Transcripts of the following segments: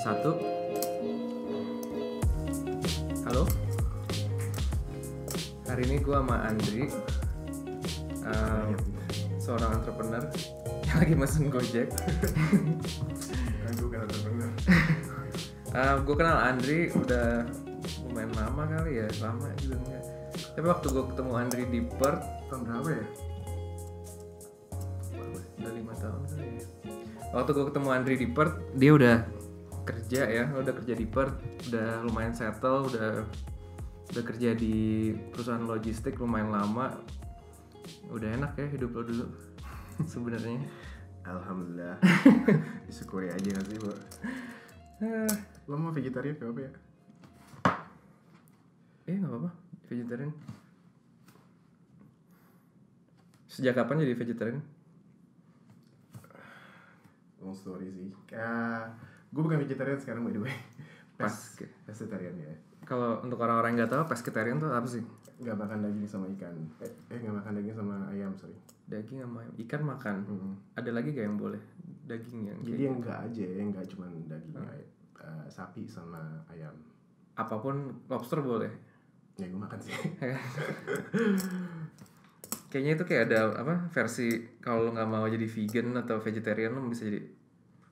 Satu. Halo. Hari ini gue sama Andri, um, seorang entrepreneur yang lagi mesen Gojek. Kan entrepreneur. gue kenal Andri udah lumayan lama kali ya, lama juga enggak. Tapi waktu gue ketemu Andri di Perth, Tahun berapa ya? udah lima tahun kali ya. Waktu gue ketemu Andri di Perth, dia udah kerja ya, udah kerja di Perth, udah lumayan settle, udah udah kerja di perusahaan logistik lumayan lama, udah enak ya hidup lo dulu sebenarnya. Alhamdulillah. Disyukuri aja gak sih, Bu? Eh, Lo mau vegetarian gak apa ya? eh nggak apa-apa, vegetarian. Sejak kapan jadi vegetarian? Long story sih. Gue bukan vegetarian sekarang by the way. Pas. Pes, pescetarian ya. Kalau untuk orang-orang yang nggak tahu, pescetarian tuh apa sih? Gak makan daging sama ikan. Eh, eh gak makan daging sama ayam, sorry. Daging sama ikan makan. Mm-mm. Ada lagi gak yang boleh? Daging yang Jadi kayak yang enggak aja, yang enggak cuma daging eh, sapi sama ayam. apa pun lobster boleh. Ya gue makan sih. Kayaknya itu kayak ada apa versi kalau lo nggak mau jadi vegan atau vegetarian lo bisa jadi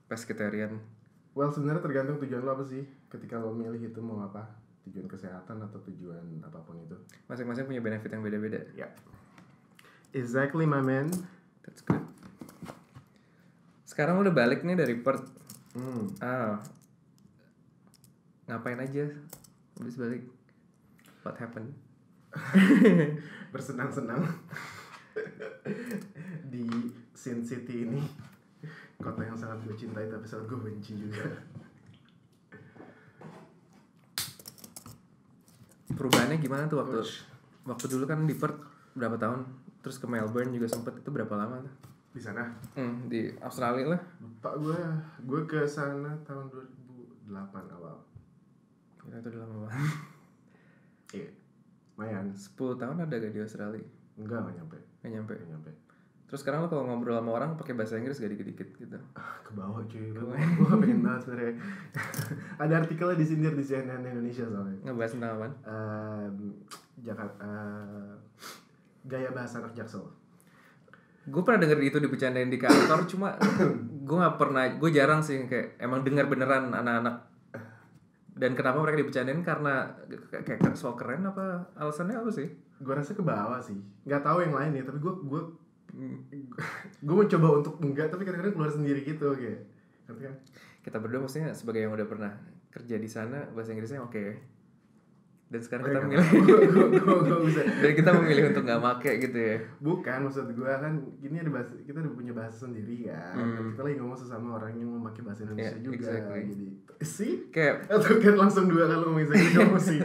pescetarian. Well sebenarnya tergantung tujuan lo apa sih. Ketika lo milih itu mau apa? Tujuan kesehatan atau tujuan apa pun itu. Masing-masing punya benefit yang beda-beda. Ya. Exactly my man. That's good. Sekarang lo udah balik nih dari Perth. Hmm. Ah. Ngapain aja? Habis balik. What happened? Bersenang-senang di Sin City ini. Kota yang sangat gue cintai tapi sangat gue benci juga. Perubahannya gimana tuh waktu Ouch. waktu dulu kan di Perth berapa tahun? Terus ke Melbourne juga sempet itu berapa lama tuh? Di sana. Hmm, di Australia lah. Lupa gue, gue ke sana tahun 2008 awal. Gila, itu udah lama banget. Iya. Lumayan. 10 tahun ada gak di Australia? Enggak, enggak nyampe. Gak nyampe. Enggak nyampe. Terus sekarang lo kalau ngobrol sama orang pakai bahasa Inggris gak dikit-dikit gitu. Ah, ke bawah cuy gue pengen banget sebenarnya ada artikelnya disindir di CNN Indonesia soalnya Ngebahas tentang apa? Em, Jakarta eh, gaya bahasa anak jaksel Gue pernah denger itu dibercandain di kantor, cuma gue nggak pernah, gue jarang sih kayak emang dengar beneran anak-anak. Dan kenapa mereka dibercandain karena kayak, kayak so keren apa alasannya apa sih? gue rasa ke bawah sih nggak tahu yang lain ya tapi gue gue Gue mencoba untuk enggak tapi kadang-kadang keluar sendiri gitu kayak ngerti kan Kita berdua maksudnya sebagai yang udah pernah kerja di sana bahasa Inggrisnya oke. Dan sekarang kita Oke, memilih dan kita memilih untuk nggak make gitu ya. bukan maksud gue kan ini ada bahasa kita udah punya bahasa sendiri kan Hmm. Kita lagi ngomong sesama orang yang memakai bahasa Indonesia Yeah, juga exactly. jadi sih Kayak atau kan langsung dua kali ngomong Inggris sih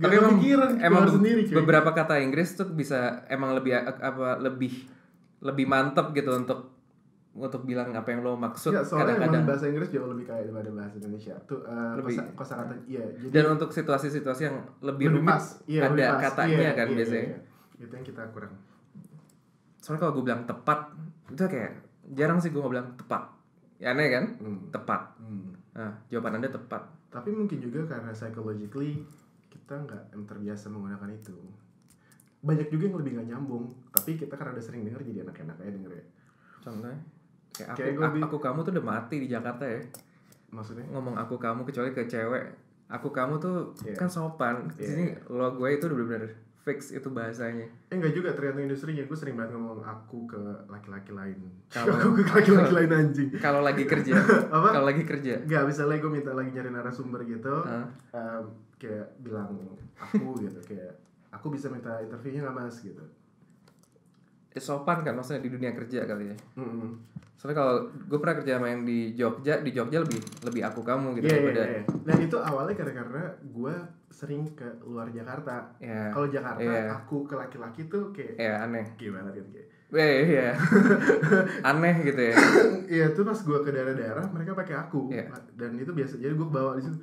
Tapi emang kepikiran emang be- sendiri cuy. beberapa kata Inggris tuh bisa emang lebih apa lebih lebih mantep gitu untuk untuk bilang apa yang lo maksud ya soalnya emang kadang-kadang bahasa Inggris jauh lebih kaya daripada bahasa Indonesia. Tuh uh, Lebih- kosa, kosa kata iya jadi dan untuk situasi-situasi yang lebih, rumit iya, ada lebih pas. katanya Iya, kan iya, biasanya. iya, iya. itu yang kita kurang. Soalnya kalau gue bilang tepat itu kayak jarang sih gue bilang tepat. Ya aneh kan? Hmm. tepat. Hmm. nah jawaban anda tepat. Tapi mungkin juga karena psychologically kita nggak em- terbiasa menggunakan itu. Banyak juga yang lebih nggak nyambung tapi kita karena udah sering denger jadi enak-enak aja denger ya. Contohnya? Kayak aku, Kayak aku, kamu tuh udah mati di Jakarta ya. Maksudnya? Ngomong aku kamu kecuali ke cewek. Aku kamu tuh Iya. kan sopan. Iya. sini lo gue itu udah bener-bener fix itu bahasanya. Eh enggak juga tergantung industrinya. Gue sering banget ngomong aku ke laki-laki lain. Kalau- Aku ke laki-laki lain anjing. kalau lagi kerja. Apa? kalau lagi kerja. Enggak, misalnya gue minta lagi nyari narasumber gitu Hah? em, Kayak bilang aku gitu Kayak aku bisa minta interviewnya nggak mas? Gitu. Eh, sopan kan maksudnya di dunia kerja kali ya? Mm-mm. soalnya kalau gue pernah kerja sama yang di Jogja di Jogja lebih lebih aku kamu gitu Iya, iya, daripada iya. Dan itu awalnya karena gue sering ke luar Jakarta. Ya Kalau Jakarta, Iya. aku ke laki-laki tuh kayak ya aneh. Gimana gitu kayak eh iya. Aneh gitu ya. Iya tuh pas gue ke daerah-daerah mereka pakai aku. Iya. Dan itu biasa, jadi gue bawa di situ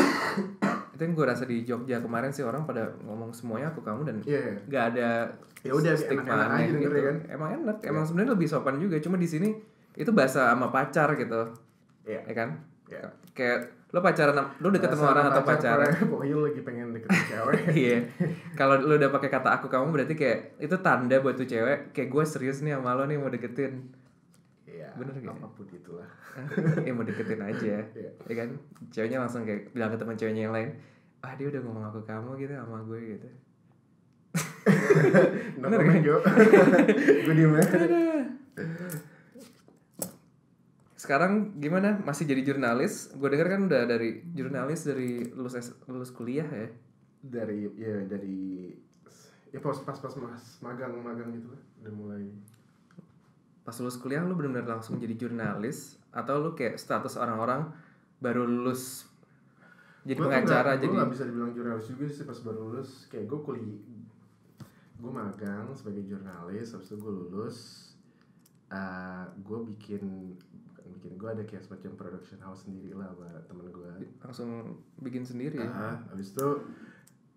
itu yang gue rasa di Jogja kemarin sih orang pada ngomong semuanya aku kamu dan Iya, iya. nggak ada Ya udah, stigma enak-enak aja aneh dengernya gitu. kan. emang enak emang sebenarnya lebih sopan juga cuma di sini itu bahasa sama pacar gitu Iya. ya kan Iya. kayak lo pacaran lo deket sama Bahasa orang atau pacar, pacaran pokoknya- lu lagi pengen deketin cewek. iya kalau lo udah pakai kata aku kamu berarti kayak itu tanda buat tuh cewek kayak gue serius nih sama lo nih mau deketin Iya. Bener gak? Apa pun itulah. ya mau deketin aja Iya. ya kan ceweknya langsung kayak bilang ke teman ceweknya yang lain ah dia udah ngomong aku kamu gitu sama gue gitu Bener kan? Jo. Gue diem sekarang gimana masih jadi jurnalis gue dengar kan udah dari jurnalis dari lulus lulus kuliah ya Dari, ya dari ya pas pas pas mas magang magang gitu lah udah mulai pas lulus kuliah lu benar-benar langsung jadi jurnalis atau lu kayak status orang-orang baru lulus jadi pengacara gue jadi gak bisa dibilang jurnalis juga sih pas baru lulus. Kayak gue kuliah gue magang sebagai jurnalis habis itu gue lulus eh gue bikin bikin gue ada kayak semacam production house sendiri lah sama temen gue langsung bikin sendiri ya? Ah habis itu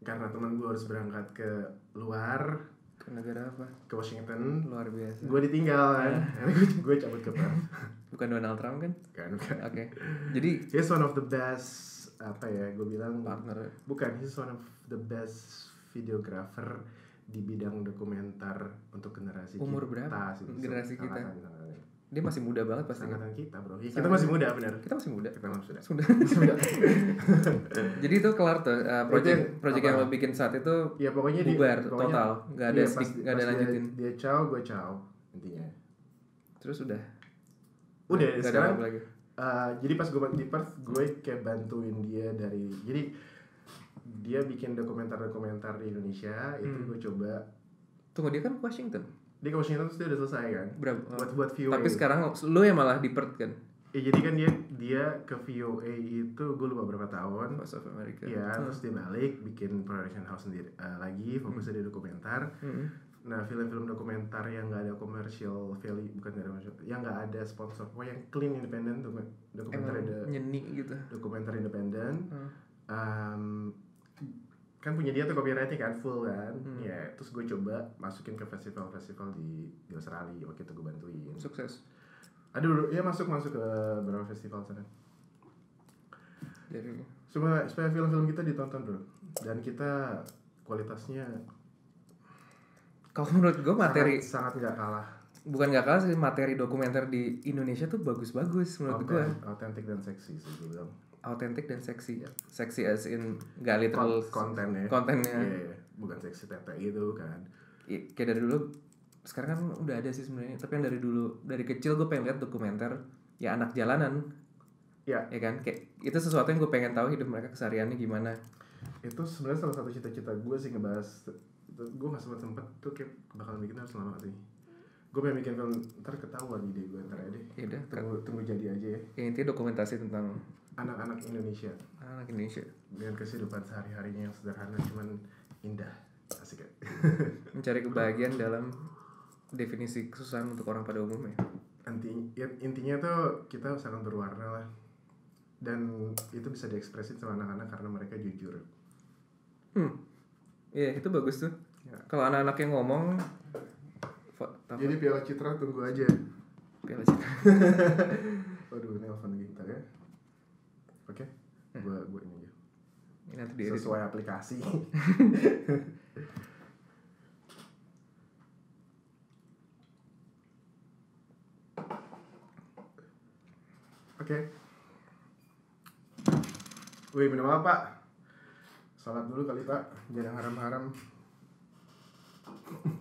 karena teman gue harus berangkat ke luar ke negara apa? Ke Washington. Luar biasa. Gue ditinggal kan? Gue gue cabut ke Perth. Bukan Donald Trump kan? Kan bukan. Oke. Jadi he's one of the best apa ya gue bilang partner. Bukan he's one of the best videographer di bidang dokumenter untuk generasi Umur kita berapa? sih. Generasi kita? Dia masih muda banget pasti. Angkatan kita bro. Ya, kita masih muda benar kita masih muda. Kita masih muda. Sudah muda. jadi itu kelar tuh uh, project Itu project apa? yang lo bikin saat itu ya pokoknya di- bubar pokoknya- total. Nggak ada iya, pas- ada pas dia- lanjutin. dia ciao gue ciao intinya. Terus udah. Udah ada sekarang apa lagi. Uh, jadi pas gue di Perth gue kayak bantuin dia dari jadi dia bikin dokumenter-dokumenter di Indonesia itu Hmm. gue coba. Tunggu dia kan Washington dia ke Washington terus dia udah selesai kan berapa buat buat VOA tapi sekarang lu yang malah di Perth kan ya, jadi kan dia dia ke VOA itu gue lupa berapa tahun Voice of America Iya, Hmm. terus dia balik bikin production house sendiri uh, lagi fokusnya di dokumenter. Hmm. Nah, film-film dokumenter yang nggak ada commercial value, bukan nggak ada commercial, yang nggak ada sponsor, pokoknya yang clean independent, doku- dokumenter emang ada nyeni gitu dokumenter independen. Hmm. Um, kan punya dia tuh copyrightnya kan full kan, Hmm. ya terus gue coba masukin ke festival-festival di, di Australia waktu itu gue bantuin. sukses Aduh, ya masuk masuk ke beberapa festival sana. dari supaya supaya film-film kita ditonton bro dan kita kualitasnya kalau menurut gue materi sangat, nggak kalah bukan nggak kalah sih materi dokumenter di Indonesia tuh bagus-bagus menurut gue autentik dan seksi sih gue bilang autentik dan seksi seksi as in nggak literal Kon- kontennya. kontennya. Iya, iya. bukan seksi tete gitu kan. I- kayak dari dulu sekarang kan udah ada sih sebenarnya. Tapi yang dari dulu dari kecil gue pengen lihat dokumenter ya anak jalanan. Ya ya kan? Kayak itu sesuatu yang gue pengen tahu hidup mereka kesehariannya gimana. Itu sebenarnya salah satu cita-cita gue sih ngebahas itu gue nggak sempat sempet tuh kayak bakalan bikin harus lama sih gue pengen bikin film ntar ketahuan ide gue ntar aja deh. Ya udah kan tunggu tunggu jadi aja ya. Ya, intinya dokumentasi tentang anak-anak Indonesia. Anak Indonesia. Dengan kehidupan sehari harinya yang sederhana cuman indah. Asik ya. Mencari kebahagiaan dalam definisi kesusahan untuk orang pada umumnya. Inti, ya, intinya tuh kita sangat berwarna lah. Dan itu bisa diekspresin sama anak-anak karena mereka jujur. Hmm. Iya itu bagus tuh. Ya. kalau anak-anak yang ngomong? Jadi Piala Citra tunggu aja Piala Citra. waduh nelfon lagi bentar ya oke gua gua ini aja ini nanti diedit sesuai aplikasi Oke. Wih, minum apa, Pak? Salat dulu kali, Pak. Jangan haram-haram.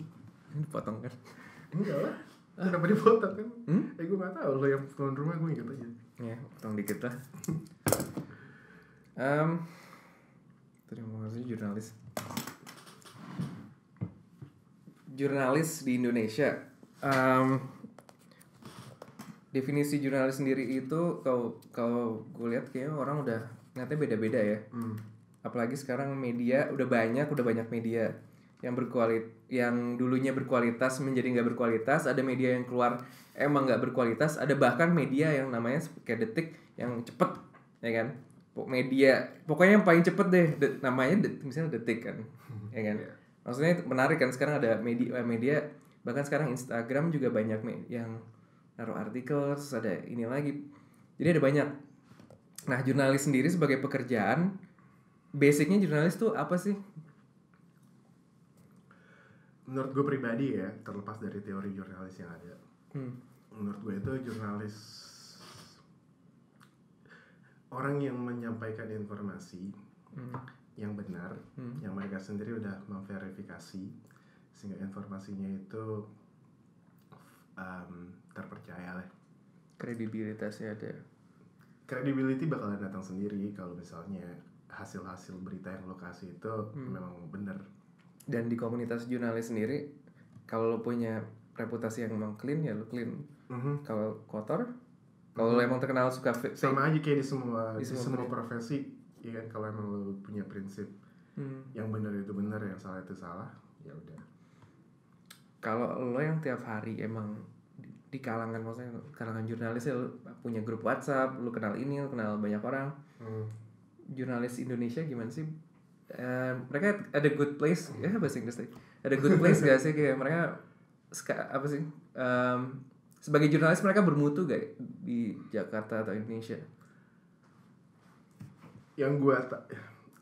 ini potong kan Enggak lah. Kenapa dipotong kan? Hmm? Eh, gue gak tau. Lo yang tuan rumah gue inget aja. ya potong dikit lah um, terima kasih jurnalis jurnalis di Indonesia um, definisi jurnalis sendiri itu kalau kalau gue lihat kayaknya orang udah nyatanya beda-beda ya Hmm. apalagi sekarang media udah banyak udah banyak media yang berkualit yang dulunya berkualitas menjadi nggak berkualitas ada media yang keluar emang nggak berkualitas ada bahkan media yang namanya kayak detik yang cepet ya kan media pokoknya yang paling cepet deh De- namanya det- misalnya detik kan ya kan Iya. maksudnya menarik kan sekarang ada media eh, media bahkan sekarang Instagram juga banyak yang naruh artikel terus ada ini lagi Jadi ada banyak. Nah, jurnalis sendiri sebagai pekerjaan, basicnya jurnalis tuh apa sih? Menurut gue pribadi ya terlepas dari teori jurnalis yang ada Hmm. menurut gue itu jurnalis orang yang menyampaikan informasi Hmm. yang benar Hmm. yang mereka sendiri udah memverifikasi sehingga informasinya itu um, terpercaya lah Kredibilitasnya ada. credibility bakalan datang sendiri kalau misalnya hasil-hasil berita yang lo kasih itu Hmm. memang benar Dan di komunitas jurnalis sendiri, kalau lo punya reputasi yang memang clean ya lo clean. Mhm. Kalau kotor, kalau lo emang terkenal suka fake, sama aja kayak di semua Di di, semua semua profesi ya kan kalau emang lo punya prinsip Hmm. yang benar itu benar yang salah itu salah ya udah kalau lo yang tiap hari emang di, di kalangan maksudnya kalangan jurnalis ya lo punya grup WhatsApp, lo kenal ini, lo kenal banyak orang. Hmm. Jurnalis Indonesia gimana sih? Mereka ada good place ya bahasa Inggris tadi. Ada good place gak sih kayak mereka apa sih? Em, sebagai jurnalis mereka bermutu gak di Jakarta atau Indonesia? yang gua ta-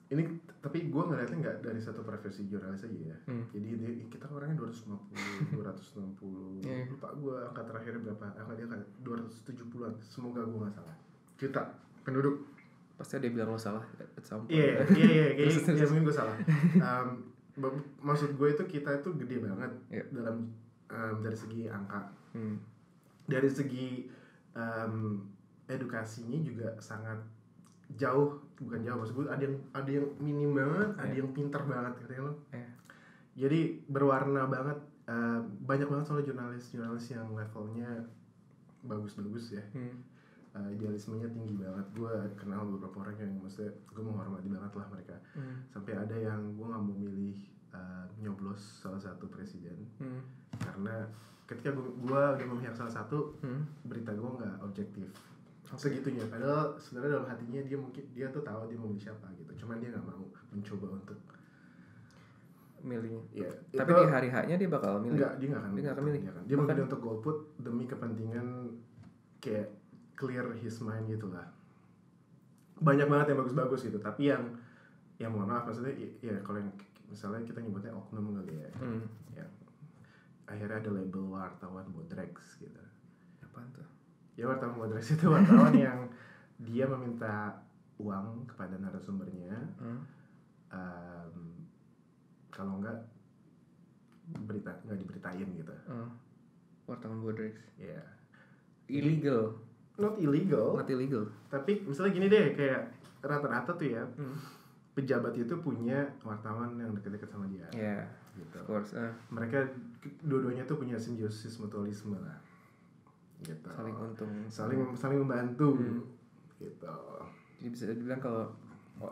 ini tapi gua ngeliatnya nggak dari satu profesi jurnalis aja ya Hmm. jadi kita orangnya 250 260 Iya. lupa gua angka terakhir berapa angka dia kan 270-an semoga gua nggak salah juta penduduk Pasti ada yang bilang lo salah. Iya, iya, iya, Terus, kayaknya terus. ya, mungkin gue salah. Um, maksud gue itu kita itu gede banget Iya. dalam um, dari segi angka, Hmm. dari segi um, edukasinya juga sangat jauh, bukan jauh maksud gue ada yang ada yang minim banget, ada Iya. yang pintar banget, gitu kan lo. Iya. Jadi berwarna banget, um, banyak banget soalnya jurnalis-jurnalis yang levelnya bagus-bagus ya Hmm. Uh, idealismenya tinggi banget gue kenal beberapa orang yang maksudnya gue menghormati banget lah mereka Hmm. sampai ada yang gue nggak mau milih uh, nyoblos salah satu presiden Hmm. karena ketika gue gua udah memihak salah satu Hmm. berita gue nggak objektif segitunya padahal sebenarnya dalam hatinya dia mungkin dia tuh tahu dia mau milih siapa gitu cuman dia nggak mau mencoba untuk Milihnya. ya Tapi itu- di hari hanya dia bakal milih. Enggak, dia nggak akan Dia nggak akan milih. Dia, akan- dia memilih untuk golput demi kepentingan kayak clear his mind gitu lah. Banyak banget yang bagus-bagus gitu, tapi yang yang mohon maaf maksudnya ya, ya kalau yang misalnya kita nyebutnya oknum kali ya, Hmm. ya akhirnya ada label wartawan bodrex gitu. Apaan tuh? Ya wartawan bodrex itu wartawan yang dia meminta uang kepada narasumbernya, Hmm. em, kalau enggak berita nggak diberitain gitu. Hmm. Wartawan Bodrex. Ya, Illegal, not illegal, not illegal. tapi misalnya gini deh kayak rata-rata tuh ya Hmm. pejabat itu punya wartawan yang deket-deket sama dia Ya, gitu. of course. Ah, Mereka dua-duanya tuh punya simbiosis mutualisme lah, gitu. saling untung. saling saling membantu, Hmm. gitu. Jadi bisa dibilang kalau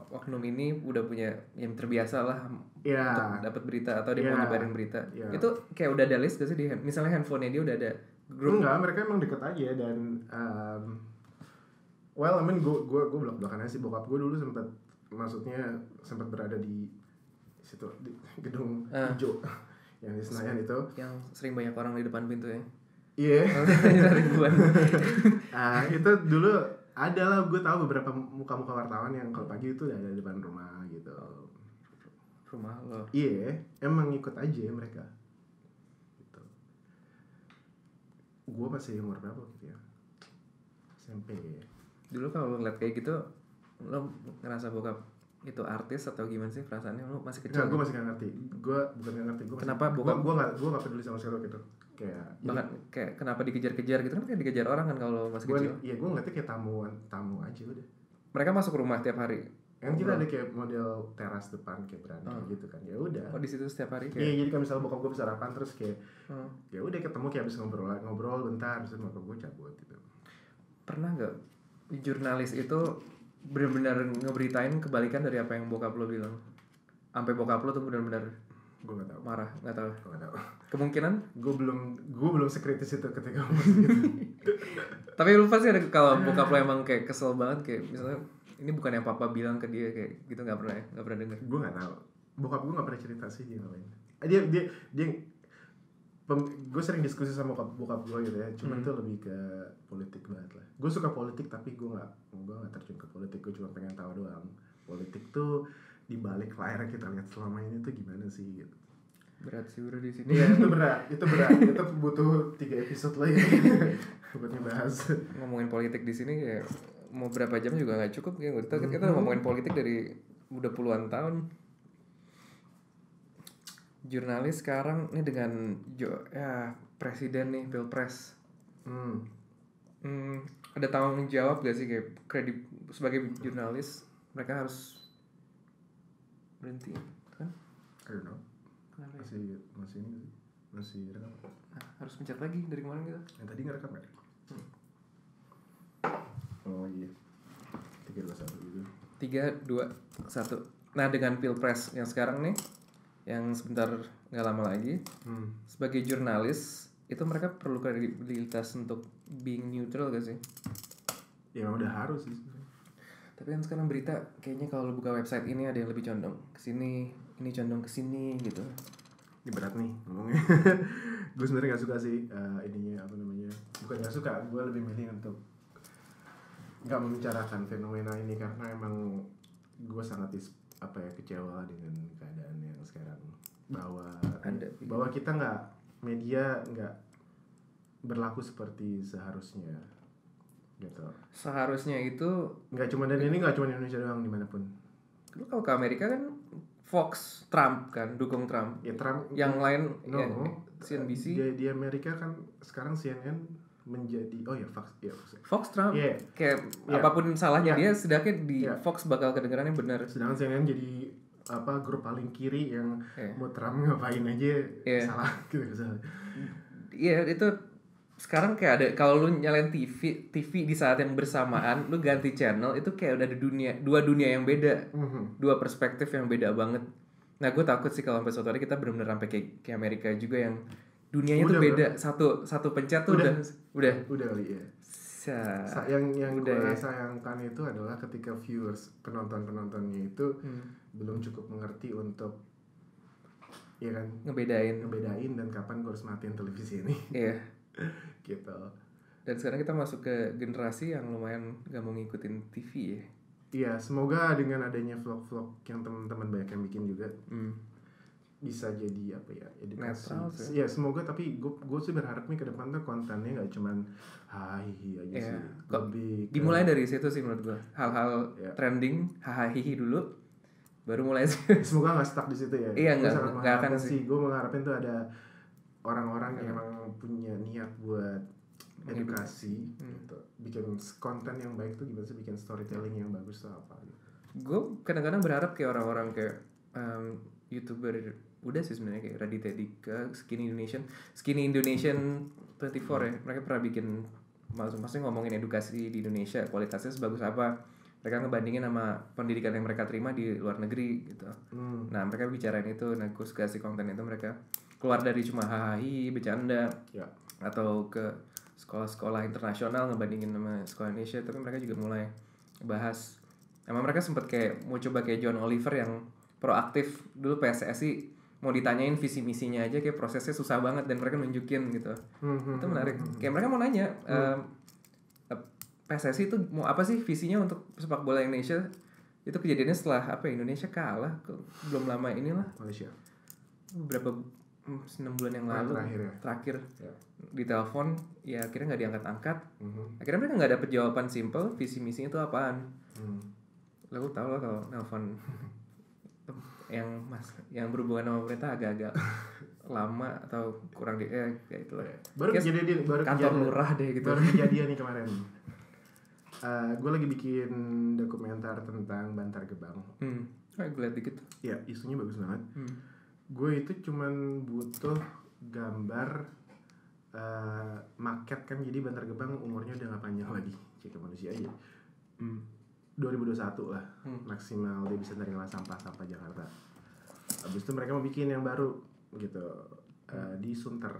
oknum ini udah punya yang terbiasa lah Ya, untuk dapat berita atau dia mau Ya. nyebarin berita. Ya. Itu kayak udah ada list gak sih di hand- misalnya handphonenya dia udah ada grup. enggak mereka emang deket aja dan um, well I mean gue gue gue belak belakannya sih bokap gue dulu sempat maksudnya sempat berada di situ di gedung Ah. hijau yang di Senayan itu yang sering banyak orang di depan pintu ya. iya Ribuan. Ah, itu dulu ada lah gue tahu beberapa muka-muka wartawan yang kalau pagi itu ada di depan rumah gitu Rumah lo. iya emang ikut aja mereka gitu gue masih umur berapa gitu ya SMP Dulu kalau lo ngeliat kayak gitu, lo ngerasa bokap itu artis atau gimana sih perasaannya? Lo masih kecil. Enggak, gue masih gak ngerti gue bukan gak ngerti gue Kenapa gue bokap- gue gak gue gak peduli sama sekali gitu kayak Bahkan kayak kenapa dikejar-kejar gitu kan kayak dikejar orang kan kalau masih gue kecil. iya gue ngeliatnya kayak tamuan tamu aja udah Mereka masuk rumah tiap hari. Kan kita ada kayak model teras depan kayak beranda Oh. gitu kan ya udah Oh di situ setiap hari Iya, kayak. jadi kan misalnya bokap gue sarapan terus kayak Hmm. ya udah ketemu kayak abis ngobrol ngobrol bentar terus bokap gue cabut gitu Pernah nggak jurnalis itu benar-benar ngeberitain kebalikan dari apa yang bokap lo bilang? Sampai bokap lo tuh benar-benar gue gak tahu marah, nggak tahu. gue gak tahu Kemungkinan. gue belum gue belum sekritis itu ketika gitu Tapi lu pasti ada kalau bokap lo emang kayak kesel banget kayak misalnya ini bukan yang papa bilang ke dia kayak gitu nggak pernah ya nggak pernah denger. gue gak tahu. Bokap gue gak pernah cerita sih dia ngapain. Eh, dia dia dia gue sering diskusi sama bokap, bokap gue gitu ya. Cuman Hmm. tuh lebih ke politik banget lah. Gue suka politik tapi gue nggak gue nggak terjun ke politik. Gue cuma pengen tahu doang. Politik tuh di balik layar yang kita lihat selama ini tuh gimana sih gitu. Berat sih bro di sini. Iya itu berat. Itu berat. Itu butuh tiga episode lagi buat ngebahas. Ngomongin politik di sini kayak mau berapa jam juga nggak cukup kayak kita kita Mhm. ngomongin politik dari udah puluhan tahun jurnalis sekarang ini dengan jo ya presiden nih pilpres hmm. hmm, ada tanggung jawab gak sih kayak kredit sebagai jurnalis mereka harus berhenti kan I don't know kenapa ya? masih masih ini sih. masih rekam Nah, harus pencet lagi dari kemarin gitu yang tadi ngerekam ya Hmm. Oh iya tiga dua satu gitu. Tiga dua satu. Nah dengan pilpres yang sekarang nih yang sebentar nggak lama lagi hmm. sebagai jurnalis itu mereka perlu kredibilitas untuk being neutral gak sih? Ya emang udah harus sih. Tapi kan sekarang berita kayaknya kalau buka website ini ada yang lebih condong ke sini ini condong ke sini gitu. Ini berat nih ngomongnya. Gue sebenarnya nggak suka sih eh, ininya apa namanya bukan nggak suka gue lebih milih untuk nggak membicarakan fenomena ini karena emang gue sangat is, apa ya kecewa dengan keadaan yang sekarang. Bahwa Ada. bahwa kita nggak media nggak berlaku seperti seharusnya gitu. Seharusnya itu nggak cuma dan ini nggak cuma di Indonesia doang di mana pun. Lu kalau ke Amerika kan Fox Trump kan dukung Trump. Ya Trump yang lain no. ya, CNBC di, di Amerika kan sekarang CNN menjadi oh ya Fox ya Fox. Fox Trump Iya. kayak Iya. apa pun salahnya Iya. dia sedangkan di Iya. Fox bakal kedengarannya benar sedangkan CNN jadi apa grup paling kiri yang Iya. mau Trump ngapain aja Iya. salah gitu salah. Iya itu sekarang kayak ada kalau lu nyalain TV TV di saat yang bersamaan lu ganti channel itu kayak udah ada dunia dua dunia yang beda Mhm. dua perspektif yang beda banget nah gue takut sih kalau sampai suatu hari kita benar-benar sampai kayak, kayak Amerika juga yang dunianya tuh Udah, beda. Satu satu pencet tuh udah. Udah. udah, kali ya. Sa- Sa- yang yang udah gue ya. sayangkan itu adalah ketika viewers penonton penontonnya itu Hmm, belum cukup mengerti untuk ya kan? Ngebedain. Ngebedain dan kapan gue harus matiin televisi ini. Iya. Gitu. Dan sekarang kita masuk ke generasi yang lumayan gak mau ngikutin TV ya. Iya, semoga dengan adanya vlog-vlog yang teman-teman banyak yang bikin juga hmm. Bisa jadi apa ya edukasi. Netral sih. Ya semoga tapi gue gue sih berharap nih ke depan tuh kontennya nggak cuman hai aja Iya. sih. Lebih ke- dimulai dari situ sih menurut gua hal-hal Iya. trending hahaha dulu baru mulai semoga nggak stuck di situ ya. Iya, nggak- nggak akan sih. sih. Gue mengharapin tuh ada orang-orang yang Iya. emang punya niat buat edukasi Hmm. gitu. Bikin konten yang baik tuh gimana sih bikin storytelling yang bagus tuh apa gitu. gue kadang-kadang berharap kayak orang-orang kayak um, youtuber udah sih sebenarnya kayak Raditya Dika, Skinny Indonesian, Skinny Indonesian 24 ya, mereka pernah bikin maksud maksudnya ngomongin edukasi di Indonesia kualitasnya sebagus apa, mereka ngebandingin sama pendidikan yang mereka terima di luar negeri gitu. Hmm. Nah mereka bicarain itu, nah gue suka sih konten itu mereka keluar dari cuma hahaha bercanda Ya. atau ke sekolah-sekolah internasional ngebandingin sama sekolah Indonesia tapi mereka juga mulai bahas emang mereka sempat kayak mau coba kayak John Oliver yang proaktif dulu PSSI mau ditanyain visi misinya aja kayak prosesnya susah banget dan mereka nunjukin gitu Hmm, hmm, itu menarik kayak mereka mau nanya em, eh, PSSI itu mau apa sih visinya untuk sepak bola Indonesia itu kejadiannya setelah apa ya, Indonesia kalah ke- belum lama inilah Malaysia. beberapa mm, enam bulan yang Nah, lalu terakhir ya. terakhir Ya. di telepon ya akhirnya nggak diangkat-angkat Mhm. akhirnya mereka nggak dapet jawaban simple visi misinya itu apaan Hmm. lalu tau lah kalau nelfon yang mas yang berhubungan sama pemerintah agak-agak lama atau kurang di eh kayak itu lah. Baru kejadian baru kantor kejadian, lurah deh gitu. Baru kejadian nih kemarin. Gue lagi bikin dokumenter tentang Bantar Gebang. Hmm. Kayak gue liat dikit ya isunya bagus banget. Hmm. gue itu cuman butuh gambar eh market kan. Jadi Bantar Gebang umurnya udah gak panjang lagi. Cek manusia aja. Hmm. 2021 lah Hmm. maksimal dia bisa nerima sampah-sampah Jakarta. Habis itu mereka mau bikin yang baru gitu. Eh, di Sunter.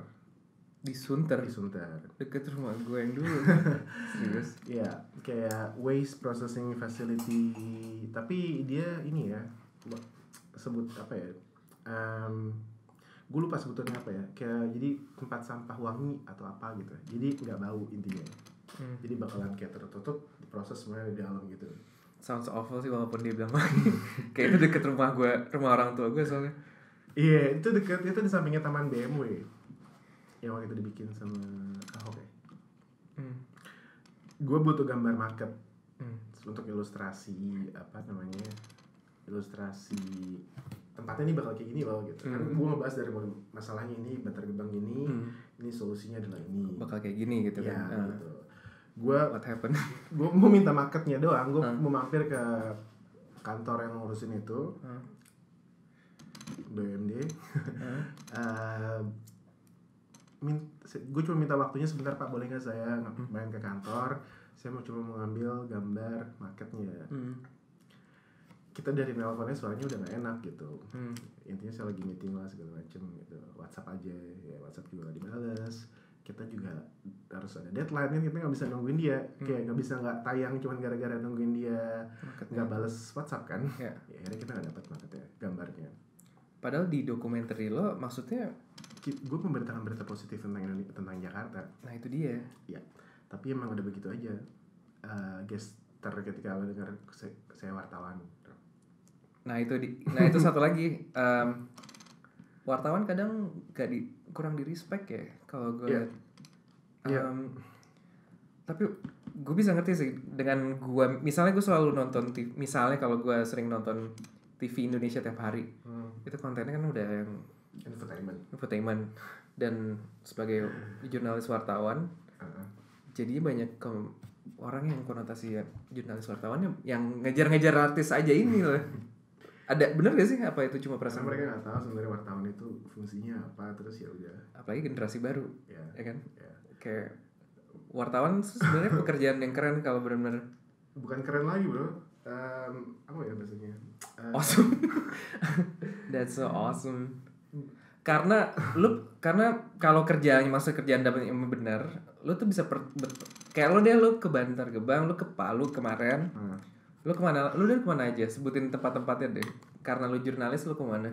Di Sunter? Di Sunter. Deket rumah gue yang dulu. Serius? Ya, kayak waste processing facility, tapi dia ini ya sebut apa ya? Um, gue lupa sebutannya apa ya. Kayak jadi tempat sampah wangi atau apa gitu. Jadi nggak bau intinya. Hmm. jadi bakalan kayak tertutup proses semuanya di dalam gitu Sounds awful sih walaupun dia bilang wangi. Kayak itu deket rumah gue, rumah orang tua gue soalnya. iya itu dekat itu di sampingnya taman BMW yang waktu itu dibikin sama Ahok ya Hmm. gue butuh gambar market Hmm. untuk ilustrasi apa namanya ilustrasi tempatnya ini bakal kayak gini loh gitu kan Hmm. gue ngebahas dari masalahnya ini bantar gebang ini Hmm. ini solusinya adalah ini Bakal kayak gini gitu ya kan. Ah. gitu gue What happened? gue mau minta marketnya doang gue Hmm. mau mampir ke kantor yang ngurusin itu Hmm. BUMD Hmm. Min- gue cuma minta waktunya sebentar pak boleh nggak saya nge- main ke kantor saya mau cuma mengambil gambar marketnya Hmm. kita dari nelponnya suaranya udah nggak enak gitu Hmm. intinya saya lagi meeting lah segala macem gitu WhatsApp aja ya WhatsApp juga gak dibales kita juga harus ada deadline kan kita nggak bisa nungguin dia. Kayak nggak bisa nggak tayang cuman gara-gara nungguin dia nggak bales WhatsApp kan? Ya. ya akhirnya kita nggak dapat marketnya gambarnya. Padahal di dokumenter lo maksudnya, gue memberitakan berita positif tentang Indonesia, tentang Jakarta. Nah itu dia. ya tapi emang udah begitu aja. Eh gestar ketika lo dengar saya, saya wartawan. Nah itu di, nah itu satu lagi. em, wartawan kadang gak di kurang di respect ya kalau gue lihat. Iya. Em, tapi gue bisa ngerti sih dengan gue misalnya gue selalu nonton TV, misalnya kalau gue sering nonton TV Indonesia tiap hari itu kontennya kan udah yang entertainment infotainment dan sebagai jurnalis wartawan Uh-uh. jadi banyak ke- orang yang konotasi ya, jurnalis wartawan yang, yang ngejar-ngejar artis aja ini loh ada bener gak sih apa itu cuma Karena perasaan? mereka nggak tahu sebenarnya wartawan itu fungsinya apa terus ya udah. Apalagi generasi baru ya ya kan? ya. kayak wartawan sebenarnya pekerjaan yang keren kalau benar-benar bukan keren lagi bro. Em, apa ya bahasanya? Eh, awesome. That's so awesome. Karena lu karena kalau kerjaannya maksud kerjaan dapat yang benar lu tuh bisa per, bet- kayak lu deh lu ke Bantar Gebang lu ke Palu kemarin nah, lu ke mana? Lu dari ke mana aja? Sebutin tempat-tempatnya deh. Karena lu jurnalis lu ke mana?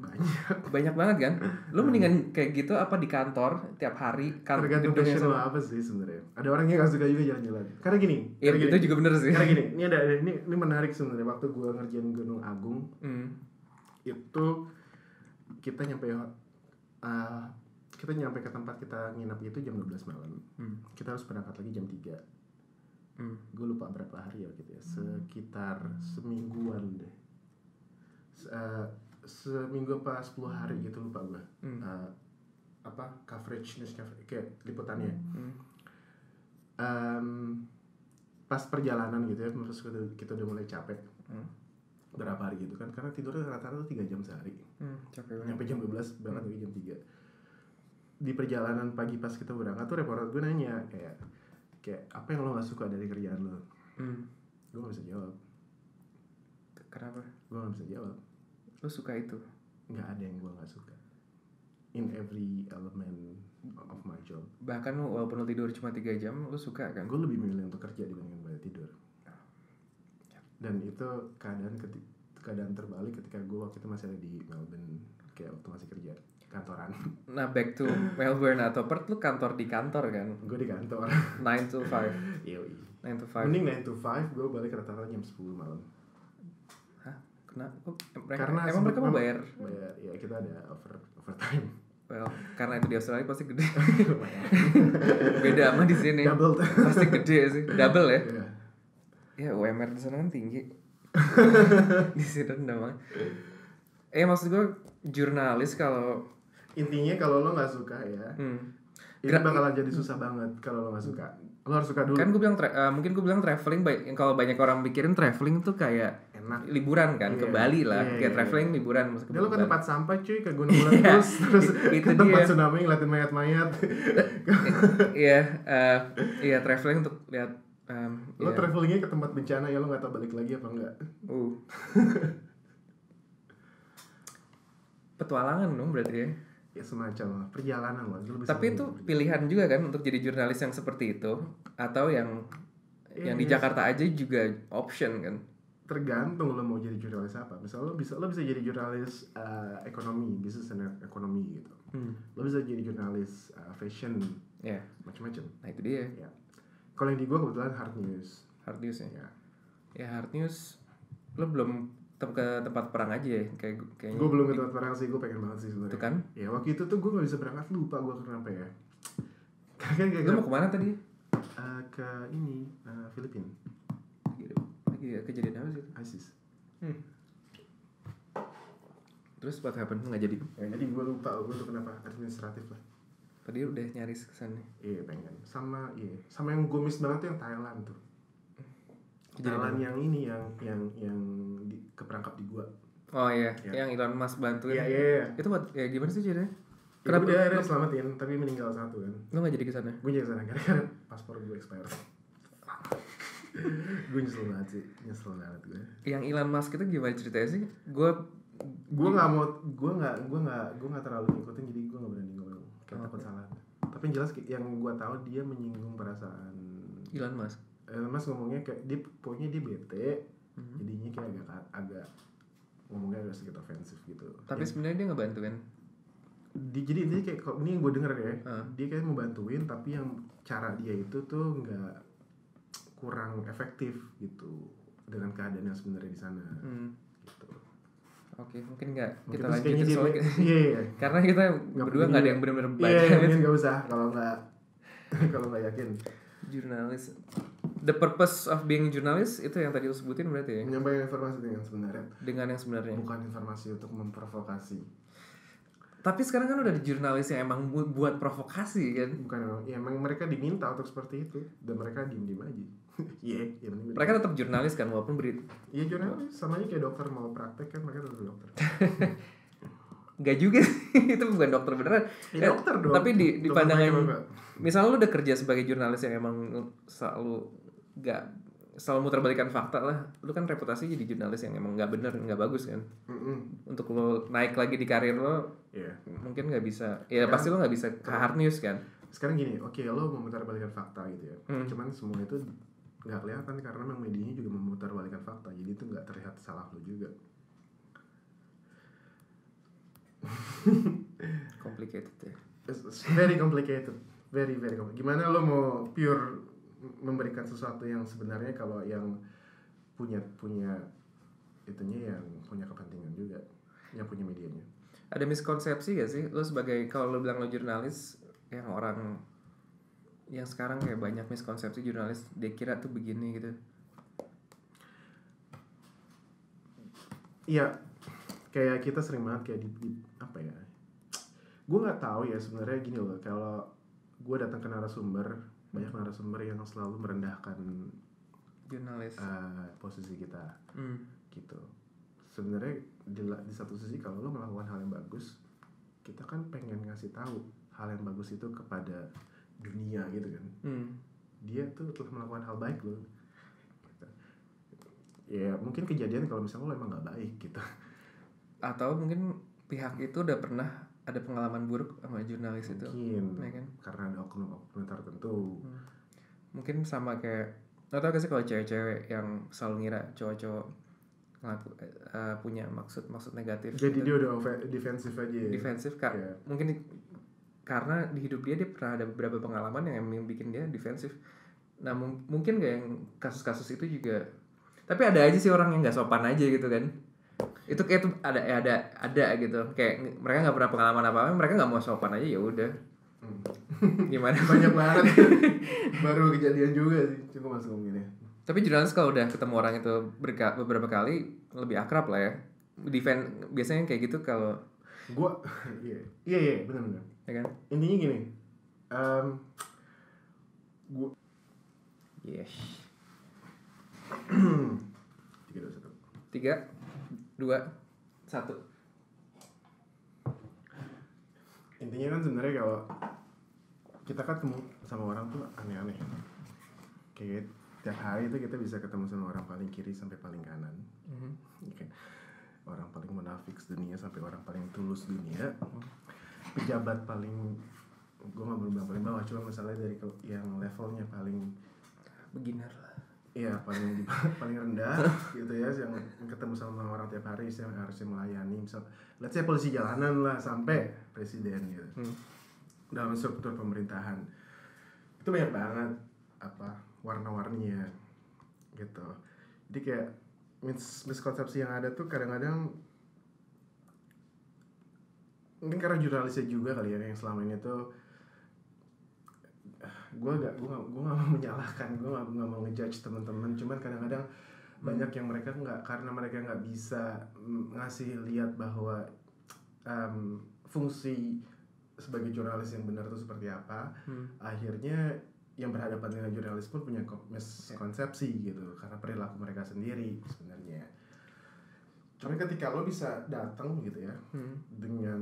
Banyak banyak banget kan? Lu mendingan kayak gitu apa di kantor tiap hari? Kan tergantung passion apa sih sebenarnya. Ada orang yang nggak suka juga jalan-jalan. Karena gini Iya karena itu gini, juga bener sih. Karena gini ini ada ada- ini ini menarik sebenarnya. Waktu gua ngerjain Gunung Agung hmm. itu kita nyampe uh, kita nyampe ke tempat kita nginap itu jam 12 malam. Hmm. kita harus berangkat lagi jam 3 Hmm. gue lupa berapa hari ya gitu ya sekitar semingguan deh Se- uh, seminggu apa 10 hari gitu lupa gue Hmm. Uh, apa coverage news coverage kayak liputannya Hmm. Em, pas perjalanan gitu ya terus kita, kita udah mulai capek Hmm. berapa hari gitu kan karena tidurnya rata-rata tuh tiga jam sehari Hmm. capek banget nyampe jam 12 berangkat lagi jam 3 di perjalanan pagi pas kita berangkat tuh reporter gue nanya kayak kayak apa yang lo gak suka dari kerjaan lo? Hmm. gue gak bisa jawab. Kenapa? Gue gak bisa jawab. Lu suka itu? Nggak ada yang gue gak suka. In every element of my job. Bahkan lu walaupun lu tidur cuma tiga jam lu suka kan? Gue lebih memilih untuk kerja dibandingin banyak tidur. Dan itu keadaan keadaan terbalik ketika gue waktu itu masih ada di Melbourne kayak waktu masih kerja kantoran nah back to Melbourne atau Perth lu kantor di kantor kan gue di kantor 9 to 5 Yoi. 9 to 5 Mending 9 to 5, gue balik rata-rata jam 10 malam Hah? Kenapa? Mereka, Karena emang mereka mau bayar? Bayar, ya kita ada over overtime Well, karena itu di Australia pasti gede. Beda sama di sini. Double Pasti gede sih. Double ya. Iya. Ya UMR di sana kan tinggi. di sini rendah banget. Eh maksud gue jurnalis kalau Intinya kalau lo nggak suka ya hmm, Ini Gra- bakalan jadi susah banget kalau lo nggak suka Lo harus suka dulu kan gue bilang eh, mungkin gue bilang traveling ba- kalau banyak orang mikirin traveling tuh kayak Enak liburan kan ke Iya. Bali lah Iya, kayak iya, traveling iya. liburan Dia lo ke tempat sampah cuy, ke gunung Iya, meletus Terus itu ke tempat dia. tsunami ngeliatin mayat-mayat Iya, eh, iya traveling untuk lihat em, Lo iya. travelingnya ke tempat bencana ya lo nggak tau balik lagi apa enggak Uh. Petualangan dong berarti ya. Ya semacam lah, perjalanan lah Tapi itu perjalanan. pilihan juga kan untuk jadi jurnalis yang seperti itu atau yang yang di Iya. Jakarta aja juga option kan. tergantung lo mau jadi jurnalis apa misal lo bisa lo bisa jadi jurnalis uh, ekonomi bisnis dan ekonomi gitu Hmm. lo bisa jadi jurnalis uh, fashion Ya, macam-macam nah itu dia ya kalau yang di gue kebetulan hard news hard news ya. ya Ya hard news lo belum ke tempat perang aja ya kayak kayaknya gue belum ke tempat perang sih gue pengen banget sih itu sebenarnya kan. ya waktu itu tuh gue gak bisa berangkat lupa gue kenapa ya karena kan Lo mau ke mana tadi? uh, ke ini uh, Filipina Lagi, lagi kejadian apa sih? ISIS Terus what happened? Nggak jadi. ya, jadi gue lupa gue tuh kenapa administratif lah Tadi udah nyaris ke sana. iya pengen sama iya sama yang gue miss banget tuh yang Thailand tuh Kejadian yang ini yang yang yang di, keperangkap di gua Oh iya, Ya. yang Elon Musk bantuin. iya iya iya Itu buat ya gimana sih ceritanya? Kenapa Kenapa dia akhirnya selamatin tapi meninggal satu kan lo nggak jadi ke sana? gue jadi sana gara-gara paspor gue expired gue nyesel banget sih nyesel banget gue Yang Elon Musk itu gimana ceritanya sih? Gue gue nggak mau gue nggak gue nggak gue nggak terlalu ngikutin jadi gue nggak berani ngomong kayak Oh, takut oke. salah tapi yang jelas yang gue tahu dia menyinggung perasaan Elon Musk. Eh, mas ngomongnya kayak dia pokoknya dia bete Mhm. jadinya kayak agak agak ngomongnya agak sedikit ofensif gitu Tapi Ya, sebenarnya dia nggak bantu kan? di, jadi ini kayak ini yang gue denger ya Ah. dia kayak mau bantuin tapi yang cara dia itu tuh nggak kurang efektif gitu dengan keadaan yang sebenarnya di sana Hmm. gitu. Oke, mungkin nggak kita lanjutin kayaknya dia- soalnya iya iya karena kita Nggak berdua nggak ada ya. yang benar-benar iya baca mungkin nggak usah kalau nggak kalau nggak yakin jurnalis. The purpose of being journalist itu yang tadi lo sebutin berarti ya? menyampaikan informasi dengan sebenarnya. Dengan yang sebenarnya. bukan informasi untuk memprovokasi. Tapi sekarang kan udah ada jurnalis yang emang bu- buat provokasi kan. bukan emang ya emang mereka diminta untuk seperti itu. Dan mereka diem diem aja. Iya iya bener Mereka tetap jurnalis kan walaupun beri iya jurnalis. Sama aja kayak dokter mau praktek kan mereka tetap dokter. Gak juga sih, itu bukan dokter beneran. ya, Eh, dokter dong. Tapi di di pandangan misalnya lu udah kerja sebagai jurnalis yang emang selalu gak selalu muterbalikan fakta lah. Lu kan reputasi jadi jurnalis yang emang nggak bener, nggak bagus kan. Mm-mm. Untuk lo naik lagi di karir lo Iya. mungkin nggak bisa. Ya Kan- pasti lo nggak bisa ke hard news kan. sekarang gini oke lo memutarbalikkan fakta gitu ya Hmm. cuman semua itu nggak kelihatan karena memang medianya juga memutarbalikkan fakta jadi itu nggak terlihat salah lo juga Complicated ya. It's, it's very complicated very very complicated gimana lo mau pure memberikan sesuatu yang sebenarnya kalau yang punya punya itunya yang punya kepentingan juga yang punya medianya Ada miskonsepsi gak sih lo sebagai kalau lo bilang lo jurnalis yang orang yang sekarang kayak banyak miskonsepsi jurnalis dia kira tuh begini gitu. Iya, kayak kita sering banget kayak di, di- apa ya? Gue nggak tahu ya sebenarnya gini loh. Kalau gue datang ke narasumber, banyak narasumber yang selalu merendahkan Jurnalis. eh, posisi kita, Hmm. gitu. Sebenarnya di, di satu sisi kalau lo melakukan hal yang bagus, kita kan pengen ngasih tahu hal yang bagus itu kepada dunia gitu kan. Hmm. Dia tuh telah melakukan hal baik loh. Gitu. Ya mungkin kejadian kalau misalnya lo emang nggak baik gitu. Atau mungkin pihak itu udah pernah ada pengalaman buruk sama jurnalis itu. mungkin Ya kan? karena ada oknum-oknum tertentu Mungkin sama kayak lo tau gak sih kalau cewek-cewek yang selalu ngira cowok-cowok ngelaku, eh, punya maksud maksud negatif jadi gitu. dia udah defensif aja ya defensif kak Iya. mungkin di- karena di hidup dia dia pernah ada beberapa pengalaman yang bikin dia defensif nah mung- mungkin gak yang kasus-kasus itu juga tapi ada aja sih orang yang nggak sopan aja gitu kan itu kayak tuh ada ya ada ada gitu. Kayak mereka nggak pernah pengalaman apa apa mereka nggak mau sopan aja ya udah. Hmm. gimana? Banyak banget. Baru kejadian juga sih cuma masuk ngomongin ya. Tapi jurnalis kalau udah ketemu orang itu berka- beberapa kali lebih akrab lah ya. Defend biasanya kayak gitu kalau gua iya. Iya iya benar benar ya kan? Intinya gini em, gua yes. Tiga dua satu. Tiga dua. Satu. Intinya kan sebenarnya kalau kita ketemu sama orang tuh aneh-aneh. Kayak tiap hari itu kita bisa ketemu sama orang paling kiri sampai paling kanan. Oke. orang paling munafik dunia sampai orang paling tulus dunia. Pejabat paling gue nggak boleh bilang paling bawah cuma misalnya dari yang levelnya paling beginner lah Iya paling paling rendah gitu ya yang ketemu sama orang tiap hari yang harusnya melayani misal let's say polisi jalanan lah sampai presiden gitu. Hmm. dalam struktur pemerintahan. Itu banyak banget apa warna-warninya gitu. Jadi kayak mis miskonsepsi yang ada tuh kadang-kadang mungkin karena jurnalisnya juga kali ya yang selama ini tuh gue gak gue gak, gue gak mau menyalahkan gue gak, gak mau ngejudge teman-teman cuman kadang-kadang banyak yang mereka nggak karena mereka nggak bisa ngasih lihat bahwa em, fungsi sebagai jurnalis yang benar itu seperti apa Hmm. akhirnya yang berhadapan dengan jurnalis pun punya ko- miskonsepsi gitu karena perilaku mereka sendiri sebenarnya cuman ketika lo bisa datang gitu ya Hmm. dengan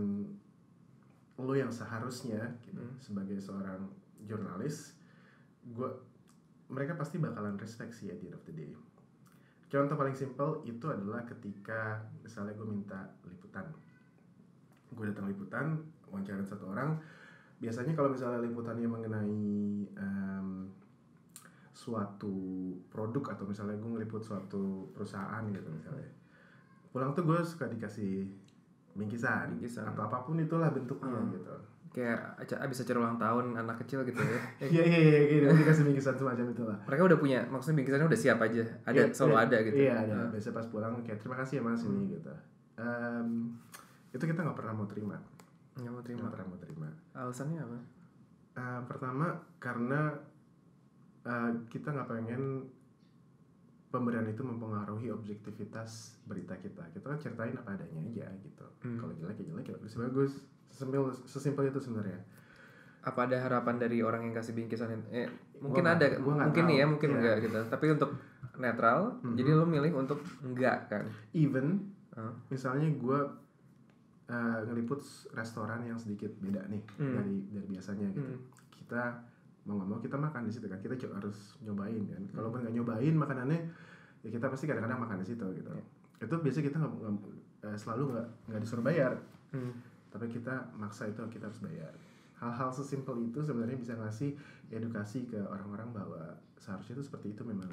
lo yang seharusnya gitu Hmm. sebagai seorang jurnalis gua mereka pasti bakalan respect sih at the end of the day contoh paling simple itu adalah ketika misalnya gue minta liputan gue datang liputan wawancarin satu orang biasanya kalau misalnya liputannya mengenai em, suatu produk atau misalnya gue ngeliput suatu perusahaan gitu misalnya pulang tuh gue suka dikasih bingkisan, Bingkisan. atau apa pun itulah bentuknya Hmm. gitu Kayak aca- abis acara ulang tahun anak kecil gitu ya. Iya iya iya gitu dikasih bingkisan semacam itulah mereka udah punya, maksudnya bingkisannya udah siap aja. Ada Iya, selalu iya, ada gitu. iya ada Nah, biasa pas pulang kayak terima kasih ya mas ini gitu Em, itu kita nggak pernah mau terima nggak mau terima. nggak pernah mau terima Alasannya apa? Eh, pertama karena eh, kita nggak pengen pemberian itu mempengaruhi objektivitas berita kita kita kan ceritain apa adanya aja gitu Hmm. kalau jelek ya jelek kalau bagus ya bagus sesimpel sesimpel itu sebenarnya Apa ada harapan dari orang yang kasih bingkisan? Eh, mungkin Gua ada, nggak- gua mungkin nih ya, mungkin Iya. enggak gitu. Tapi untuk netral, Mhm. jadi lo milih untuk enggak kan? even Oh. misalnya gue eh, ngeliput restoran yang sedikit beda nih Hmm. dari dari biasanya gitu Hmm. kita mau nggak mau kita makan di situ kan kita harus nyobain kan Hmm. kalaupun nggak nyobain makanannya ya kita pasti kadang-kadang makan di situ gitu Iya. itu biasanya kita nggak nggak- eh, selalu nggak nggak disuruh bayar Hmm. Tapi kita maksa itu kita harus bayar hal-hal sesimpel itu sebenarnya bisa ngasih edukasi ke orang-orang bahwa seharusnya itu seperti itu memang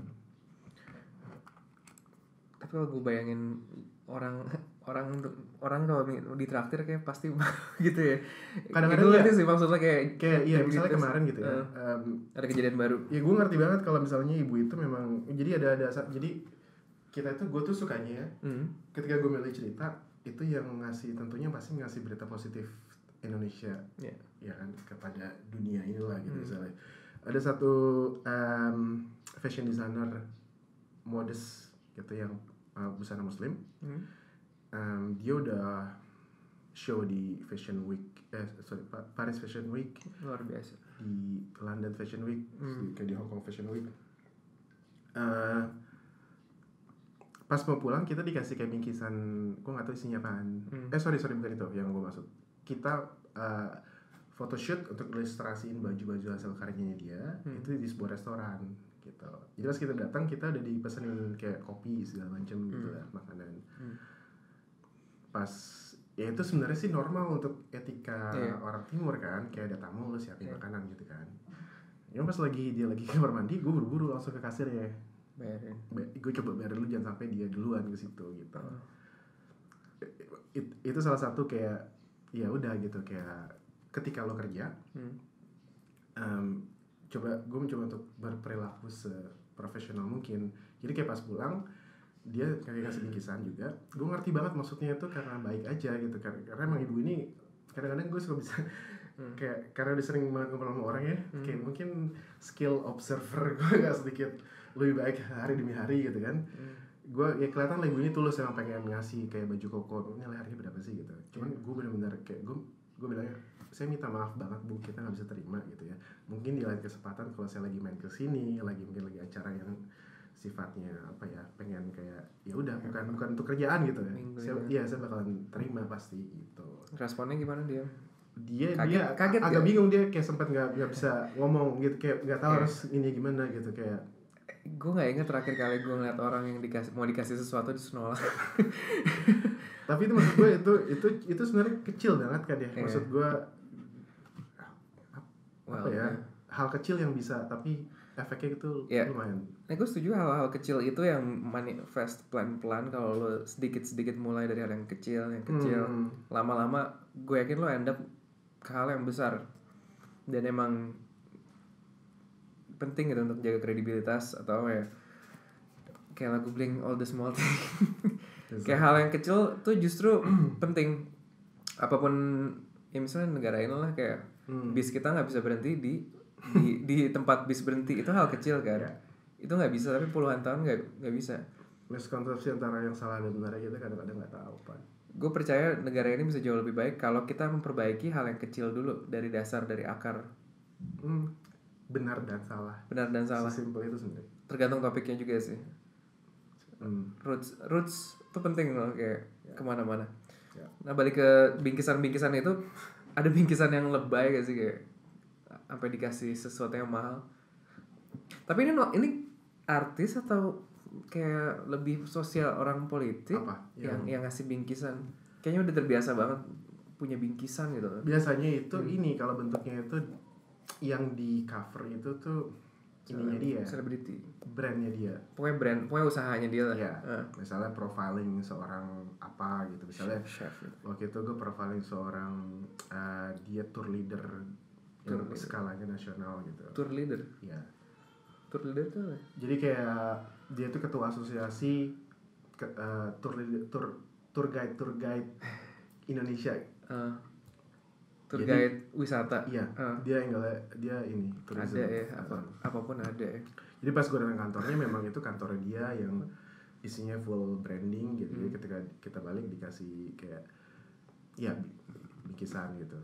Tapi kalau gue bayangin orang orang orang kalau mi- ditraktir kayak pasti gitu ya. Kadang-kadang gue ya. sih maksudnya kayak kayak iya kayak misalnya gitu. kemarin gitu ya Eh, em, ada kejadian baru. ya gue ngerti banget kalau misalnya ibu itu memang jadi ada ada jadi kita itu gue tuh sukanya ya Hmm. ketika gue milih cerita itu yang ngasih tentunya pasti ngasih berita positif Indonesia Iya. ya kan kepada dunia inilah gitu Hmm. misalnya ada satu em, fashion designer modest gitu yang uh, busana muslim Hmm. Em, dia udah show di Fashion Week eh sorry Pa- Paris Fashion Week Luar biasa. di London Fashion Week Hmm. di, di Hong Kong Fashion Week Eh, pas mau pulang kita dikasih kayak bingkisan gue nggak tahu isinya apaan Hmm. eh sorry sorry bukan itu yang gue maksud kita eh, photoshoot untuk ilustrasiin baju-baju hasil karyanya dia Hmm. itu di sebuah restoran gitu jadi pas kita datang kita udah dipesenin kayak kopi segala macam gitu Hmm. lah makanan Hmm. pas ya itu sebenarnya sih normal untuk etika Iya. orang timur kan kayak ada tamu lu siapin Iya. makanan gitu kan ya pas lagi dia lagi ke kamar mandi gue buru-buru langsung ke kasir ya Bayarin. gue coba bayar dulu jangan sampai dia duluan ke situ gitu Oh. It- itu salah satu kayak ya udah gitu kayak ketika lo kerja Hmm. em, coba gue mencoba untuk berperilaku seprofesional mungkin jadi kayak pas pulang dia kayak kasih bingkisan juga gue ngerti banget maksudnya itu karena baik aja gitu karena, karena emang ibu ini kadang-kadang gue suka bisa Hmm. kayak karena udah sering banget ngobrol sama orang ya Hmm. kayak mungkin skill observer gue gak sedikit lebih baik hari demi hari gitu kan Hmm. gue ya kelihatan lah ibu ini tulus emang pengen ngasih kayak baju koko ini harganya berapa sih gitu cuman Iya. gue bener-bener kayak gue gue bilangnya saya minta maaf banget bu kita nggak bisa terima gitu ya mungkin di lain kesempatan kalau saya lagi main ke sini lagi mungkin lagi acara yang sifatnya apa ya pengen kayak ya udah bukan bukan untuk kerjaan gitu ya Minggu saya, ini. iya saya bakalan terima pasti gitu Responnya gimana dia? dia Kaget- dia kaget agak gak? bingung dia kayak sempat nggak nggak bisa ngomong gitu kayak nggak tahu Iya. harus ini gimana gitu kayak Gue nggak inget terakhir kali gue ngeliat orang yang dikasih mau dikasih sesuatu di nolak. tapi itu maksud gue itu itu itu sebenarnya kecil banget kan ya Iya. maksud gue Well, apa ya hal kecil yang bisa tapi efeknya itu Iya. lumayan Nah, gue setuju hal-hal kecil itu yang manifest pelan-pelan kalau lo sedikit-sedikit mulai dari hal yang kecil, yang kecil, Hmm. lama-lama gue yakin lo end up ke hal yang besar. Dan emang penting gitu untuk jaga kredibilitas atau ya kayak lagu Blink All the Small Things. kayak hal yang kecil tuh justru penting. Apa pun ya misalnya negara ini lah kayak Hmm. bis kita nggak bisa berhenti di di di tempat bis berhenti itu hal kecil kan Iya. itu nggak bisa tapi puluhan tahun nggak nggak bisa miskonsepsi antara yang salah dan benar kita kadang-kadang nggak tahu pak gue percaya negara ini bisa jauh lebih baik kalau kita memperbaiki hal yang kecil dulu dari dasar dari akar Hmm, benar dan salah. Benar dan salah. Sesimpel itu sebenarnya tergantung topiknya juga sih. Hmm. roots roots itu penting loh kayak ke mana-mana. Ya. nah balik ke bingkisan-bingkisan itu ada bingkisan yang lebay gak sih kayak sampai dikasih sesuatu yang mahal? Tapi ini ini artis atau kayak lebih sosial orang politik Apa? yang yang ngasih bingkisan? Kayaknya udah terbiasa banget punya bingkisan gitu biasanya itu ini kalau bentuknya itu yang di cover itu tuh ininya dia. selebriti. Brandnya dia. Pokoknya brand pokoknya usahanya dia lah. Ya Eh, misalnya profiling seorang apa gitu. Misalnya chef gitu. waktu itu gue profiling seorang eh, dia tour leader yang Tour leader. skalanya nasional gitu. Tour leader? Ya tour leader tuh jadi kayak dia tuh ketua asosiasi ke, eh, tour leader tour tour guide tour guide Indonesia. Eh, tour Jadi- guide wisata. iya Eh, dia yang dia ini tourism. ada ya apa Eh, apa pun ada ya. Jadi pas gue datang kantornya memang itu kantornya dia yang isinya full branding gitu. Hmm. jadi ketika kita balik dikasih kayak ya bi- bikisan gitu.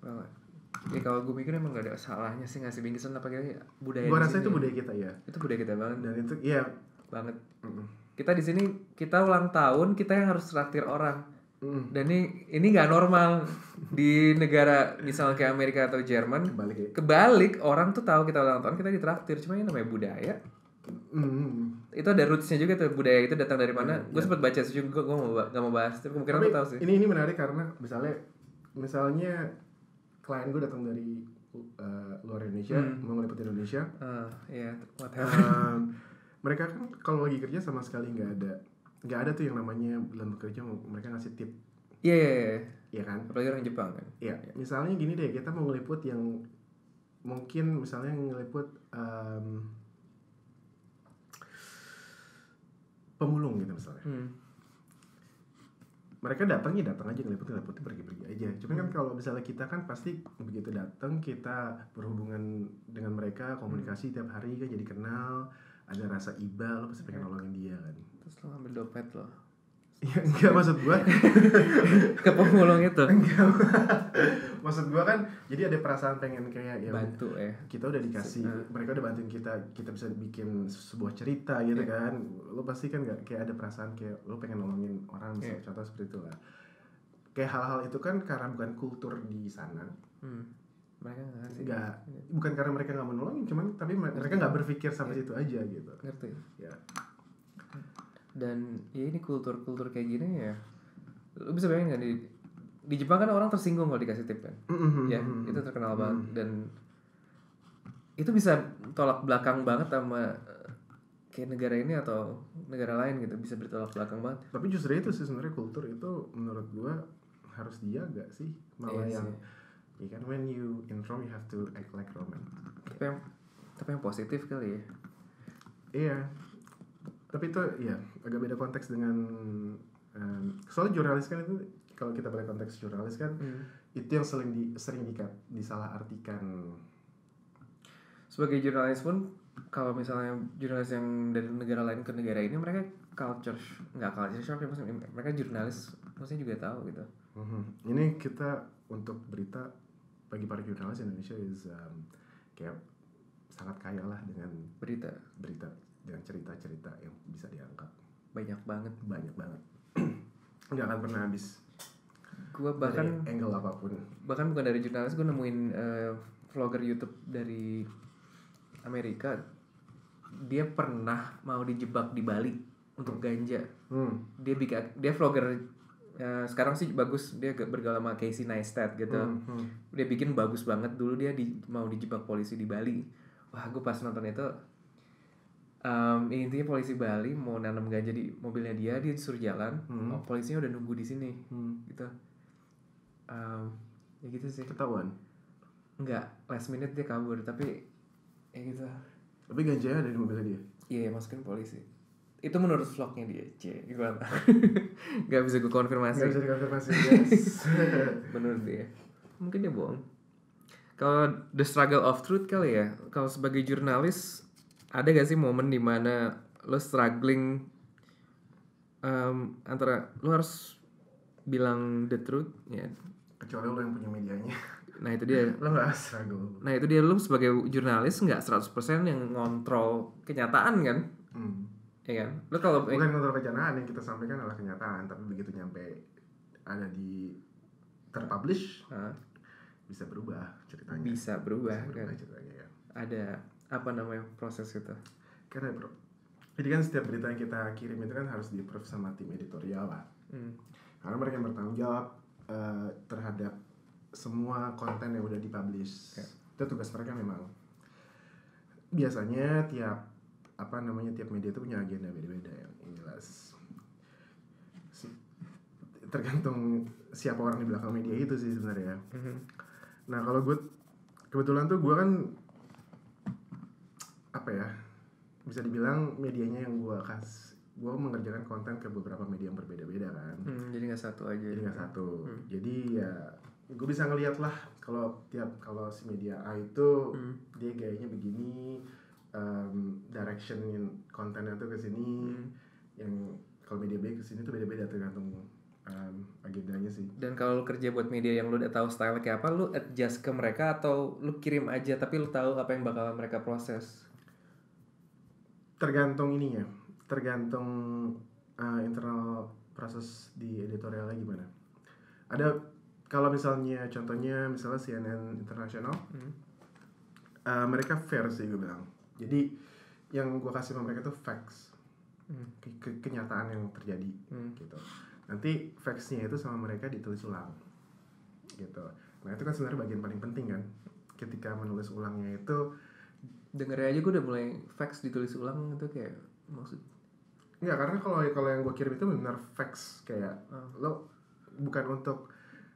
Well, ya kalau gue mikir emang gak ada salahnya sih ngasih bingkisan apa kayak budaya gue rasa itu budaya kita ya itu budaya kita banget. Dan itu ya banget. Mm, kita di sini kita ulang tahun kita yang harus traktir orang mm, dan ini ini nggak normal di negara misalnya kayak Amerika atau Jerman. Balik ya? Kebalik orang tuh tahu kita ulang tahun kita ditraktir. Cuma ini namanya budaya. Mm, itu ada rootsnya juga tuh budaya itu datang dari mana. Iya, gue sempat baca sih juga gue mau nggak mau bahas tapi kemungkinan tapi tahu sih. ini ini menarik karena misalnya misalnya klien gue datang dari uh, luar Indonesia Hmm. mau ngeliput Indonesia. Ah iya what happened? Um, mereka kan kalau lagi kerja sama sekali nggak ada nggak ada tuh yang namanya bulan bekerja mereka ngasih tip. Iya iya iya. Ya kan? Apalagi orang Jepang kan? Ya misalnya gini deh kita mau ngeliput yang mungkin misalnya ngeliput um, pemulung gitu misalnya. Hmm. mereka datang ya datang aja ngeliput ngeliput pergi pergi aja. Cuman kan kalau misalnya kita kan pasti begitu datang kita berhubungan dengan mereka komunikasi tiap hari kan jadi kenal ada rasa iba lo pasti pengen nolongin dia kan terus lo ambil dompet lo. Ya enggak maksud gua. Ke pemulung itu? Enggak maksud gua kan jadi ada perasaan pengen kayak ya bantu ya. kita udah dikasih Nah. mereka udah bantuin kita kita bisa bikin sebuah cerita gitu Iya. kan. Lo pasti kan nggak kayak ada perasaan kayak lo pengen nolongin orang misalnya contoh seperti itu lah kayak hal-hal itu kan karena bukan kultur di sana. Hmm. mereka nggak bukan karena mereka nggak mau nolongin cuman tapi me- mereka nggak berpikir sampai Iya. situ aja gitu. Ngerti. Ya dan ya ini kultur-kultur kayak gini ya lu bisa bayangin nggak di di Jepang kan orang tersinggung kalau dikasih tip kan? Ya itu terkenal banget. Dan itu bisa tolak belakang banget sama eh, kayak negara ini atau negara lain gitu bisa bertolak belakang banget. Tapi justru itu sih sebenarnya kultur itu menurut gua harus dijaga sih. Malah Iya yang sih. ya kan when you in Rome you have to act like Roman. Tapi yang tapi yang positif kali ya. Iya. Tapi itu ya agak beda konteks dengan em, soalnya jurnalis kan itu kalau kita balik konteks jurnalis kan itu yang sering di sering di, disalahartikan. sebagai jurnalis pun kalau misalnya jurnalis yang dari negara lain ke negara ini mereka culture nggak culture shock ya maksudnya mereka jurnalis maksudnya juga tahu gitu Mhm. Ini kita untuk berita bagi para jurnalis Indonesia is um, kayak sangat kaya lah dengan berita berita dengan cerita-cerita yang bisa diangkat banyak banget banyak banget. Nggak akan pernah habis gue bahkan bahkan angle apa pun. bahkan bukan dari jurnalis gue nemuin eh, vlogger YouTube dari Amerika dia pernah mau dijebak di Bali untuk ganja Hmm. dia bikin dia vlogger Ya, sekarang sih bagus dia bergaul sama Casey Neistat gitu. Hmm, hmm. Dia bikin bagus banget dulu dia di, mau dijebak polisi di Bali. Wah, gue pas nonton itu em, intinya polisi Bali mau nanam ganja di mobilnya dia, dia disuruh jalan. Hmm. Oh, polisinya udah nunggu di sini Hmm. gitu. Em, ya gitu sih. Ketahuan. Enggak, last minute dia kabur tapi ya gitu. Tapi ganjanya ada di mobilnya dia. Iya, masukin polisi. Itu menurut vlognya dia, C. Gimana? Gak bisa gue konfirmasi. Nggak bisa dikonfirmasi guys. menurut dia mungkin dia bohong kalau the struggle of truth kali ya kalau sebagai jurnalis ada gak sih momen di mana lo struggling em, antara lo harus bilang the truth ya Kecuali lo yang punya medianya. nah itu dia Lo nggak struggle. nah itu dia lo sebagai jurnalis nggak 100% yang ngontrol kenyataan kan Hmm. ya kan lo kalau Bukan kontrol kenyataan yang kita sampaikan adalah kenyataan, tapi begitu nyampe ada di terpublish Ah, bisa berubah ceritanya. bisa berubah Bisa berubah kan ceritanya ya. ada apa namanya proses itu Karena bro, jadi kan setiap berita yang kita kirim itu kan harus di approve sama tim editorial lah. Hmm. Karena mereka yang bertanggung jawab eh, terhadap semua konten yang udah dipublish. Oke. Itu tugas mereka memang. Biasanya tiap apa namanya tiap media itu punya agenda beda-beda yang jelas. Tergantung siapa orang di belakang media itu sih sebenarnya. Mhm. Nah kalau gue kebetulan tuh gue kan apa ya bisa dibilang medianya yang gue kas gue mengerjakan konten ke beberapa media yang berbeda-beda kan Hmm, jadi nggak satu aja jadi nggak satu Hmm. jadi ya gue bisa ngeliat lah kalau tiap kalau si media A itu Hmm. dia gayanya begini um, direction kontennya tuh ke sini Hmm. yang kalau media B ke sini tuh beda-beda tergantung um, agendanya sih Dan kalau lu kerja buat media yang lu udah tahu style kayak apa, lu adjust ke mereka atau lu kirim aja tapi lu tahu apa yang bakal mereka proses. Tergantung ininya tergantung uh, internal proses di editorialnya gimana ada kalau misalnya contohnya misalnya CNN internasional Hmm. uh, mereka fair sih gue bilang jadi yang gue kasih sama mereka tuh facts Hmm. ke- ke- kenyataan yang terjadi Hmm. gitu nanti factsnya itu sama mereka ditulis ulang gitu nah itu kan sebenarnya bagian paling penting kan ketika menulis ulangnya itu Dengernya aja gue udah mulai fax ditulis ulang itu kayak maksud Enggak, karena kalau kalau yang gue kirim itu benar facts kayak Oh. lo bukan untuk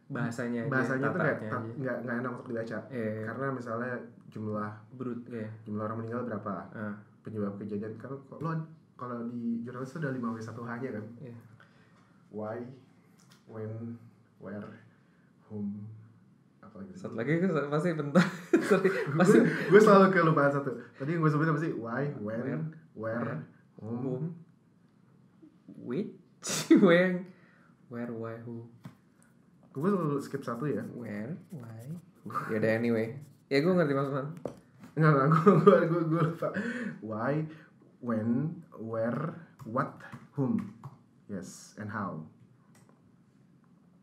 bahasanya bahasanya tuh kayak nggak nggak enak untuk dibaca Iya, karena misalnya jumlah brut ya. jumlah orang meninggal berapa Ah, penyebab kejadian kalau lo kalau di jurnalis itu ada 5 w 1 h nya kan iya. why when where whom apa lagi Satu lagi pasti bentar. Sorry, pasti gue selalu kelupaan satu. Tadi yang gue sebutin apa sih? Why when where Where, whom whom, which, when, where, why, who, gue selalu skip satu ya. Where, why. Ya udah anyway. Ya gue ngerti maksudnya. Enggak, enggak, gue, gue, gue, gue lupa. Why, when, where, what, whom. Yes, and how.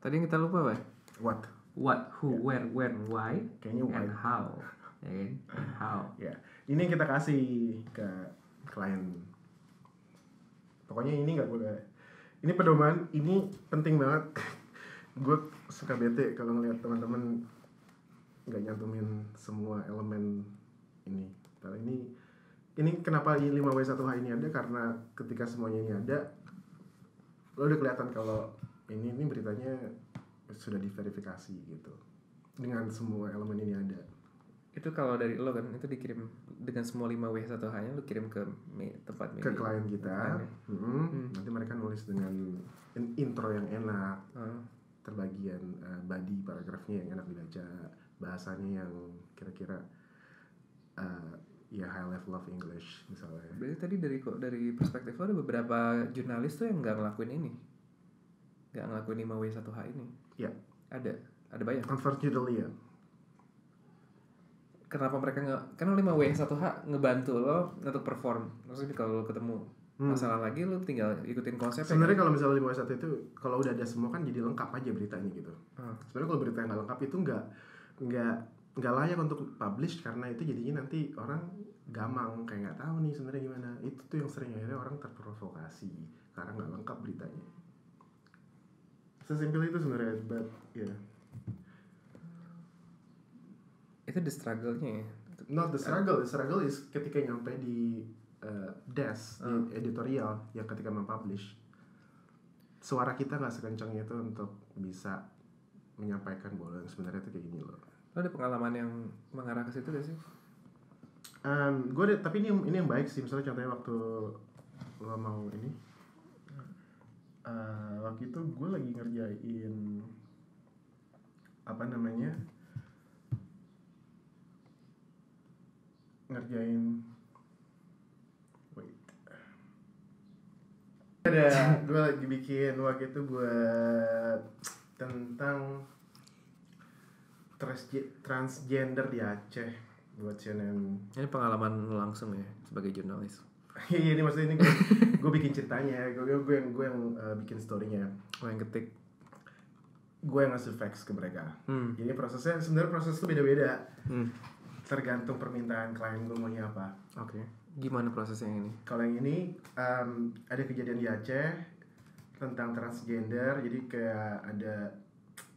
Tadi yang kita lupa apa? What What, who, where, when, why, Kayaknya why and how. Ya kan? And how. Ya, ini yang kita kasih ke klien Pokoknya ini nggak boleh Ini pedoman, ini penting banget Gue suka bete kalau ngeliat teman-teman nggak nyantumin semua elemen ini Kalau ini ini kenapa ini 5W1H ini ada karena ketika semuanya ini ada lo udah kelihatan kalau ini ini beritanya sudah diverifikasi gitu. Dengan semua elemen ini ada. Itu kalau dari lo kan, itu dikirim dengan semua 5 W 1 H nya lo kirim ke me- tempat ke klien kita. Klien. Ya. Mm-mm. Hmm. nanti mereka nulis dengan in- intro yang enak. Ah, terbagian eh, body paragrafnya yang enak dibaca. Bahasanya yang kira-kira eh, ya high level of English misalnya. Berarti tadi dari kok dari perspektif lo ada beberapa jurnalis tuh yang nggak ngelakuin ini, nggak ngelakuin 5 W 1 H ini. Iya. Ada, ada banyak. unfortunately ya Kenapa mereka nggak? Karena 5 W 1 H ngebantu lo untuk perform. Maksudnya kalau lo ketemu Hmm. masalah lagi lo tinggal ikutin konsep. sebenarnya kalau misalnya lima satu itu kalau udah ada semua kan jadi lengkap aja beritanya gitu Ah. sebenarnya kalau berita yang nggak lengkap itu nggak nggak nggak layak untuk publish karena itu jadinya nanti orang gamang kayak nggak tahu nih sebenarnya gimana itu tuh yang sering akhirnya orang terprovokasi karena nggak lengkap beritanya sesimpel itu sebenarnya but ya itu the struggle-nya ya? Not the struggle the struggle is ketika nyampe di uh, desk di editorial yang ketika mempublish suara kita nggak sekencang itu untuk bisa menyampaikan bahwa yang sebenarnya itu kayak gini loh. Lo ada pengalaman yang mengarah ke situ gak sih? Um, gue ada, tapi ini ini yang baik sih. Misalnya contohnya waktu lo mau ini uh, waktu itu gue lagi ngerjain apa namanya ngerjain wait. Ada gue lagi bikin waktu itu buat tentang transge- transgender di Aceh buat CNN ini pengalaman langsung ya sebagai jurnalis Iya ini maksudnya ini gue, gue bikin ceritanya, gue gue yang gue yang uh, bikin storynya, lo yang ketik gue yang ngasih facts ke mereka. hmm. Jadi prosesnya sebenarnya proses itu beda-beda, hmm. tergantung permintaan klien gue maunya apa. oke gimana prosesnya yang ini Kalau yang ini um, ada kejadian di Aceh tentang transgender, jadi kayak ada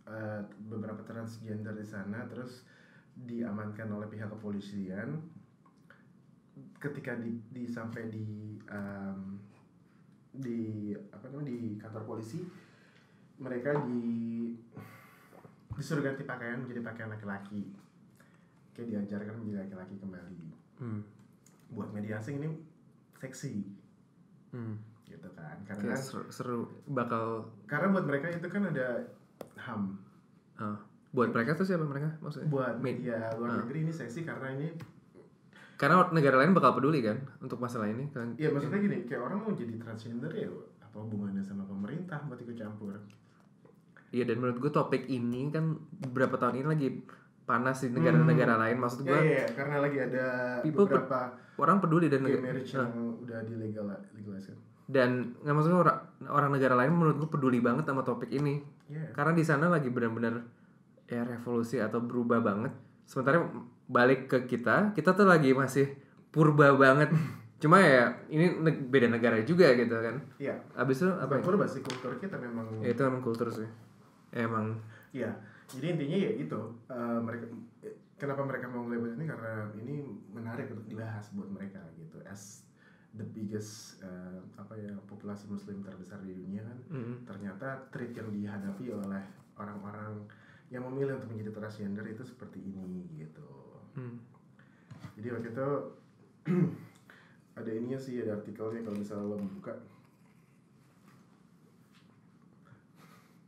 uh, beberapa transgender di sana, terus diamankan oleh pihak kepolisian. Ketika di, di sampai di um, di apa namanya di kantor polisi, mereka di disuruh ganti pakaian menjadi pakaian laki-laki, kayak diajarkan menjadi laki-laki kembali. hmm. Buat media asing ini seksi Hmm. gitu kan karena Kayak seru, seru bakal karena buat mereka itu kan ada ham ah. buat mereka tuh siapa mereka maksudnya buat Med- media luar Ah. negeri ini seksi karena ini karena negara lain bakal peduli kan untuk masalah ini kan? Ya maksudnya gini kayak orang mau jadi transgender ya apa hubungannya sama pemerintah buat ikut campur? Iya dan menurut gue topik ini kan beberapa tahun ini lagi panas di negara-negara lain. Maksud gue ya, ya, ya, karena lagi ada People beberapa orang peduli dan gay marriage yang udah dilegal legalisir dan nggak maksudnya orang orang negara lain menurut gue peduli banget sama topik ini. Ya karena di sana lagi benar-benar ya revolusi atau berubah banget. Sementara balik ke kita kita tuh lagi masih purba banget. Cuma ya ini neg- beda negara juga gitu kan. Ya abis itu apa apa ya? purba sih kultur kita memang ya itu emang kultur sih. Emang. Ya jadi intinya ya itu eh, mereka kenapa mereka mau label ini? Karena ini menarik untuk dibahas buat mereka gitu. As the biggest eh, apa ya populasi muslim terbesar di dunia kan. Mm, ternyata treat yang dihadapi oleh orang-orang yang memilih untuk menjadi transgender itu seperti ini gitu mm. jadi waktu itu ada ininya sih ada artikelnya kalau misalnya lo buka.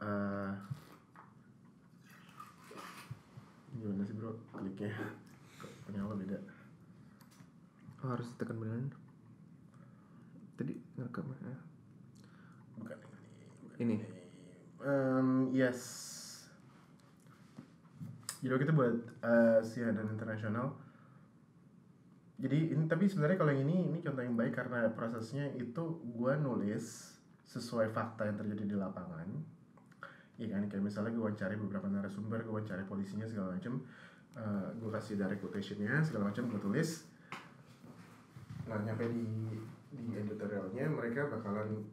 Eh, gimana sih bro? Kliknya. Nyala beda? Oh, harus ditekan beneran? Tadi ngerekam ya? Bukan ini. ini. Em, yes jadi waktu itu buat eh, CNN internasional jadi ini tapi sebenarnya kalau yang ini ini contoh yang baik karena prosesnya itu gua nulis sesuai fakta yang terjadi di lapangan. Iya kan? Kayak misalnya gue wawancari beberapa narasumber gue wawancari polisinya segala macam Eh, gue kasih direct quotationnya segala macam gue tulis. Nah nyampe di di editorialnya mereka bakalan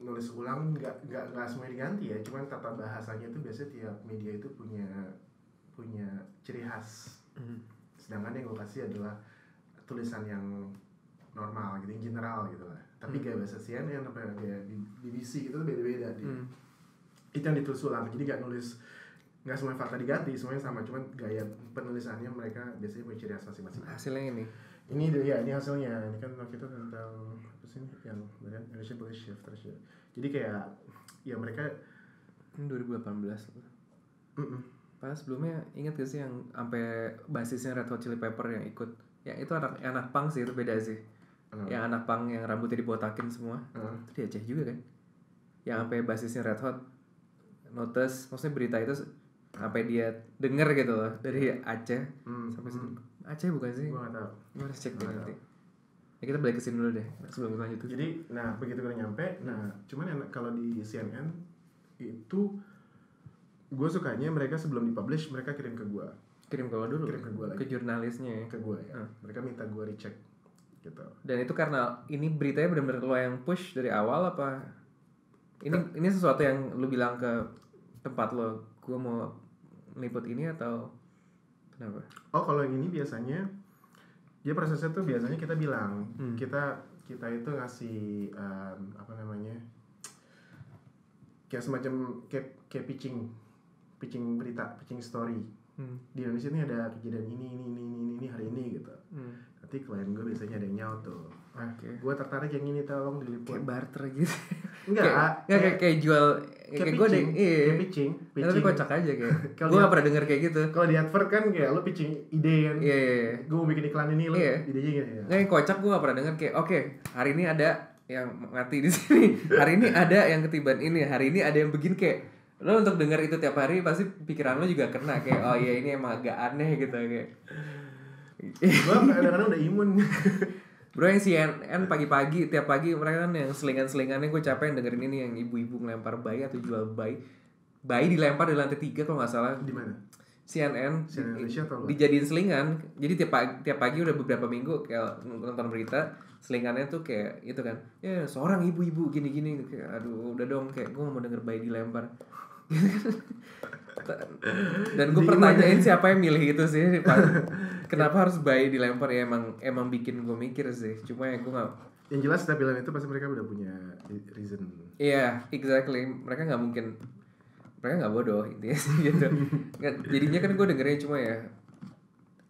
nulis ulang nggak nggak nggak semuanya diganti ya. Cuman tata bahasanya itu biasanya tiap media itu punya punya ciri khas Mm. sedangkan yang gue kasih adalah tulisan yang normal gitu yang general gitu lah tapi Hmm. gaya bahasa CNN apa gaya B- BBC itu beda-beda di Mm. itu yang ditulis ulang jadi nggak nulis nggak semuanya fakta diganti semuanya sama cuman gaya penulisannya mereka biasanya punya ciri khas masing-masing hasilnya ini ini dia ya ini hasilnya ini kan waktu itu tentang apa sih yang badan Indonesian Police Shifters ya jadi kayak ya mereka ini 2018 mm-mm. Pas sebelumnya inget gak sih yang sampai basisnya Red Hot Chili Pepper yang ikut? Ya itu anak anak pang sih itu beda sih. Kenapa? yang anak pang yang rambutnya dibotakin semua. Heeh. itu di Aceh juga kan? Yang sampai basisnya Red Hot notice maksudnya berita itu sampai dia denger gitu loh dari Aceh. Hmm, sampai hmm. situ Aceh bukan sih? Gua nggak tahu. Gue harus cek deh nanti. ya kita balik ke sini dulu deh sebelum kita lanjut. Jadi nah begitu gue nyampe nah cuman kalau di CNN itu gue sukanya mereka sebelum dipublish mereka kirim ke gue kirim ke lo dulu? Kirim ke gua lagi. ke jurnalisnya ya? Ke gue ya. Hmm. mereka minta gue recheck gitu. Dan itu karena ini beritanya benar-benar lo yang push dari awal apa? Ini ini sesuatu yang lu bilang ke tempat lo gue mau liput ini atau kenapa? Oh kalau yang ini biasanya dia prosesnya tuh biasanya kita bilang. Hmm. kita kita itu ngasih em, apa namanya kayak semacam kayak kayak pitching pitching berita pitching story. Hmm. di Indonesia ini ada kejadian ini ini ini ini, ini hari ini gitu. Hmm. nanti klien gue biasanya ada yang nyaut tuh. Ah Oke. gue tertarik yang ini tolong diliput. Kayak barter gitu. Enggak kayak, ah, nggak, kayak, kayak jual kayak kayak gue deh. iya. kayak pitching Nah, tapi pitching. kocak aja kayak. Gue gak pernah denger kayak gitu. kalau di advert kan kayak lo pitching ide kan. Iya iya iya. Gue mau bikin iklan ini lo Iya. idenya gini ya Nggak, yang kocak gue gak pernah denger kayak oke hari ini ada yang mati di sini. Hari ini ada yang ketiban ini. Hari ini ada yang begini kayak lo untuk denger itu tiap hari pasti pikiran lo juga kena kayak oh iya ini emang agak aneh gitu kayak. Gue kadang-kadang udah imun. Bro yang CNN pagi-pagi tiap pagi mereka kan yang selingan-selingannya gue capek dengerin ini yang ibu-ibu ngelempar bayi atau jual bayi. Bayi dilempar di lantai tiga kalau nggak salah. Di mana? CNN, CNN Indonesia atau dijadiin selingan. Jadi tiap pagi, tiap pagi udah beberapa minggu kayak nonton berita selingannya tuh kayak itu kan. Ya seorang ibu-ibu gini-gini. Kayak aduh udah dong kayak gue mau denger bayi dilempar dan gue pertanyain siapa yang milih itu sih kenapa harus bayi dilempar ya emang emang bikin gue mikir sih. Cuma ya gue gak yang jelas setiap bilang itu pasti mereka udah punya reason. Iya, exactly. Mereka nggak mungkin, mereka nggak bodoh intinya sih gitu. Jadinya kan gue dengernya cuma ya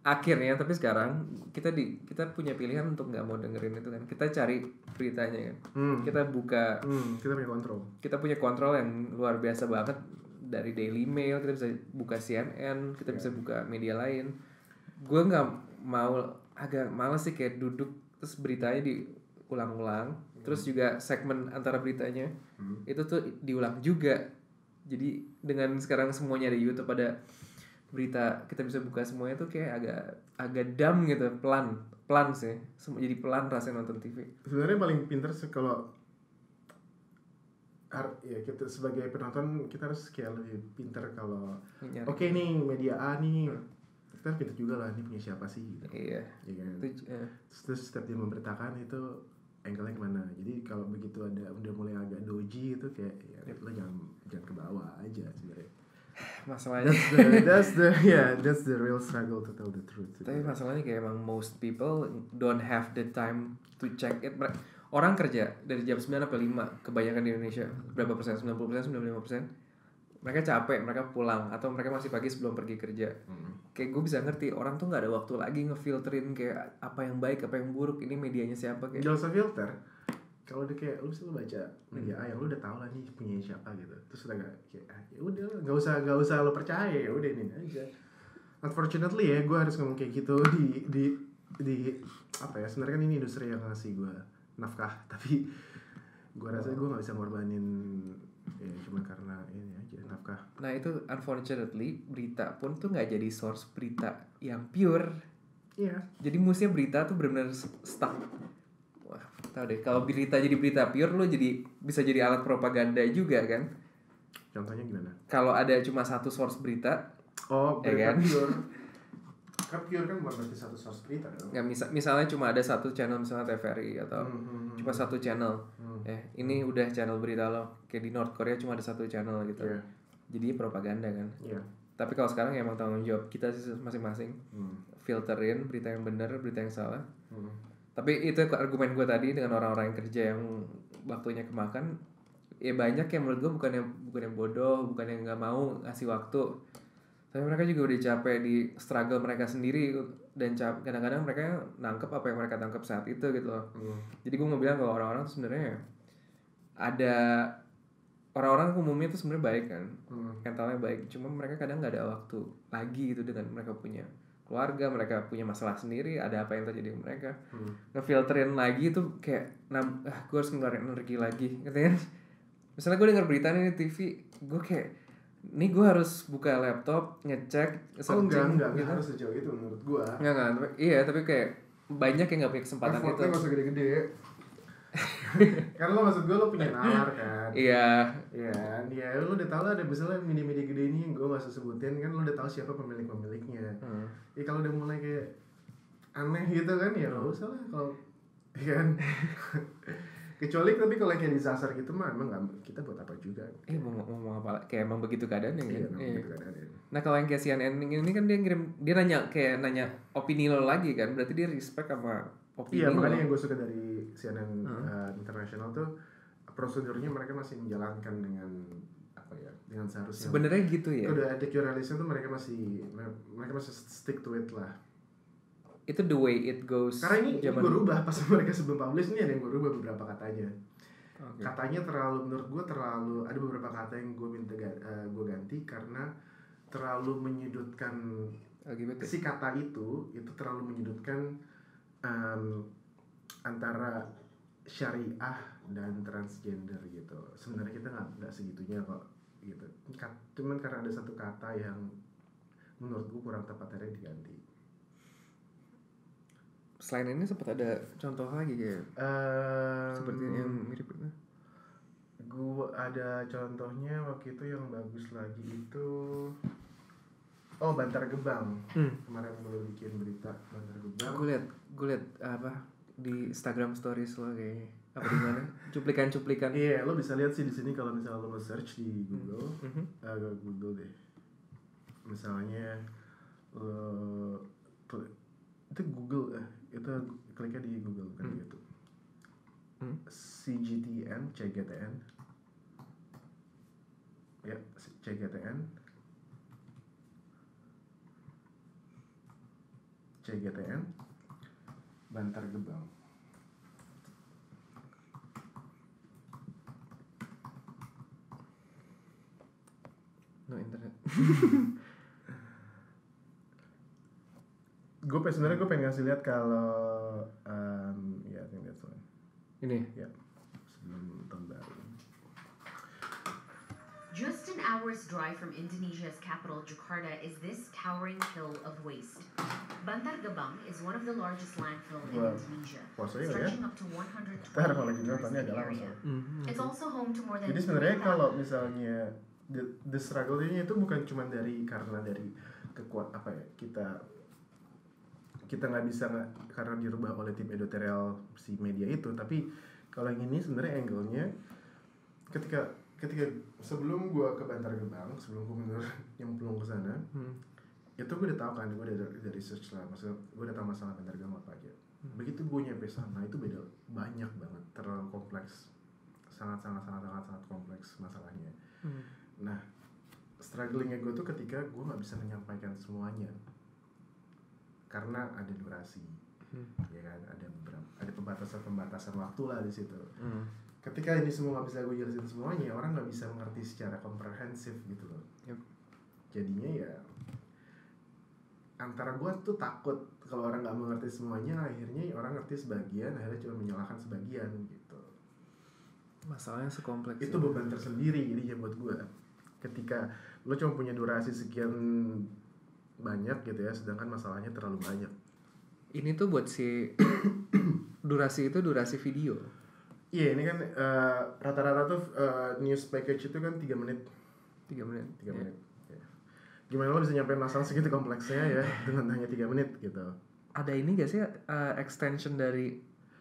akhirnya tapi sekarang kita di kita punya pilihan untuk nggak mau dengerin itu kan. Kita cari beritanya kan. Hmm. kita buka hmm, kita punya kontrol. kita punya kontrol yang luar biasa banget dari Daily Mail kita bisa buka CNN kita bisa buka media lain. Gue nggak mau agak males sih kayak duduk terus beritanya diulang-ulang. Terus juga segmen antara beritanya Hmm. itu tuh diulang juga. Jadi dengan sekarang semuanya ada YouTube ada berita kita bisa buka semuanya tuh kayak agak agak dam gitu pelan pelan sih. Jadi pelan rasanya nonton TV sebenarnya paling pinter sih kalau ya kita sebagai penonton kita harus kayak lebih pinter kalau oke nih media A nih. Kita harus pinter juga lah ini punya siapa sih? Gitu. iya. Ya kan? Itu eh, terus, setiap dia memberitakan itu angle-nya ke mana? Jadi kalau begitu ada udah mulai agak doji itu kayak ya, lo jangan jangan ke bawah aja sebenarnya masalahnya that's the that's the yeah that's the real struggle to tell the truth Tapi masalahnya kayak emang most people don't have the time to check it. Orang kerja dari jam 9 sampai 5 kebanyakan di Indonesia. Berapa persen? 90 persen, 95 persen. Mereka capek, mereka pulang atau mereka masih pagi sebelum pergi kerja. Hmm. Kayak gue bisa ngerti orang tuh nggak ada waktu lagi ngefilterin kayak apa yang baik, apa yang buruk. Ini medianya siapa kayak. Gak usah filter kalau udah kayak lu bisa lu baca media A yang lu udah tahu lah nih punya siapa gitu. Terus udah gak kayak ah, ya udah nggak usah nggak usah lo percaya ya udah ini aja. Unfortunately ya gue harus ngomong kayak gitu di di di apa ya sebenarnya kan ini industri yang ngasih gue nafkah tapi gue rasa gue nggak bisa ngorbanin ya cuma karena ini aja nafkah. Nah itu unfortunately berita pun tuh nggak jadi source berita yang pure. iya. Jadi musuhnya berita tuh benar-benar stuck. Wah, tau deh. Kalau berita jadi berita pure, lo jadi bisa jadi alat propaganda juga kan. contohnya gimana Kalau ada cuma satu source berita, oh Ya berita kan? pure kan pure kan bukan berarti satu source berita dong nggak misal misalnya cuma ada satu channel misalnya TVRI atau Hmm, hmm, hmm. cuma satu channel. Hmm. Eh, ini udah channel berita lo. Kayak di North Korea cuma ada satu channel gitu. Iya. Jadi propaganda kan. Iya. Tapi kalau sekarang ya emang tanggung jawab kita sih masing-masing Hmm. filterin berita yang benar, berita yang salah. Hmm. Tapi itu argumen gue tadi dengan orang-orang yang kerja yang waktunya kemakan, ya banyak yang menurut gue bukan yang bukan yang bodoh, bukan yang nggak mau ngasih waktu. Tapi mereka juga udah capek di struggle mereka sendiri dan kadang-kadang mereka nangkep apa yang mereka tangkap saat itu gitu loh. Hmm. Jadi gue mau bilang kalau orang-orang sebenarnya ada orang-orang umumnya tuh sebenarnya baik kan, Hmm. mentalnya baik. Cuma mereka kadang nggak ada waktu lagi gitu dengan mereka punya keluarga, mereka punya masalah sendiri, ada apa yang terjadi mereka. Hmm. ngefilterin lagi tuh kayak nam ah gue harus ngeluarin energi lagi gitu kan misalnya gue denger berita nih di TV gue kayak nih gue harus buka laptop ngecek Oh enggak, enggak, gitu. enggak harus sejauh itu menurut gua. Nggak, nggak, tapi, iya tapi kayak banyak yang nggak punya kesempatan itu. Effortnya gak usah gede-gede Karena lo maksud gua lo punya nalar kan? Iya. Iya kan, ya lo udah tau lah ada misalnya media-media gede ini yang gue gak usah sebutin kan lo udah tahu siapa pemilik-pemiliknya. Hmm. Ya kalau udah mulai kayak aneh gitu kan ya gak usah lah kalau Iya kan? Kecuali tapi kalau kayak disaster gitu mah emang nggak kita buat apa juga. Eh mau mau ngomong apa kayak emang begitu keadaannya iya kan emang Iya. gitu keadaannya. nah kalau yang kayak CNN ini kan dia ngirim dia nanya kayak nanya opini lo lagi kan? Berarti dia respect sama opini iya lo. makanya yang gue suka dari CNN Hmm. uh, internasional tuh prosedurnya mereka masih menjalankan dengan apa ya dengan seharusnya. Sebenarnya gitu ya. Udah ada jurnalisnya tuh mereka masih mereka masih stick to it lah. Itu the way it goes karena ini, ini zaman gue rubah pas mereka sebelum publish ini ada yang gue rubah beberapa katanya. Oke. katanya terlalu menurut gue terlalu ada beberapa kata yang gue minta ga- eh, gue ganti karena terlalu menyudutkan LGBT si kata itu itu terlalu menyudutkan em, antara syariah dan transgender gitu. Sebenarnya kita nggak nggak segitunya kok gitu. Cuman karena ada satu kata yang menurut gue kurang tepat akhirnya diganti. Selain ini sempat ada contoh lagi kayak Em, seperti yang mirip itu. Gua ada contohnya waktu itu yang bagus lagi itu Oh Bantar Gebang. Hmm. kemarin gue bikin berita Bantar Gebang. Gue liat gue liat apa di Instagram stories lo kayak apa di mana? Cuplikan-cuplikan. Iya lo bisa lihat sih di sini kalau misalnya lo search di Google. Mhm. eh, ke Google deh. Misalnya lo klik- itu Google eh itu kliknya di Google kan Hmm. gitu. Hmm. CGTN CGTN ya CGTN CGTN Bantar Gebang. No internet. Gue sebenarnya gue pengen ngasih lihat kalau um, ya I think that's one ini? Ya. sebelum tahun baru Just an hour's drive from Indonesia's capital, Jakarta, is this towering hill of waste. Bantar Gebang is one of the largest landfill in Indonesia, puasanya ya stretching up to 120 Ntar kalau lagi hectares nontonnya in agak lama area. soalnya. Mhm. It's also home to more than Jadi sebenarnya 3,000 kalau misalnya the, the struggle-nya itu bukan cuma dari karena dari kekuat apa ya kita kita nggak bisa nggak karena dirubah oleh tim editorial si media itu tapi kalau yang ini sebenarnya angle-nya ketika ketika sebelum gua ke Bantar Gebang sebelum gua bener yang belum ke sana Hmm. itu gue udah tahu kan gue udah udah research lah maksudnya gue udah tahu masalah Bantar Gebang apa aja Hmm. begitu gue nyampe sana itu beda banyak banget terlalu kompleks sangat sangat sangat sangat sangat kompleks masalahnya Hmm. nah strugglingnya gue tuh ketika gue nggak bisa menyampaikan semuanya karena ada durasi Hmm. ya kan ada beberapa ada pembatasan pembatasan waktu lah di situ Hmm. Ketika ini semua nggak bisa gue jelasin semuanya orang nggak bisa mengerti secara komprehensif gitu loh. Yep. jadinya ya antara gue tuh takut kalau orang nggak mengerti semuanya akhirnya orang ngerti sebagian akhirnya cuma menyalahkan sebagian gitu. Masalahnya sekompleks itu beban tersendiri jadinya buat gue ketika lo cuma punya durasi sekian banyak gitu ya sedangkan masalahnya terlalu banyak. Ini tuh buat si durasi itu durasi video iya ini kan eh, rata-rata tuh eh, news package itu kan tiga menit. Tiga menit tiga Ya. menit Ya. gimana lo bisa nyampein masalah segitu kompleksnya ya? Dengan hanya tiga menit gitu. Ada ini gak sih uh, extension dari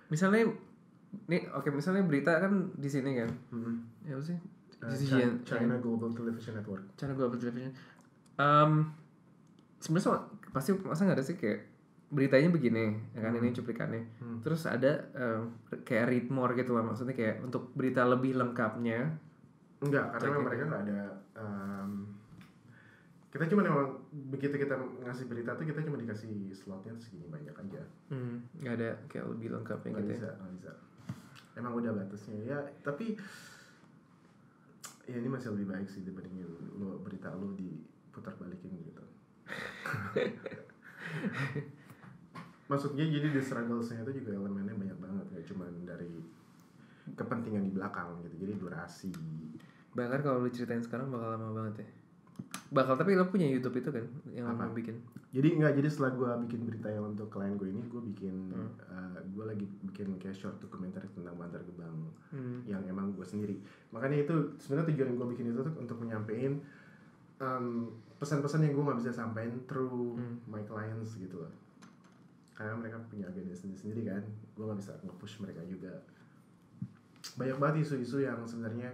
misalnya nih oke misalnya berita kan di sini kan? Hmm. ya apa sih? Di China, China Global Television Network. Channel global television. Um, sebenarnya so- pasti masa nggak ada sih kayak beritanya begini ya kan ini cuplikannya. Hmm. terus ada um, kayak read more gitu lah maksudnya kayak untuk berita lebih lengkapnya. Enggak karena memang mereka nggak ada em, kita cuma memang begitu kita ngasih berita tuh kita cuma dikasih slotnya segini banyak aja. Hmm, nggak ada kayak lebih lengkapnya nggak gitu ya. bisa nggak bisa. Emang udah batasnya ya tapi ya ini masih lebih baik sih dibandingin lo berita lo diputar balikin gitu maksudnya jadi di strugglesnya itu juga elemennya banyak banget nggak cuma dari kepentingan di belakang gitu jadi durasi bahkan kalau lu ceritain sekarang bakal lama banget ya bakal tapi lo punya YouTube itu kan yang lo Apa? mau bikin jadi nggak jadi setelah gue bikin berita yang untuk klien gue ini gue bikin Hmm. gue lagi bikin kayak short dokumenter tentang Bantar Gebang hmm. yang emang gue sendiri makanya itu sebenarnya tujuan gue bikin itu tuh untuk menyampaikan um, pesan-pesan yang gue nggak bisa sampaikan through Hmm. my clients gitu loh karena mereka punya agenda sendiri-sendiri kan. Gue nggak bisa nge-push mereka juga. Banyak banget isu-isu yang sebenarnya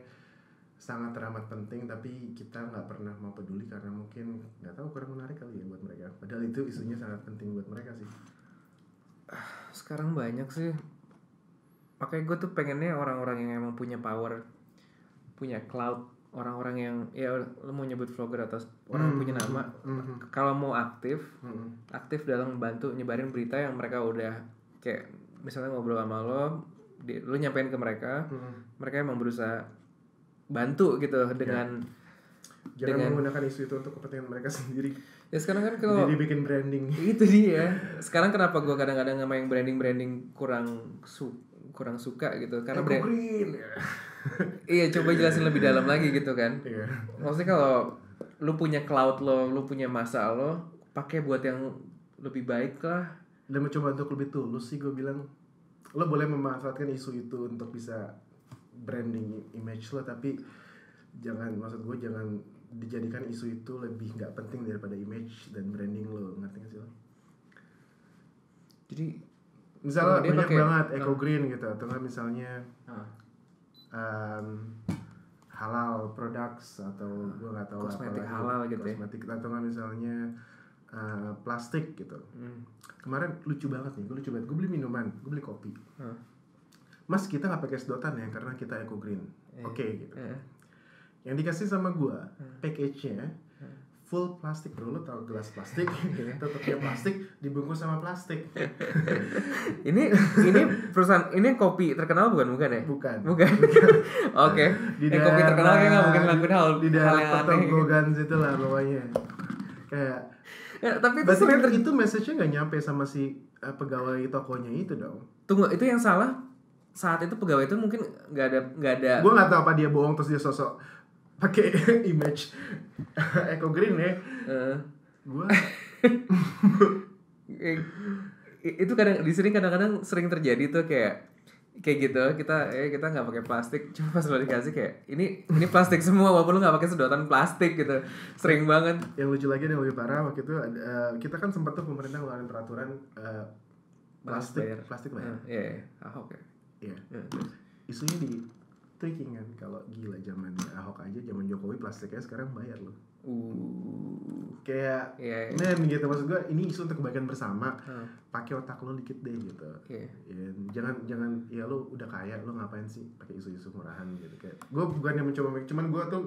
sangat teramat penting tapi kita nggak pernah mau peduli karena mungkin nggak tahu kurang menarik kali ya buat mereka. Padahal itu isunya sangat penting buat mereka sih. Sekarang banyak sih. Makanya gue tuh pengennya orang-orang yang emang punya power punya cloud orang-orang yang ya lu mau nyebut vlogger atau orang yang punya nama Mhm. kalau mau aktif Mhm. aktif dalam membantu nyebarin berita yang mereka udah kayak misalnya ngobrol sama lo di, lu nyampein ke mereka Mhm. mereka emang berusaha bantu gitu dengan jangan Dengan- menggunakan isu itu untuk kepentingan mereka sendiri ya sekarang kan kalau jadi bikin branding itu dia sekarang kenapa gue kadang-kadang sama yang branding branding kurang su kurang suka gitu karena Eco brand green ya. Iya coba jelasin lebih dalam lagi gitu kan. Iya. maksudnya kalau lu punya cloud lo lu punya masa lo pakai buat yang lebih baik lah. Dan mencoba untuk lebih tulus sih gue bilang. Lo boleh memanfaatkan isu itu untuk bisa branding image lo tapi jangan maksud gue jangan dijadikan isu itu lebih nggak penting daripada image dan branding lo ngerti gak sih lo? Jadi misalnya banyak pakai- banget eco green gitu atau nggak misalnya ah, um, halal products atau gue nggak tahu Kosmetik apa halal gitu ya. kosmetik atau nggak misalnya uh, plastik gitu. Hmm, kemarin lucu banget nih gue lucu banget. Gue beli minuman gue beli kopi. Ah, mas kita nggak pakai sedotan ya karena kita eco green. Eh. oke gitu. eh, yang dikasih sama gue Hmm. package-nya full plastik bro. Lo tau gelas plastik? Tutupnya plastik dibungkus sama plastik. Ini ini perusahaan ini kopi terkenal bukan? Bukan ya? Bukan. Bukan. Oke. Di eh, kopi terkenal kayak nggak? Mungkin ngelakuin hal di daerah pertogogan situ lah pokoknya. Kayak Ya, tapi itu sering kan ter- itu message-nya nggak nyampe sama si eh, pegawai tokonya itu dong. Tunggu itu yang salah. Saat itu pegawai itu mungkin nggak ada nggak ada gue nggak tahu apa dia bohong terus dia sosok pakai image eco green ya. Eh, gue eh, itu kadang di sini kadang-kadang sering terjadi tuh kayak kayak gitu kita eh kita nggak pakai plastik. Cuma pas lo dikasih kayak ini ini plastik semua walaupun lo nggak pakai sedotan plastik gitu. Sering banget. Yang lucu lagi yang lebih parah waktu itu eh, kita kan sempat tuh pemerintah ngeluarin peraturan eh, plastik Bayar. plastik bayar. Eh, iya iya. Ahok ya Iya. Isunya di tweaking kan kalau gila zaman Ahok aja zaman Jokowi plastiknya sekarang bayar loh. Uh. Kayak iya iya. men gitu maksud gue ini isu untuk kebaikan bersama Ah, pakai otak lo dikit deh gitu. Iya. Ya, jangan jangan ya lo udah kaya lo ngapain sih pakai isu-isu murahan gitu kayak gue bukan yang mencoba make- cuman gue tuh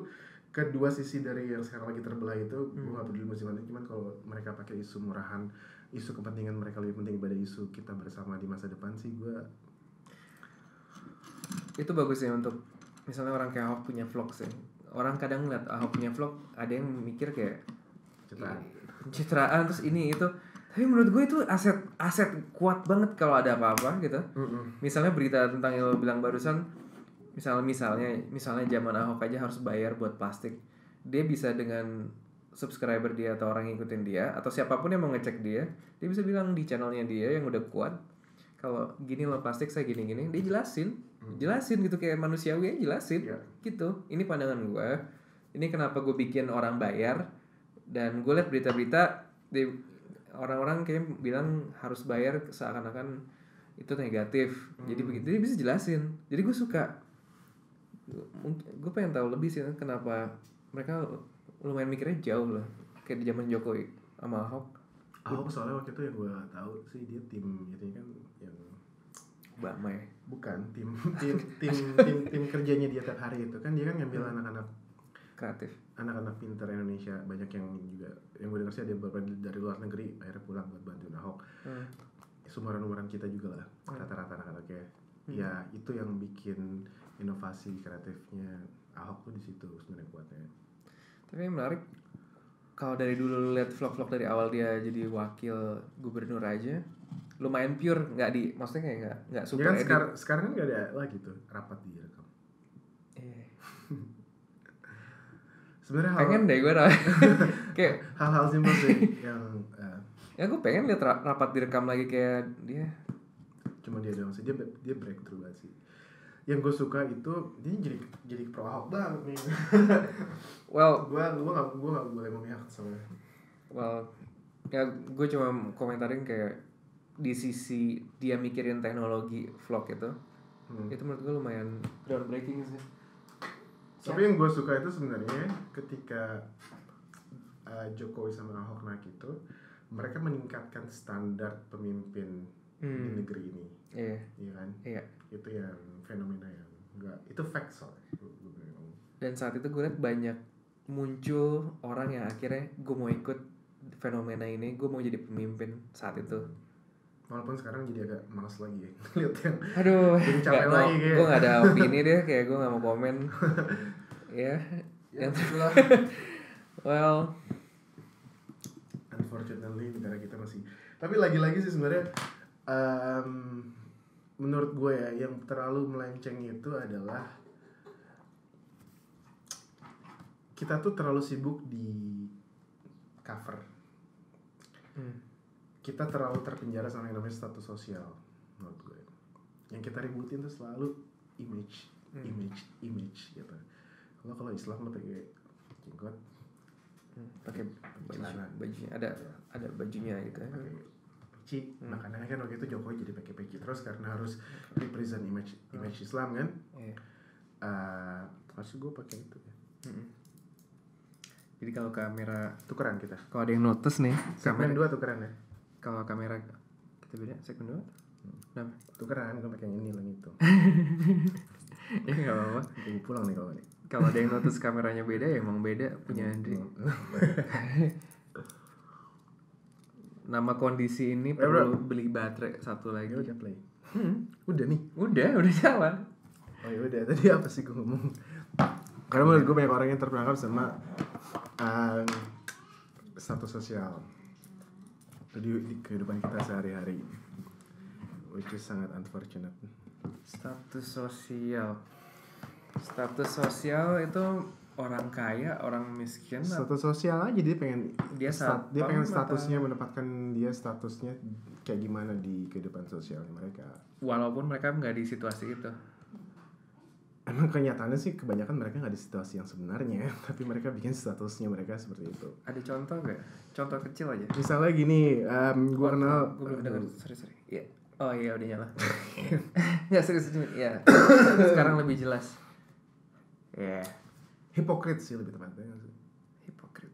kedua sisi dari yang sekarang lagi terbelah itu gue Hmm. gak peduli musim mana cuman kalau mereka pakai isu murahan isu kepentingan mereka lebih penting daripada isu kita bersama di masa depan sih gue itu bagus ya untuk misalnya orang kayak Ahok punya vlog sih. Orang kadang ngeliat Ahok punya vlog ada yang mikir kayak pencitraan terus ini itu. Tapi menurut gue itu aset aset kuat banget kalau ada apa-apa gitu. Misalnya berita tentang yang lo bilang barusan misalnya misalnya misalnya zaman Ahok aja harus bayar buat plastik. Dia bisa dengan subscriber dia atau orang yang ngikutin dia atau siapa pun yang mau ngecek dia dia bisa bilang di channelnya dia yang udah kuat kalau gini loh plastik saya gini gini dia jelasin. Jelasin gitu kayak manusiawi aja jelasin. Iya. gitu. Ini pandangan gue. Ini kenapa gue bikin orang bayar. Dan gue liat berita-berita di orang-orang kayak bilang harus bayar seakan-akan itu negatif. Jadi begitu dia bisa jelasin. Jadi gue suka. Gue pengen tahu lebih sih kenapa mereka lumayan mikirnya jauh loh kayak di zaman Jokowi sama Ahok. Ahok soalnya waktu itu yang gue tahu sih dia tim itu kan Obama ya bukan tim tim tim tim, tim kerjanya dia tiap hari itu. Kan dia kan ngambil Hmm. anak-anak kreatif. anak-anak pinter Indonesia. Banyak yang juga yang gue dengar sih ada beberapa dari- luar negeri akhirnya pulang buat bantuin Ahok. Hmm. sumuran-umuran kita juga lah Hmm. rata-rata anak-anaknya. Ya itu yang bikin inovasi kreatifnya Ahok tuh di situ sebenarnya kuatnya. Tapi yang menarik kalau dari dulu lu lihat vlog-vlog dari awal dia jadi wakil gubernur aja lumayan pure nggak di maksudnya kayak nggak nggak ya super kan edit. sekarang sekarang kan gak ada lagi tuh rapat direkam Eh, sebenarnya hal pengen deh gue kayak hal-hal simpel sih yang eh, ya gue pengen lihat ra- rapat direkam lagi kayak dia. Cuma dia doang sih dia dia breakthrough banget sih. Yang gue suka itu dia jadi jadi pro Ahok banget nih. Well gue gue gak gue gak boleh memihak soalnya well ya gue cuma komentarin kayak di sisi dia mikirin teknologi vlog itu Hmm. itu menurut gue lumayan groundbreaking sih Tapi yang gue suka itu sebenarnya ketika uh, Jokowi sama Ahok naik itu, mereka meningkatkan standar pemimpin di Hmm. negeri ini, iya iya kan? iya Itu yang fenomena yang enggak, itu fact soalnya. Dan saat itu gue liat banyak muncul orang yang akhirnya gue mau ikut fenomena ini gue mau jadi pemimpin saat itu Walaupun sekarang jadi agak malas lagi ya, lihat yang aduh Jadi capek nggak- lagi kayak. gue gak ada opini deh kayak gue gak mau komen ya ya, Yang- itulah. well Unfortunately negara kita masih. Tapi lagi-lagi sih sebenarnya em, menurut gue ya yang terlalu melenceng itu adalah kita tuh terlalu sibuk di cover. hmm, Kita terlalu terpenjara sama yang namanya status sosial menurut gue. Yang kita ributin tuh selalu image, Hmm. image, image gitu. Kalau kalau Islam lo pakai jenggot, hmm, pakai baju Celana. bajunya ada ada bajunya gitu ya peci Hmm. makanya kan waktu itu Jokowi jadi pakai peci terus karena harus represent image image Islam kan Iya. uh, gue pakai itu ya. Mm-mm. jadi kalau kamera tukeran kita kalau ada yang notice nih kamera dua tukeran ya kalau kamera kita beda segmen dua? Kenapa? tukeran gue pakai yang ini yang itu ya nggak apa-apa jadi pulang nih kalau ini. Kalau ada yang notice kameranya beda ya emang beda punya Andri nama kondisi ini Eh, perlu beli baterai satu lagi. Ya udah play. Hmm, udah nih? Udah udah jalan. Oh ya udah tadi apa sih gue ngomong? Karena menurut gue banyak orang yang terperangkap sama um, status sosial di, di kehidupan kita sehari-hari. Which is sangat unfortunate. Status sosial. Status sosial itu orang kaya orang miskin. Status sosial aja dia pengen Dia stat- dia pengen atau- statusnya menempatkan dia statusnya kayak gimana di kehidupan sosial mereka. Walaupun mereka nggak di situasi itu emang kenyataannya sih kebanyakan mereka nggak di situasi yang sebenarnya tapi mereka bikin statusnya mereka seperti itu. Ada contoh nggak? Contoh kecil aja. Misalnya gini em, gua kenal gue belum dengar sorry sorry. Iya. oh iya udah nyala. Nggak serius serius. Ya sekarang lebih jelas. Ya hipokrit sih lebih tepatnya. Hipokrit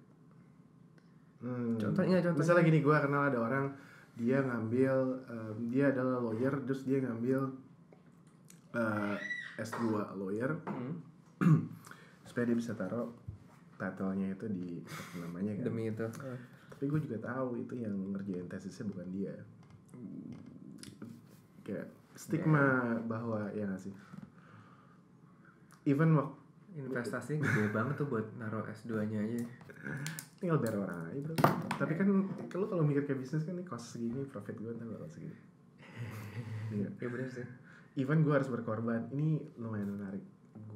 Hmm. Contohnya, contohnya. Misalnya gini, gue kenal ada orang dia ngambil, em, dia adalah lawyer, terus dia ngambil eh, S2 lawyer Hmm. supaya dia bisa taruh title-nya itu di apa namanya kan. demi itu Tapi gue juga tahu itu yang ngerjain tesisnya bukan dia. Kayak stigma bahwa ya nggak sih. Even waktu investasi gede banget tuh buat naruh S2 nya aja tinggal bayar orang aja bro. Tapi kan kalau kalau mikir kayak bisnis kan nih cost segini, profit gue ntar bakal segini. Iya. ya bener sih even gue harus berkorban. Ini lumayan menarik.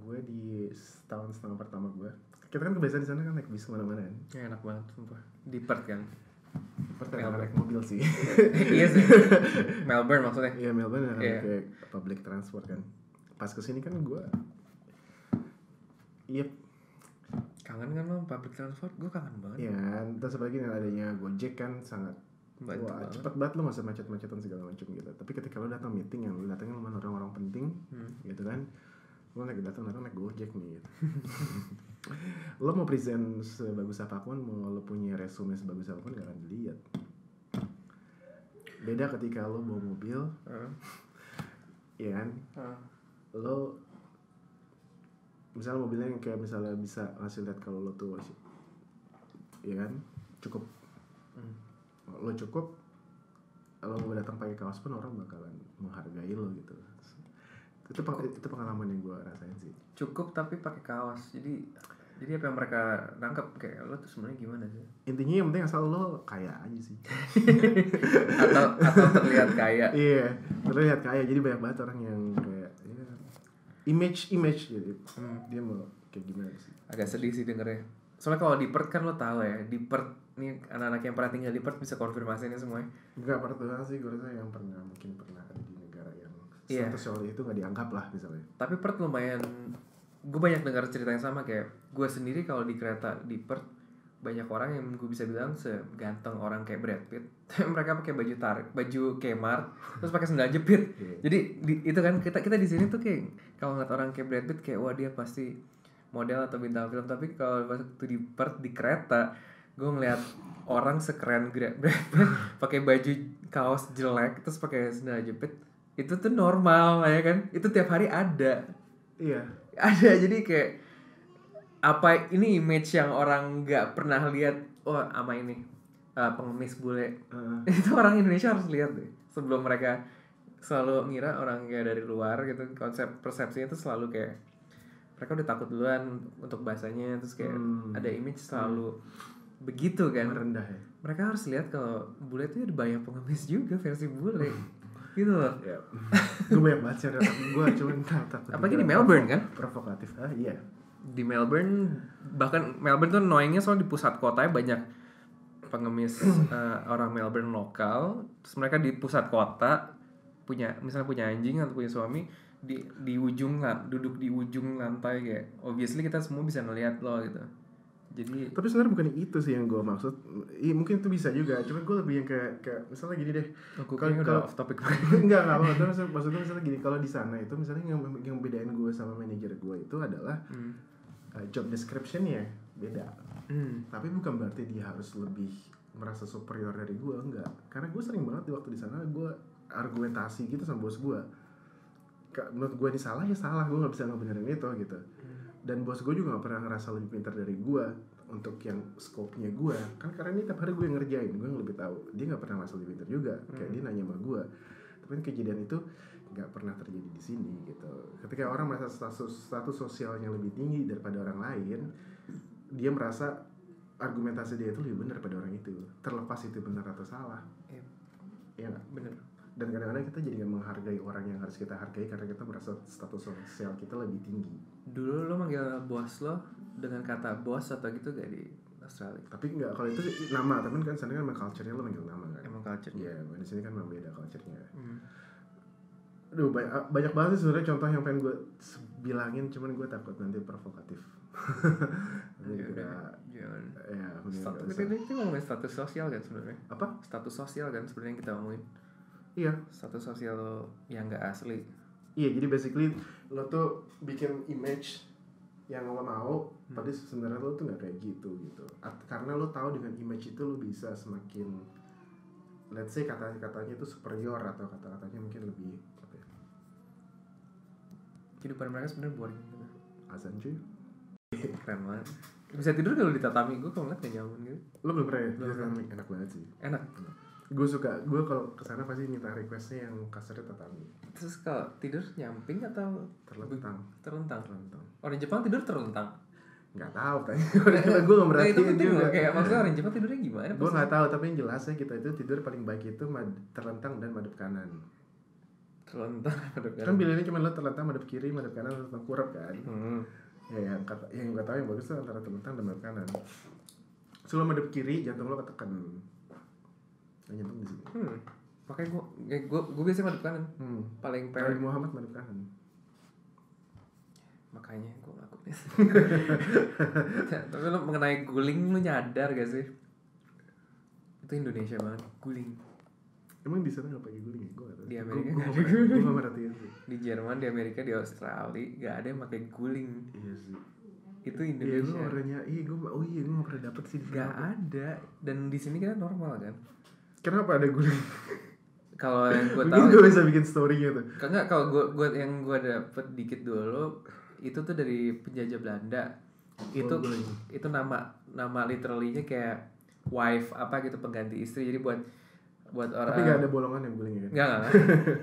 Gue di setahun setengah pertama gue kita kan kebiasaan di sana kan naik bis ke mana-mana kan? Ya, enak banget sumpah. Di Perth kan? Pertama Melbourne. naik mobil sih. Iya sih. Melbourne maksudnya? Iya Melbourne kan Iya. kayak public transport kan. Pas ke sini kan gue iya. Kangen kan lo public transport? Gue kangen banget. Iya kan. terus apalagi dengan adanya Gojek kan sangat Bantu wah banget. cepet banget lo masa macet-macetan segala macam gitu tapi ketika lo datang meeting yang lo datangnya sama orang-orang penting Hmm. gitu kan lo naik datang datang naik gojek nih gitu. lo mau present sebagus apa pun mau lo punya resume sebagus apa pun gak akan dilihat beda ketika lo bawa mobil Heeh. ya kan Heeh. lo misalnya mobilnya yang kayak misalnya bisa ngasih lihat kalau lo tuh ya kan cukup. Lo cukup lo mau datang pakai kaos pun orang bakalan menghargai lo gitu. Itu peng- itu pengalaman yang gue rasain sih. Cukup tapi pakai kaos. Jadi jadi apa yang mereka nangkep kayak lo tuh sebenarnya gimana sih? Intinya yang penting asal lo kaya aja sih. Atau atau terlihat kaya. Iya terlihat kaya. Jadi banyak banget orang yang kayak ya, image image. Gitu Hmm. dia mau kayak gimana sih? Agak sedih sih dengernya. Soalnya kalau di Perth kan lo tahu ya di Perth nih anak-anak yang pernah tinggal di Perth bisa konfirmasi ini semuanya nggak pernah doang sih gue rasa yang pernah mungkin pernah ada di negara yang Iya. status sosial itu nggak dianggap lah misalnya. Tapi Perth lumayan gue banyak dengar cerita yang sama kayak gue sendiri kalau di kereta di Perth banyak orang yang gue bisa bilang seganteng orang kayak Brad Pitt. Mereka pakai baju tarik baju Kmart terus pakai sendal jepit. Iya. jadi di- itu kan kita kita di sini tuh kayak kalau ngeliat orang kayak Brad Pitt kayak wah dia pasti model atau bintang film. Tapi kalau waktu di Perth di kereta gue ngeliat orang sekeren Brad pakai baju kaos jelek terus pakai sendal jepit itu tuh normal ya kan itu tiap hari ada Iya. ada jadi kayak apa ini image yang orang nggak pernah lihat oh ama ini uh, pengemis bule Heeh. itu orang Indonesia harus lihat deh sebelum mereka selalu ngira orang kayak dari luar gitu konsep persepsinya itu selalu kayak mereka udah takut duluan untuk bahasanya terus kayak Hmm. ada image selalu begitu kan Merendah ya. mereka harus lihat kalau bule itu ada banyak pengemis juga versi bule gitu loh Ya. gue banyak banget sih ada gue cuman tak takut. apalagi di Melbourne kan Provokatif. Ah iya. di Melbourne bahkan Melbourne tuh annoyingnya soal di pusat kotanya banyak pengemis eh, orang Melbourne lokal terus mereka di pusat kota punya misalnya punya anjing atau punya suami di di ujung duduk di ujung lantai kayak obviously kita semua bisa ngelihat lo gitu jadi Tapi sebenarnya bukan itu sih yang gue maksud. Iya mungkin itu bisa juga. Cuman gue lebih yang kayak, kayak misalnya gini deh. aku Kalau- udah kalau- off topic enggak enggak maksudnya, maksudnya, maksudnya misalnya gini kalau di sana itu misalnya yang yang bedain gue sama manajer gue itu adalah hmm. uh, job descriptionnya beda Hmm. tapi bukan berarti dia harus lebih merasa superior dari gue enggak karena gue sering banget di waktu di sana gue argumentasi gitu sama bos gue menurut gue ini salah ya salah gue nggak bisa ngebenerin itu gitu dan bos gue juga gak pernah ngerasa lebih pintar dari gue untuk yang scope-nya gue kan karena ini tiap hari gue yang ngerjain gue yang lebih tahu. Dia nggak pernah merasa lebih pintar juga. Kayak dia nanya sama gue tapi kan kejadian itu nggak pernah terjadi di sini gitu. Ketika orang merasa status status sosialnya lebih tinggi daripada orang lain dia merasa argumentasi dia itu lebih benar daripada orang itu. Terlepas itu benar atau salah. Iya. Nggak? bener dan kadang-kadang kita jadi nggak menghargai orang yang harus kita hargai karena kita merasa status sosial kita lebih tinggi. Dulu lo manggil bos lo dengan kata bos atau gitu gak di Australia? Tapi nggak kalau itu nama tapi kan sana kan emang culture-nya lo manggil nama kan. Emang culture Iya, di sini kan memang beda culture-nya. hmm. Aduh, banyak, banyak banget sih sebenarnya contoh yang pengen gue bilangin, cuman gue takut nanti provokatif. Nanti Ya kita, udah, jangan. Ya, status kita, kita ngomongin status sosial kan sebenarnya? Apa? status sosial kan sebenarnya yang kita ngomongin Iya, status sosial yang nggak asli iya. Jadi basically lo tuh bikin image yang lo mau, Hmm. tapi sebenarnya lo tuh nggak kayak gitu gitu. At- karena lo tahu dengan image itu lo bisa semakin, let's say kata-katanya itu superior atau kata-katanya mungkin lebih apa ya, kehidupan mereka sebenarnya boring gitu azan cuy. keren banget bisa tidur kalau di tatami gue kalau ngeliat gak nyaman gitu Lo belum pernah ya? Belum Tatami? Enak banget sih. enak gue suka gue kalau ke sana pasti minta requestnya yang kasurnya tatami terus kalau tidur nyamping atau terlentang. terlentang? Terlentang. Orang Jepang tidur terlentang? Nggak tahu kan gue nggak nah, itu merhatiin penting juga. loh kayak maksudnya orang Jepang tidurnya gimana gue nggak tahu tapi yang jelasnya kita itu tidur paling baik itu terlentang dan madep kanan. Terlentang aduh, kan pilihannya cuma lo terlentang madep kiri madep kanan atau tengkurap kan? Hmm. ya yang kata yang gue tahu yang bagus tuh antara terlentang dan madep kanan. Lo madep kiri jantung lo ketekan jantung di sini hmm. makanya gue gue gue biasanya madep kanan hmm. paling parent Muhammad madep kanan makanya gue ngelakuin tapi lo mengenai guling lo nyadar gak sih? Itu Indonesia banget guling. Emang di sana nggak pakai guling ya? Gue nggak tahu. Di Gua- Amerika gua nggak nggak ada guling. gua nggak merhatiin sih. Di Jerman di Amerika di Australia gak ada yang pakai guling. Iya sih. Itu Iya gue Indonesia. orangnya, iya gue oh iya gue gak pernah dapet sih gak ada. Dan di sini kan normal kan Kenapa ada guling? kalau yang gue tahu gue bisa bikin story gitu enggak kalau gue gue yang gue dapet dikit dulu itu tuh dari penjajah Belanda itu Oh, guling. itu nama nama literally-nya kayak wife apa gitu pengganti istri jadi buat buat orang Tapi gak ada bolongan yang guling ya kan? Enggak, enggak.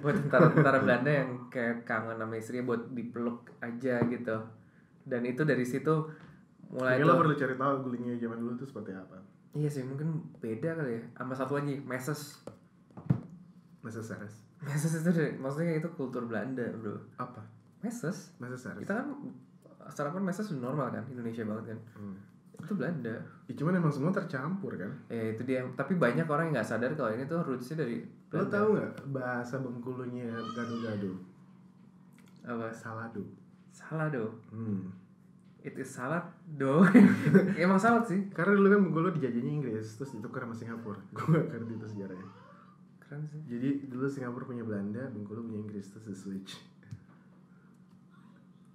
buat tentara-tentara Belanda yang kayak kangen sama istrinya buat dipeluk aja gitu. Dan itu dari situ mulai tuh- perlu cari tahu gulingnya zaman dulu tuh seperti apa Iya sih, mungkin beda kali ya. Sama satu lagi, meses. Masa Sares Meses itu deh, maksudnya itu kultur Belanda, Bro. Apa? Meses. Masa Sares? Kita kan sarapan meses normal kan, Indonesia banget kan. Hmm. Itu Belanda. Ya, cuman emang semua tercampur kan Ya itu dia. Tapi banyak orang yang nggak sadar kalau ini tuh rootsnya dari Lo Belanda. tau gak bahasa Bengkulunya gado-gado? Apa? Salado Salah dong. hmm. It is salad dong emang salad sih Karena dulu kan Bengkulu dijajahnya Inggris, terus ditukar sama Singapura. Gue gak ngerti itu sejarahnya. keren sih Jadi dulu Singapura punya Belanda, Bengkulu punya Inggris, terus di switch.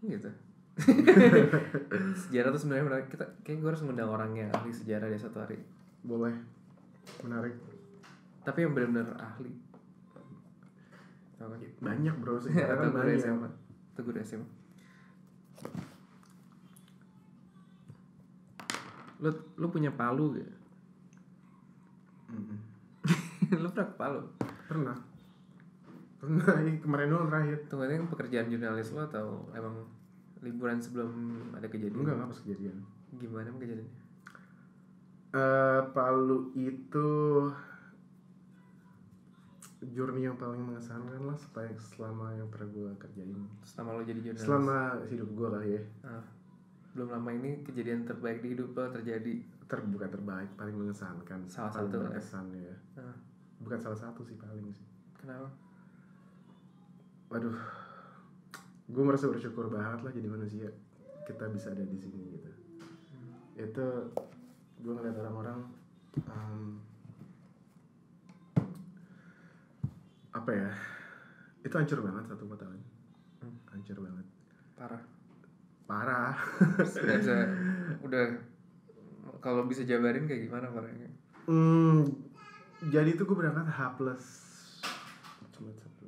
gitu sejarah tuh sebenarnya menarik kita kayak gue harus ngundang orangnya ahli sejarah di satu hari Boleh. Menarik. tapi yang benar-benar ahli? Banyak bro, atau kan banyak. SMA atau guru SMA lu lu punya palu gak? Mm-mm. lu pernah ke Palu? Pernah. Pernah, ini kemarin doang terakhir. Itu yang pekerjaan jurnalis lo atau emang liburan sebelum ada kejadian? Enggak, enggak pas kejadian. Gimana emang kejadiannya? Eh, Palu itu journey yang paling mengesankan lah supaya selama yang pernah gue kerjain Selama lo jadi jurnalis? selama hidup gue kali ya Ah, belum lama ini kejadian terbaik di hidup lo terjadi. Terbuka terbaik paling mengesankan. Salah paling satu ya. berkesan ya. Ah, bukan salah satu sih paling sih. Kenapa? waduh. Gue merasa bersyukur banget lah jadi manusia. Kita bisa ada di sini gitu. Itu gue ngeliat orang-orang um, apa ya? Itu hancur banget satu kota kan? Hmm. hancur banget. Parah parah bisa, udah kalau bisa jabarin kayak gimana parahnya? Hmm, jadi itu gue berangkat H plus cuma satu.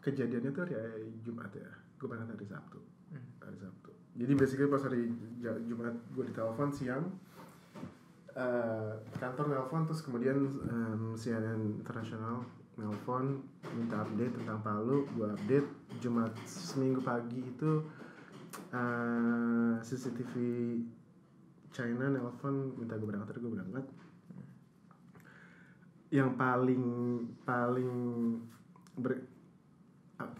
Kejadiannya tuh hari Jumat ya. Gue berangkat hari Sabtu. Hmm. Hari Sabtu. Jadi basically pas hari Jumat gue ditelepon siang. eh, kantor nelpon terus kemudian em, CNN internasional nelpon minta update tentang Palu gue update Jumat seminggu pagi itu eh, CCTV China nelpon minta gue berangkat gue berangkat. Yang paling paling ber, ah,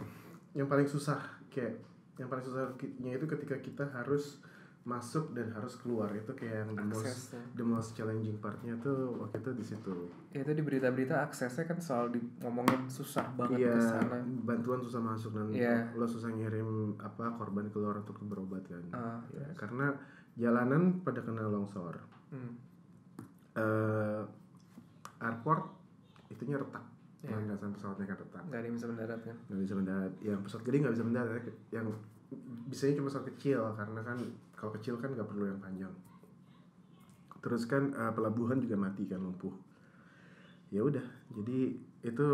yang paling susah kayak yang paling susahnya itu ketika kita harus masuk dan harus keluar itu kayak yang the most tuh. the most challenging partnya tuh waktu itu di situ Ya itu di berita-berita aksesnya kan selalu di, ngomongin susah banget ke sana. bantuan susah masuk dan Iya. lo susah ngirim apa korban keluar untuk berobat kan Ah, Ya, karena jalanan pada kena longsor Hmm. eh airport itunya retak Iya. landasan pesawatnya kan retak Gak ada yang bisa mendarat kan? nggak bisa mendarat yang pesawat gede nggak bisa mendarat yang bisanya cuma pesawat kecil karena kan kalau kecil kan nggak perlu yang panjang. Terus kan eh, pelabuhan juga mati kan lumpuh. Ya udah jadi itu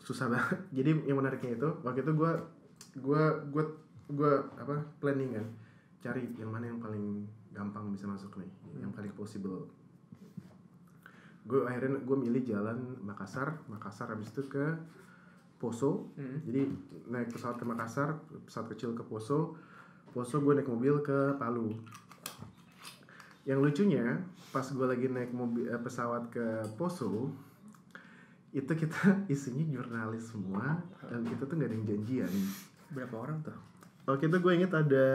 susah banget. Jadi yang menariknya itu waktu itu gue gue gue gue apa planning kan cari yang mana yang paling gampang bisa masuk nih yang paling possible. Gue akhirnya gue milih jalan Makassar. Makassar habis itu ke Poso. Hmm. jadi naik pesawat ke Makassar pesawat kecil ke Poso. Poso gue naik mobil ke Palu. Yang lucunya pas gue lagi naik mobil eh, pesawat ke Poso itu kita isinya jurnalis semua dan kita tuh nggak ada yang janjian. Berapa orang tuh? Oke itu gue inget ada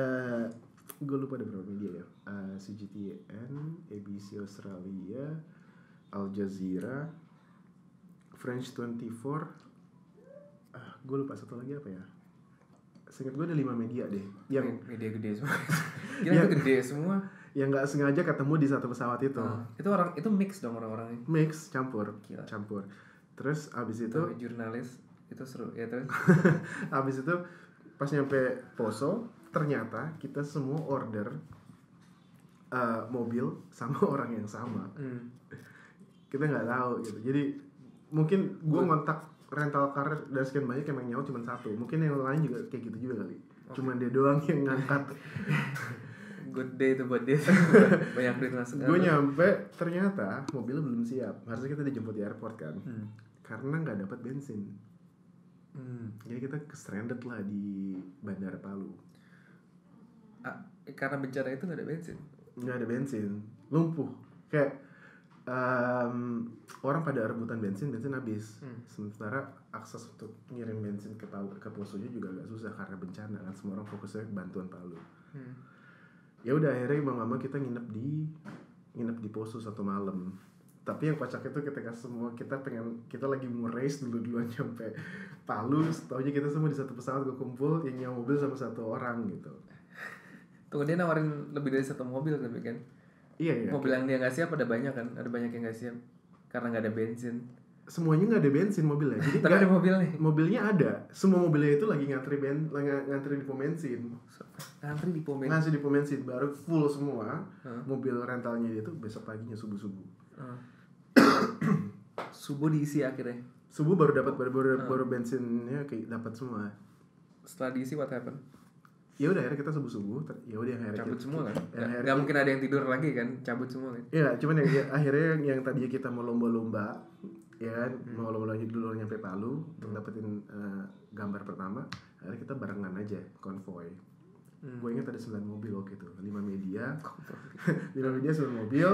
gue lupa ada berapa media ya. Eh, CGTN, ABC Australia, Al Jazeera, French 24, ah gue lupa satu lagi apa ya? Seingat gue ada lima media deh yang media gede semua. Yang- itu gede semua. yang nggak sengaja ketemu di satu pesawat itu Ah, itu orang itu mix dong orang-orangnya. mix campur Gila. campur terus abis itu Itu jurnalis itu seru ya terus. abis itu pas nyampe Poso ternyata kita semua order eh, mobil sama orang yang sama Hmm. kita nggak tahu gitu jadi mungkin gue ngontak rental car dan sekian banyak yang nyawa cuma satu mungkin yang lain juga kayak gitu juga kali cuman dia doang yang ngangkat Good day itu buat dia. Banyak duit masuk. gue nyampe ternyata mobilnya belum siap harusnya kita dijemput di airport kan Hmm. karena nggak dapat bensin Hmm. jadi kita stranded lah di bandara Palu Ah, karena bencana itu gak ada bensin. nggak ada bensin lumpuh kayak em, orang pada rebutan bensin bensin habis Hmm. sementara akses untuk ngirim bensin ke ke posonya juga agak susah karena bencana kan semua orang fokusnya ke bantuan Palu Hmm. ya udah akhirnya mau nggak mau kita nginep di nginep di poso satu malam tapi yang kocak itu ketika semua kita pengen kita lagi mau race dulu duluan nyampe Palu taunya kita semua di satu pesawat gue kumpul yang nyawa mobil sama satu orang gitu Tunggu dia nawarin lebih dari satu mobil tapi kan. Iya iya Mobil yang dia nggak siap ada banyak kan, ada banyak yang nggak siap karena nggak ada bensin. semuanya nggak ada bensin mobilnya jadi Tapi ada mobil nih. mobilnya ada semua mobilnya itu lagi ngantri ben lagi ngantri di pom bensin Ngantri di pom bensin. ngantri di pom bensin baru full semua Hah? mobil rentalnya dia tuh besok paginya subuh subuh. Subuh diisi akhirnya. subuh baru dapat baru baru, baru bensinnya kayak dapat semua Setelah diisi what happened? Ya udah akhirnya kita subuh subuh ya udah akhirnya Cabut kita- semua kan? ya, Nggak akhirnya- nggak mungkin ada yang tidur lagi kan? Cabut semua kan? Iya, cuman yang, ya, akhirnya yang, yang tadinya kita mau lomba-lomba, ya kan, Hmm. mau lomba-lomba dulu nyampe Palu untuk dapetin eh, gambar pertama, akhirnya kita barengan aja konvoy. Hmm. Gue ingat ada 9 mobil waktu itu, 5 media, 5 media 9 mobil.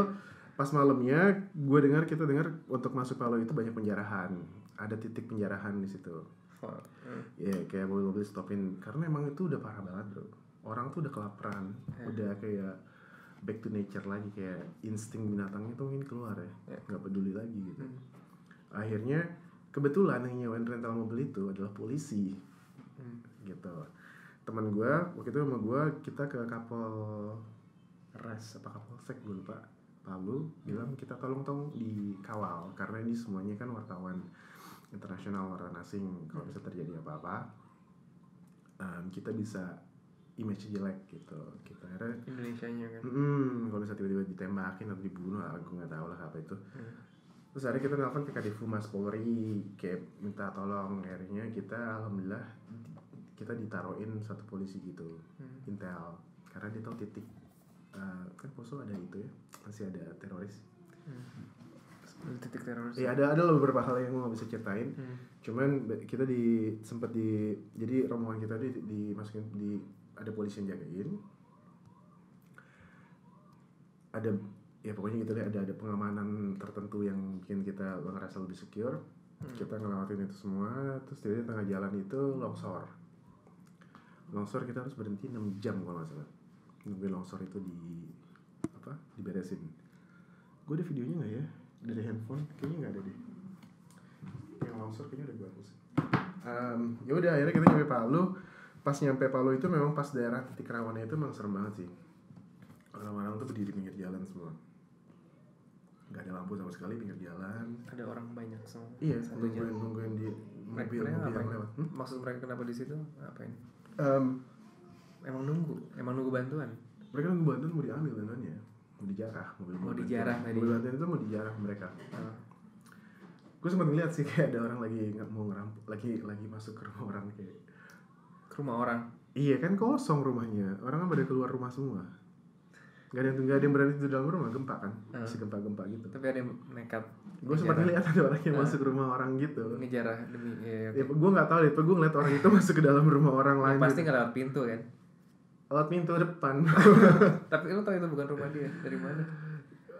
Pas malamnya, gue dengar kita dengar untuk masuk Palu itu banyak penjarahan, ada titik penjarahan di situ. Fuck. Hmm. Ya kayak mobil-mobil stopin karena emang itu udah parah banget bro. Orang tuh udah kelaparan, udah kayak back to nature lagi kayak insting binatangnya tuh mungkin keluar ya, nggak peduli lagi gitu. Hmm. Akhirnya kebetulan yang nyewain rental mobil itu adalah polisi, Hmm. gitu. Teman gue waktu itu sama gue kita ke kapal res apa kapolsek gue lupa Palu bilang kita tolong tolong dikawal karena ini semuanya kan wartawan internasional wartawan asing kalau bisa terjadi apa-apa em, kita bisa image jelek gitu kita akhirnya Indonesianya kan. Hmm, kalau bisa tiba-tiba ditembakin atau dibunuh, aku nggak tahu lah apa itu. Hmm. Terus akhirnya kita nelfon ke Kadif Humas Polri, kayak minta tolong. Akhirnya kita alhamdulillah kita ditaruhin satu polisi gitu, Hmm. intel, karena dia tahu titik. eh, kan Poso ada itu ya, masih ada teroris. Ada titik teroris. Ya ada ada loh beberapa hal yang gue nggak bisa ceritain. Hmm. Cuman kita di sempat di jadi rombongan kita di dimasukin di ada polisi yang jagain. Ada ya pokoknya gitu deh ada ada pengamanan tertentu yang bikin kita ngerasa lebih secure. Kita ngelewatin itu semua, terus dari tengah jalan itu longsor. Longsor kita harus berhenti 6 jam kalau nggak salah. Nungguin longsor itu di apa? Diberesin. Gue ada videonya nggak ya? Dari handphone? Kayaknya nggak ada deh yang longsor kayaknya udah gue hapus. Em, ya udah akhirnya kita nyampe Palu. Pas nyampe Palu itu memang pas daerah titik rawannya itu memang serem banget sih. Orang-orang tuh berdiri pinggir jalan semua. Gak ada lampu sama sekali pinggir jalan. Ada orang banyak semua. Iya, Satu nungguin nungguin di Mereka, mobil mereka mobil yang lewat. Hmm? Maksud mereka kenapa di situ? Ngapain? Em, Emang nunggu, emang nunggu bantuan. mereka nunggu bantuan mau diambil bantuannya, mau dijarah mobil Mau dijarah tadi. Mobil bantuan itu mau dijarah mereka. Ah. Gue sempat ngeliat sih kayak ada orang lagi nggak mau ngerampok, lagi lagi masuk ke rumah orang kayak ke rumah orang. Iya kan kosong rumahnya, orang kan pada keluar rumah semua. Gak ada yang gak ada yang berani di dalam rumah gempa kan, masih gempa-gempa gitu. Tapi ada yang nekat. Gue sempat ngeliat ada orang yang Ah. masuk rumah orang gitu. ngejarah demi ya, Ya, gue nggak tahu deh, gue ngeliat orang itu masuk ke dalam rumah orang Ya, lain. pasti gitu. nggak lewat pintu kan. Lewat pintu depan. Tapi lu tau itu bukan rumah dia. Dari mana?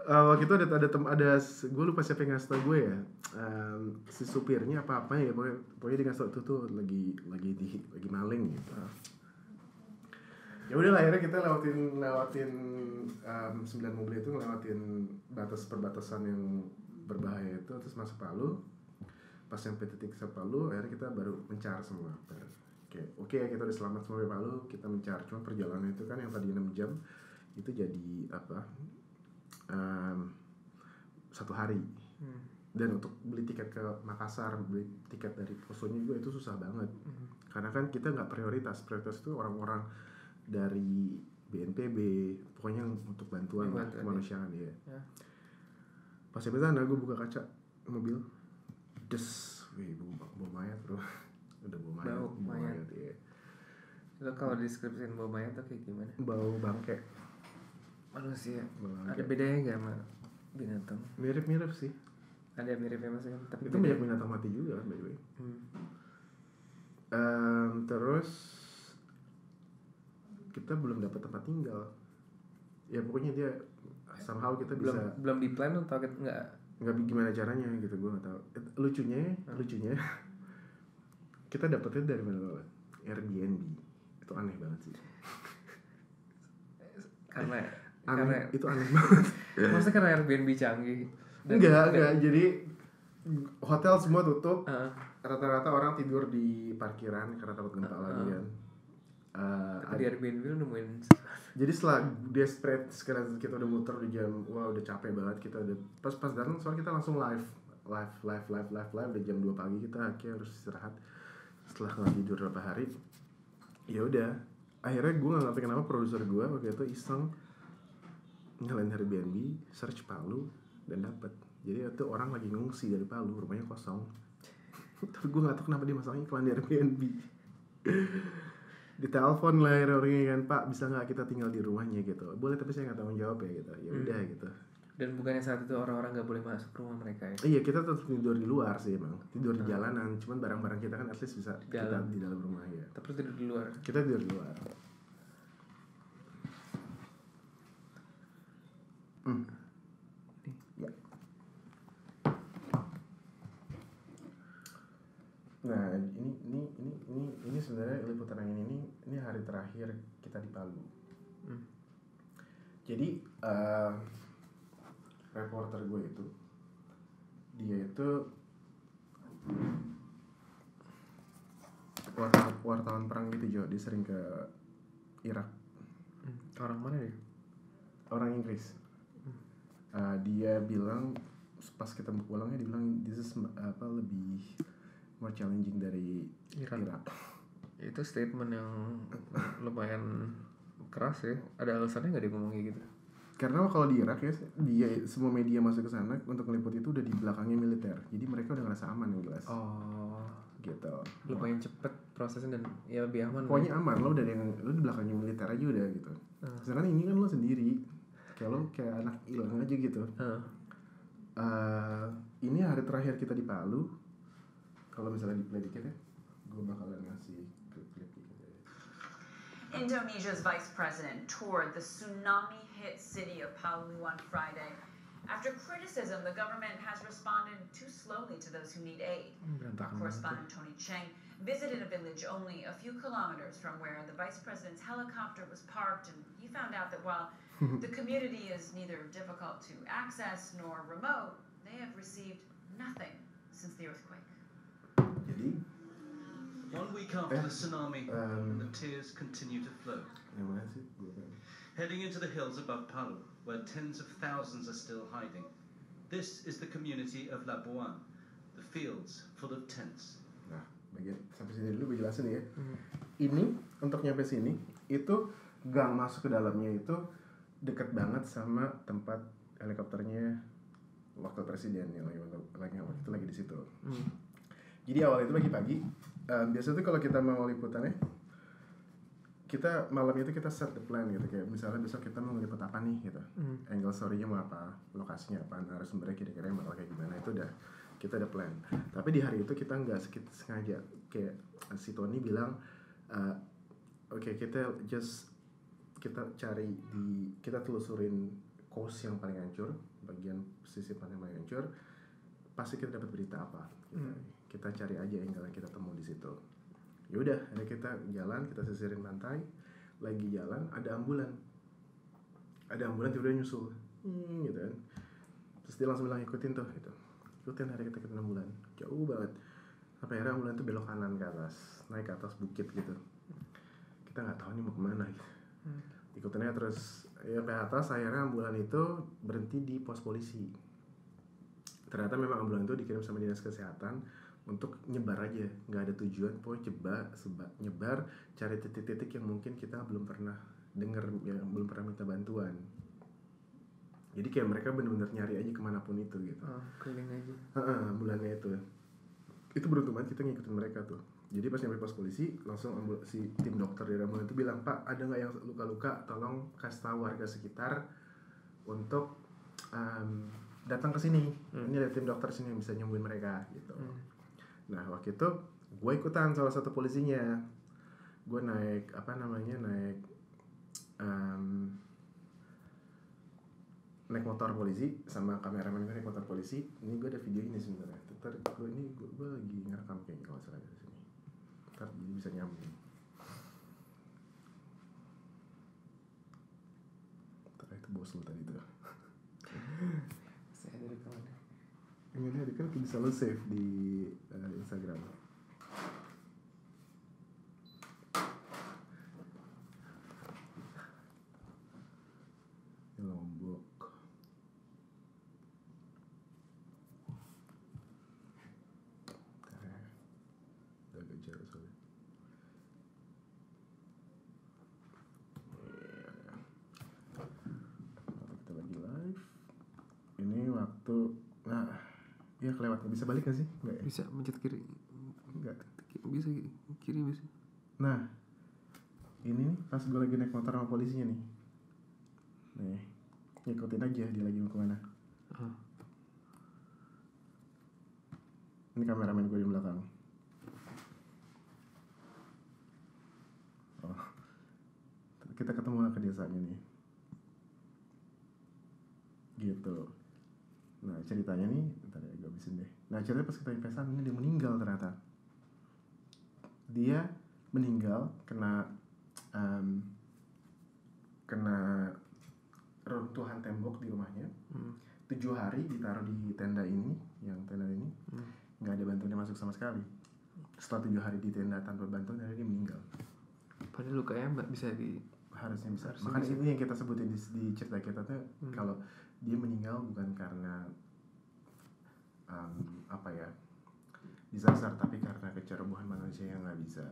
Eh, waktu itu ada ada tem ada gue lupa siapa yang ngasih tau gue ya. Em, si supirnya apa apa ya pokoknya, pokoknya dia ngasih tau tuh lagi lagi di lagi maling gitu. ya udah lah, akhirnya kita lewatin lewatin em, sembilan mobil itu ngelewatin batas perbatasan yang berbahaya itu terus masuk Palu pas sampai titik Palu akhirnya kita baru mencar semua oke oke kita udah selamat semua di Palu kita mencar cuma perjalanan itu kan yang tadi 6 jam itu jadi apa em, satu hari Hmm. dan untuk beli tiket ke Makassar beli tiket dari Posonya juga itu susah banget Hmm. karena kan kita nggak prioritas prioritas itu orang-orang dari BNPB pokoknya untuk bantuan lah, ya. kemanusiaan ya. Ya. pas sampai sana gue buka kaca mobil des wih bau mayat bro udah bau mayat Bau mayat. iya. Itu kalau deskripsiin bau mayat tuh kayak gimana? bau bangke Manusia. bau Ada bangke bedanya nggak sama binatang? mirip-mirip sih Ada miripnya kan? Tapi itu beda. banyak binatang mati juga kan by the way Hmm. Em, terus kita belum dapat tempat tinggal ya pokoknya dia somehow kita belum bisa belum di plan atau kita nggak nggak gimana caranya gitu gue nggak tahu lucunya lucunya kita dapetnya dari mana Bapak? Airbnb. Itu aneh banget sih. Karena aneh. karena itu aneh banget. Maksudnya karena Airbnb canggih. Dan- enggak enggak. Jadi hotel semua tutup. Ah, rata-rata orang tidur di parkiran karena takut gempa Ah, lagi kan. Eh, Tapi di Airbnb lu nemuin jadi setelah desperate sekarang kita udah muter di jam wah udah capek banget kita udah pas pas datang soalnya kita langsung live live live live live live udah jam 2 pagi kita akhirnya harus istirahat setelah nggak tidur berapa hari ya udah. Akhirnya gue nggak ngerti kenapa produser gue waktu itu iseng nyalain Airbnb search Palu dan dapet. Jadi itu orang lagi ngungsi dari Palu rumahnya kosong. Tapi gue nggak tahu kenapa dia masang iklan di Airbnb. Ditelepon lah orangnya kan pak bisa nggak kita tinggal di rumahnya? gitu. Boleh tapi saya nggak tanggung jawab ya gitu. Ya udah gitu dan bukannya saat itu orang-orang nggak boleh masuk ke rumah mereka ya? iya kita tetap tidur di luar sih emang tidur di jalanan cuman barang-barang kita kan at least bisa Di kita dalam. di dalam rumah ya Tapi tidur di luar. kita tidur di luar Hmm. Ya. Nah, ini ini ini ini ini sebenarnya liputan yang ini ini hari terakhir kita di Palu. Hmm. Jadi eh, reporter gue itu dia itu wartawan, wartawan perang gitu Jo, dia sering ke Irak Hmm. Orang mana dia? orang Inggris. Uh, dia bilang pas kita pulangnya dia bilang this is apa lebih more challenging dari Irak. Irak. Itu statement yang lumayan keras ya. Ada alasannya nggak dia ngomong kayak gitu? Karena kalau di Irak ya dia semua media masuk ke sana untuk meliput itu udah di belakangnya militer. Jadi mereka udah ngerasa aman yang jelas. Oh, Gitu. lumayan cepet prosesnya dan ya lebih aman. Pokoknya aman lo udah ada yang lo di belakangnya militer aja udah gitu. Hmm. Sedangkan ini kan lo sendiri. Kayak lo kayak anak hilang aja gitu. Heeh. Eh, ini hari terakhir kita di Palu. Kalau misalnya di play dikit ya, gue bakalan ngasih klip-klip ya. Indonesia's vice president toured the tsunami hit city of Palu on Friday. After criticism, the government has responded too slowly to those who need aid. Our correspondent Tony Cheng visited a village only a few kilometers from where the vice president's helicopter was parked, and he found out that while the community is neither difficult to access nor remote, they have received nothing since the earthquake. One week after Eh, the tsunami, um, the tears continue to flow. Heading into the hills above Palu, where tens of thousands are still hiding. This is the community of Labuan, the fields full of tents. Nah, bagian sampai sini dulu gue jelasin ya. Hmm. Ini untuk nyampe sini itu gang masuk ke dalamnya itu deket banget sama tempat helikopternya wakil presiden yang lagi lagi waktu itu lagi di situ. Hmm. Jadi awal itu pagi-pagi, eh, biasa tuh kalau kita mau liputannya, kita malam itu kita set the plan gitu kayak misalnya besok kita mau ngeliput apa nih gitu, Hmm. angle story-nya mau apa, lokasinya apa, narasumbernya kira-kira bakal kayak gimana itu udah kita ada plan. Tapi di hari itu kita nggak sengaja kayak si Tony bilang, eh, oke kita just kita cari di kita telusurin coast yang paling hancur, bagian sisi pantai yang paling hancur, pasti kita dapat berita apa. Gitu. Hmm. Kita cari aja angle yang kita temu di situ. Ya udah, ada kita jalan, kita sisirin pantai, lagi jalan ada ambulan, ada ambulan tiba-tiba nyusul, hmm, gitu kan. Terus dia langsung bilang ikutin tuh, gitu. Ikutin hari kita ikutin ambulan, jauh banget. Sampai akhirnya ambulan tuh belok kanan ke atas, naik ke atas bukit gitu. Kita nggak tahu nih mau ke mana gitu. Hmm. Ikutinnya terus ya sampai atas akhirnya ambulan itu berhenti di pos polisi ternyata memang ambulan itu dikirim sama dinas kesehatan untuk nyebar aja. Nggak ada tujuan pokoknya nyebar seba- nyebar cari titik-titik yang mungkin kita belum pernah dengar yang belum pernah minta bantuan. Jadi kayak mereka bener-bener nyari aja ke mana pun itu gitu. Oh, keliling aja. Heeh, ambulannya itu. Itu beruntung banget kita ngikutin mereka tuh. Jadi pas nyampe pos polisi langsung ambul- si tim dokter dari ambulan itu bilang pak ada nggak yang luka-luka? Tolong kasih tahu warga sekitar untuk em, datang ke sini. Hmm. ini ada tim dokter sini yang bisa nyembuhin mereka gitu. Hmm. Nah waktu itu gue ikutan salah satu polisinya. Gue naik apa namanya naik em, naik motor polisi sama kameramen gue naik motor polisi. Ini gue ada video ini sebenarnya. Ntar gue ini gue, gue lagi ngerekam kayaknya kalau salah dari sini. Ntar jadi bisa nyambung. Ntar itu bos lu tadi ingatnya kan bisa lo save di uh, Instagram. Lombok. Ya, agak ini waktu ya kelewat bisa balik gak sih? Enggak ya? Bisa mencet kiri. Enggak. Bisa kiri bisa. Nah, ini nih pas gue lagi naik motor sama polisinya nih. Nih, ngikutin aja dia lagi mau ke mana. Ah. Ini kameramen gue di belakang. Oh, kita ketemu ke desanya nih. Gitu. Nah ceritanya nih, habisin deh. Nah ceritanya pas kita investan ini dia meninggal ternyata. Dia meninggal kena em, kena runtuhan tembok di rumahnya. Hmm. Tujuh hari ditaruh di tenda ini, yang tenda ini Hmm. nggak ada bantuan yang masuk sama sekali. Setelah tujuh hari di tenda tanpa bantuan, akhirnya dia meninggal. Padahal lukanya bisa di Harusnya bisa. Harusnya Makanya bisa. ini yang kita sebutin di, di cerita kita tuh Hmm. kalau dia meninggal bukan karena em, apa ya disaster, tapi karena kecerobohan manusia yang nggak bisa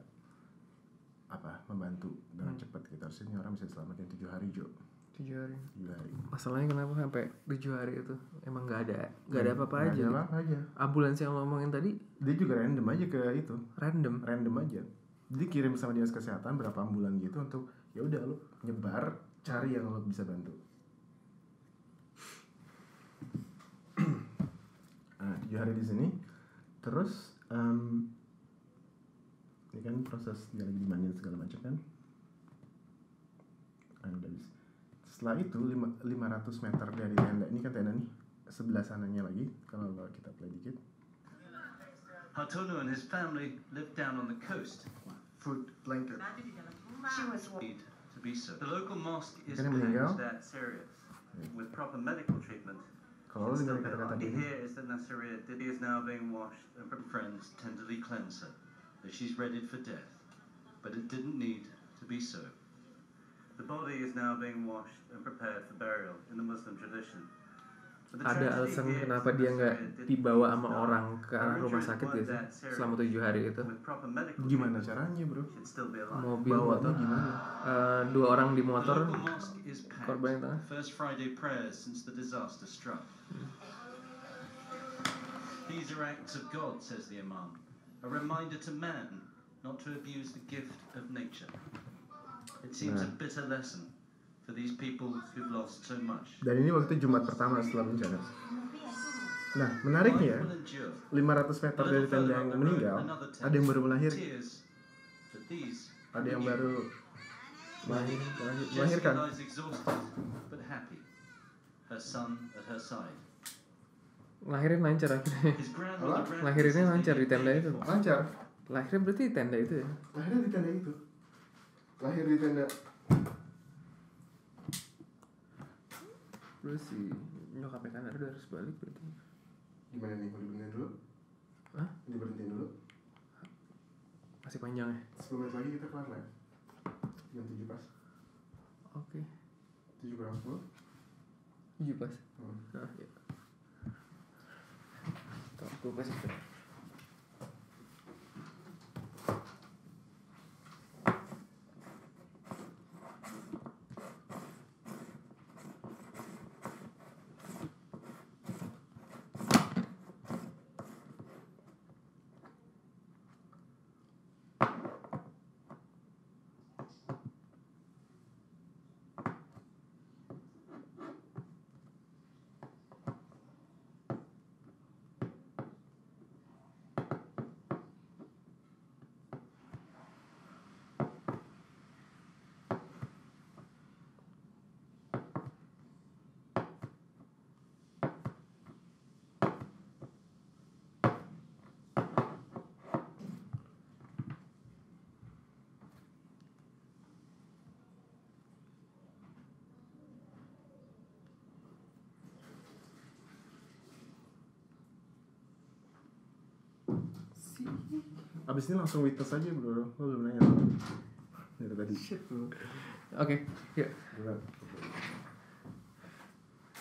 apa membantu dengan Hmm. cepat gitu. Harusnya orang bisa diselamatin tujuh hari Jo, tujuh hari. tujuh hari. Masalahnya kenapa sampai tujuh hari itu emang nggak ada nggak ada apa-apa Nggak aja. ada gitu. apa aja. Ambulans yang lo ngomongin tadi Dia juga random aja ke itu. random. random aja jadi kirim sama dinas kesehatan berapa ambulan gitu untuk ya udah lu nyebar cari yang lo bisa bantu nah tujuh hari di sini. Terus em, ini kan proses dia lagi dimandiin segala macam kan? Ah, udah bisa setelah itu lima, 500 meter dari tenda ini kan tenda nih sebelah sananya lagi kalau kita play dikit. Hartono and his family lived down on the coast. food blanket. She was to be so. The local mosque is meninggal? that serious. With proper medical treatment, Still dengar better. kata-kata ini here is the Didi is now being washed and her friends tenderly cleanse her, that she's readied for death. But it didn't need to be so. The body is now being washed and prepared for burial in the Muslim tradition. Ada tragedy alasan kenapa dia nggak dibawa sama orang ke arah rumah sakit gitu serious. selama tujuh hari itu. Gimana caranya bro. Mobil bawanya motor. gimana Eh, dua orang di motor. korban yang tengah. These are acts of God, says the Imam. A reminder to man not to abuse the gift of nature. It seems a Nah. bitter lesson dan ini waktu Jumat pertama setelah bencana nah menariknya Life will endure. 500 meter dari tenda yang meninggal ada yang baru melahir ada yang baru melahir, melahir, Jessica melahirkan lies exhausted but happy. Her son at her side. Lahirin lancar akhirnya. Lahirinnya lancar di tenda itu. lancar Lahirnya berarti di tenda itu ya. lahirnya di tenda itu lahir di tenda Terus si nyokapnya kan udah harus balik berarti. gimana nih mau diberhentiin dulu Hah? diberhentiin dulu Masih panjang ya. 10 menit lagi kita kelar live jam 7 pas Oke. 7 kurang 10 Tujuh pas. Hmm. Nah, ya. Tuh, gue pas itu. Abis ini langsung witness aja bro lo belum nanya dari tadi Oke, ya. Gila.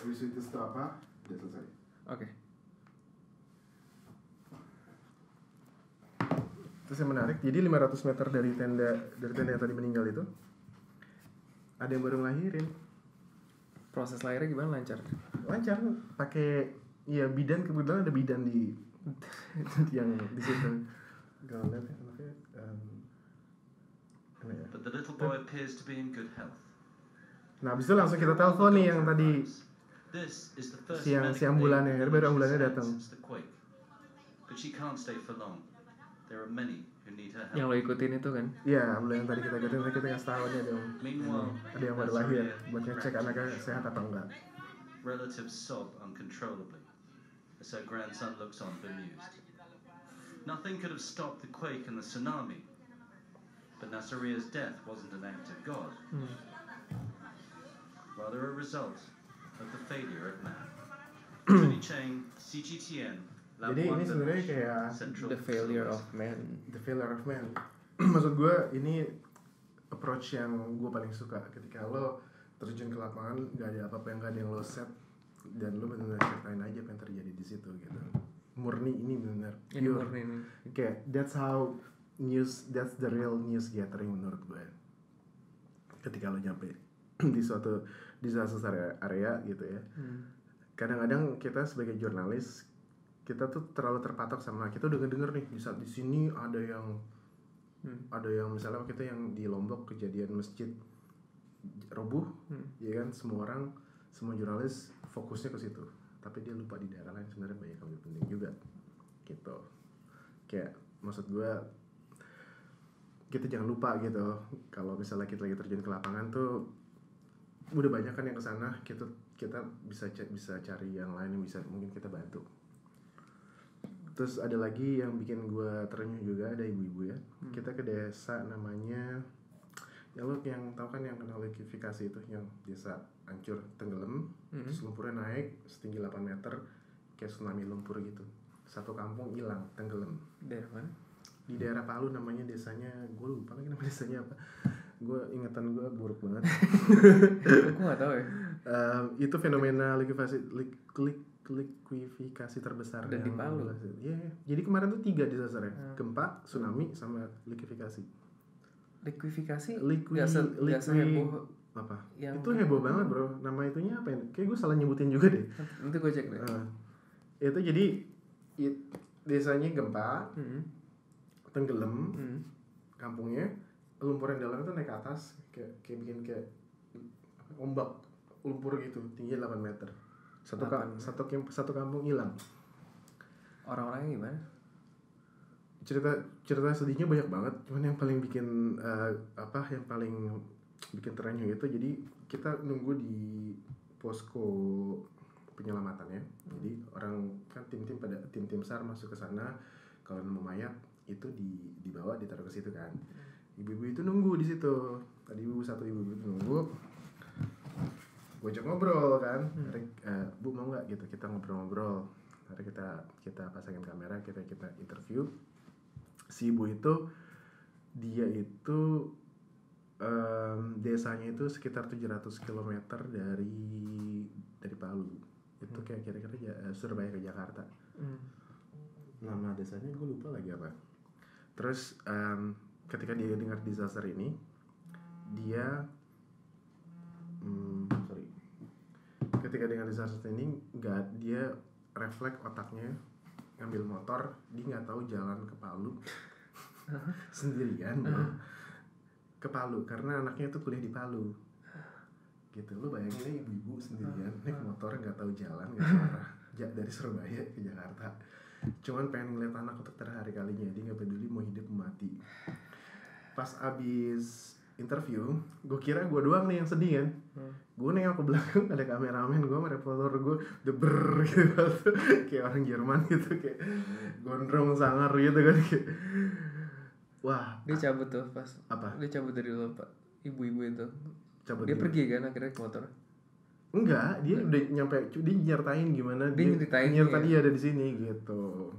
Abis witness itu apa udah selesai Oke. terus yang menarik jadi 500 meter dari tenda dari tenda yang tadi meninggal itu ada yang baru ngelahirin Proses lahirnya gimana lancar? lancar pakai ya bidan kebetulan ada bidan di yang di situ lihat ya anaknya ya? But the little boy appears to be in good health. nah abis itu langsung kita telepon nih yang tadi This is the first Si yang- si medical ambulannya, aid baru ambulannya datang. since the quake. But she can't stay for long. There are many who need her Yang lo ikutin itu kan? Iya, ambulan yang tadi kita tadi kita kasih tahu dong. Meanwhile, Ada yang baru lahir buat ngecek anaknya sehat apa enggak. relatives sob uncontrollably as her grandson looks on bemused. Nothing could have stopped the quake and the tsunami, but Nasiriya's death wasn't an act of God, Hmm. rather a result of the failure of man. Judy Chang, CGTN, Jadi ini sebenarnya kayak Central The failure of man. the failure of man. Maksud gue ini approach yang gue paling suka ketika lo terjun ke lapangan nggak ada apa-apa yang nggak ada yang lo set dan lo benar-benar ceritain aja apa yang terjadi di situ gitu. Murni ini benar Ini pure. murni ini. Kayak that's how news that's the real news gathering menurut gue. Ketika lo nyampe di suatu disaster area, area gitu ya. Hmm. kadang-kadang kita sebagai jurnalis kita tuh terlalu terpatok sama kita udah ngedenger nih di saat di sini ada yang Hmm. ada yang misalnya kita yang di Lombok kejadian masjid roboh Hmm. ya kan semua orang semua jurnalis fokusnya ke situ. Tapi dia lupa di daerah lain sebenarnya banyak yang lebih penting juga gitu. Kayak maksud gue kita jangan lupa gitu kalau misalnya kita lagi terjun ke lapangan tuh udah banyak kan yang ke sana kita kita bisa bisa cari yang lain yang bisa mungkin kita bantu. Terus ada lagi yang bikin gue terenyuh juga ada ibu-ibu ya. Kita ke desa namanya ya lo yang tahu kan yang kena likuifikasi itu yang desa hancur tenggelam Hmm. terus lumpurnya naik setinggi 8 meter kayak tsunami lumpur gitu satu kampung hilang tenggelam Daerah mana? di daerah Palu namanya desanya gue lupa lagi nama desanya apa gue ingatan gue buruk banget Aku nggak tahu ya. Em, itu fenomena likuifikasi lik, lik, likuifikasi terbesar Dan di Palu? iya. jadi kemarin tuh tiga disasternya Hmm. gempa tsunami sama likuifikasi Likuifikasi nggak apa? Yang itu heboh banget bro. Nama itunya apa ya? Kayak gue salah nyebutin juga deh. Nanti gue cek deh. Eh, itu jadi it- desanya gempa Hmm. tenggelam Hmm. kampungnya lumpur yang dalam itu naik ke atas kayak kayak bikin kayak ombak lumpur gitu tinggi 8 meter. Satu ka- 8 satu satu kampung hilang. Orang-orangnya gimana? cerita cerita sedihnya banyak banget. Cuman yang paling bikin eh, apa yang paling bikin terenyuh itu jadi kita nunggu di posko penyelamatannya jadi orang kan tim-tim pada tim-tim sar masuk ke sana kalau nemu mayat itu di dibawa ditaruh ke situ kan. Ibu-ibu itu nunggu di situ. Tadi ibu satu ibu itu nunggu. Gue ngobrol kan. Hari, eh, bu mau nggak gitu kita ngobrol-ngobrol. Hari kita kita pasangin kamera kita kita interview. Si ibu itu dia itu em, desanya itu sekitar 700 km dari dari Palu. Itu kayak kira-kira eh, Surabaya ke Jakarta. Hmm. nama desanya gue lupa lagi apa. Terus em, ketika dia dengar disaster ini dia hmm, sorry. Ketika dengar disaster ini nggak dia refleks otaknya ngambil motor dia nggak tahu jalan ke Palu. Sendirian bro. Ke Palu karena anaknya itu kuliah di Palu. Gitu lu bayangin aja ibu-ibu sendirian naik motor nggak tahu jalan nggak tahu arah. Dari Surabaya ke Jakarta. Cuman pengen ngeliat anak untuk terakhir kalinya dia nggak peduli mau hidup mati. Pas abis interview gue kira gue doang nih yang sedih kan. Hmm. gue nengok ke belakang ada kameramen gue sama reporter gue udah ber gitu. Kayak orang Jerman gitu kayak gondrong sangar gitu kan. kayak wah Dia cabut tuh pas. apa Dia cabut dari lo pak. Ibu-ibu itu. cabut Dia dulu. pergi kan akhirnya ke motor. enggak dia udah nyampe dia nyertain gimana Dia nyeritain nyerta ya. dia ada di sini gitu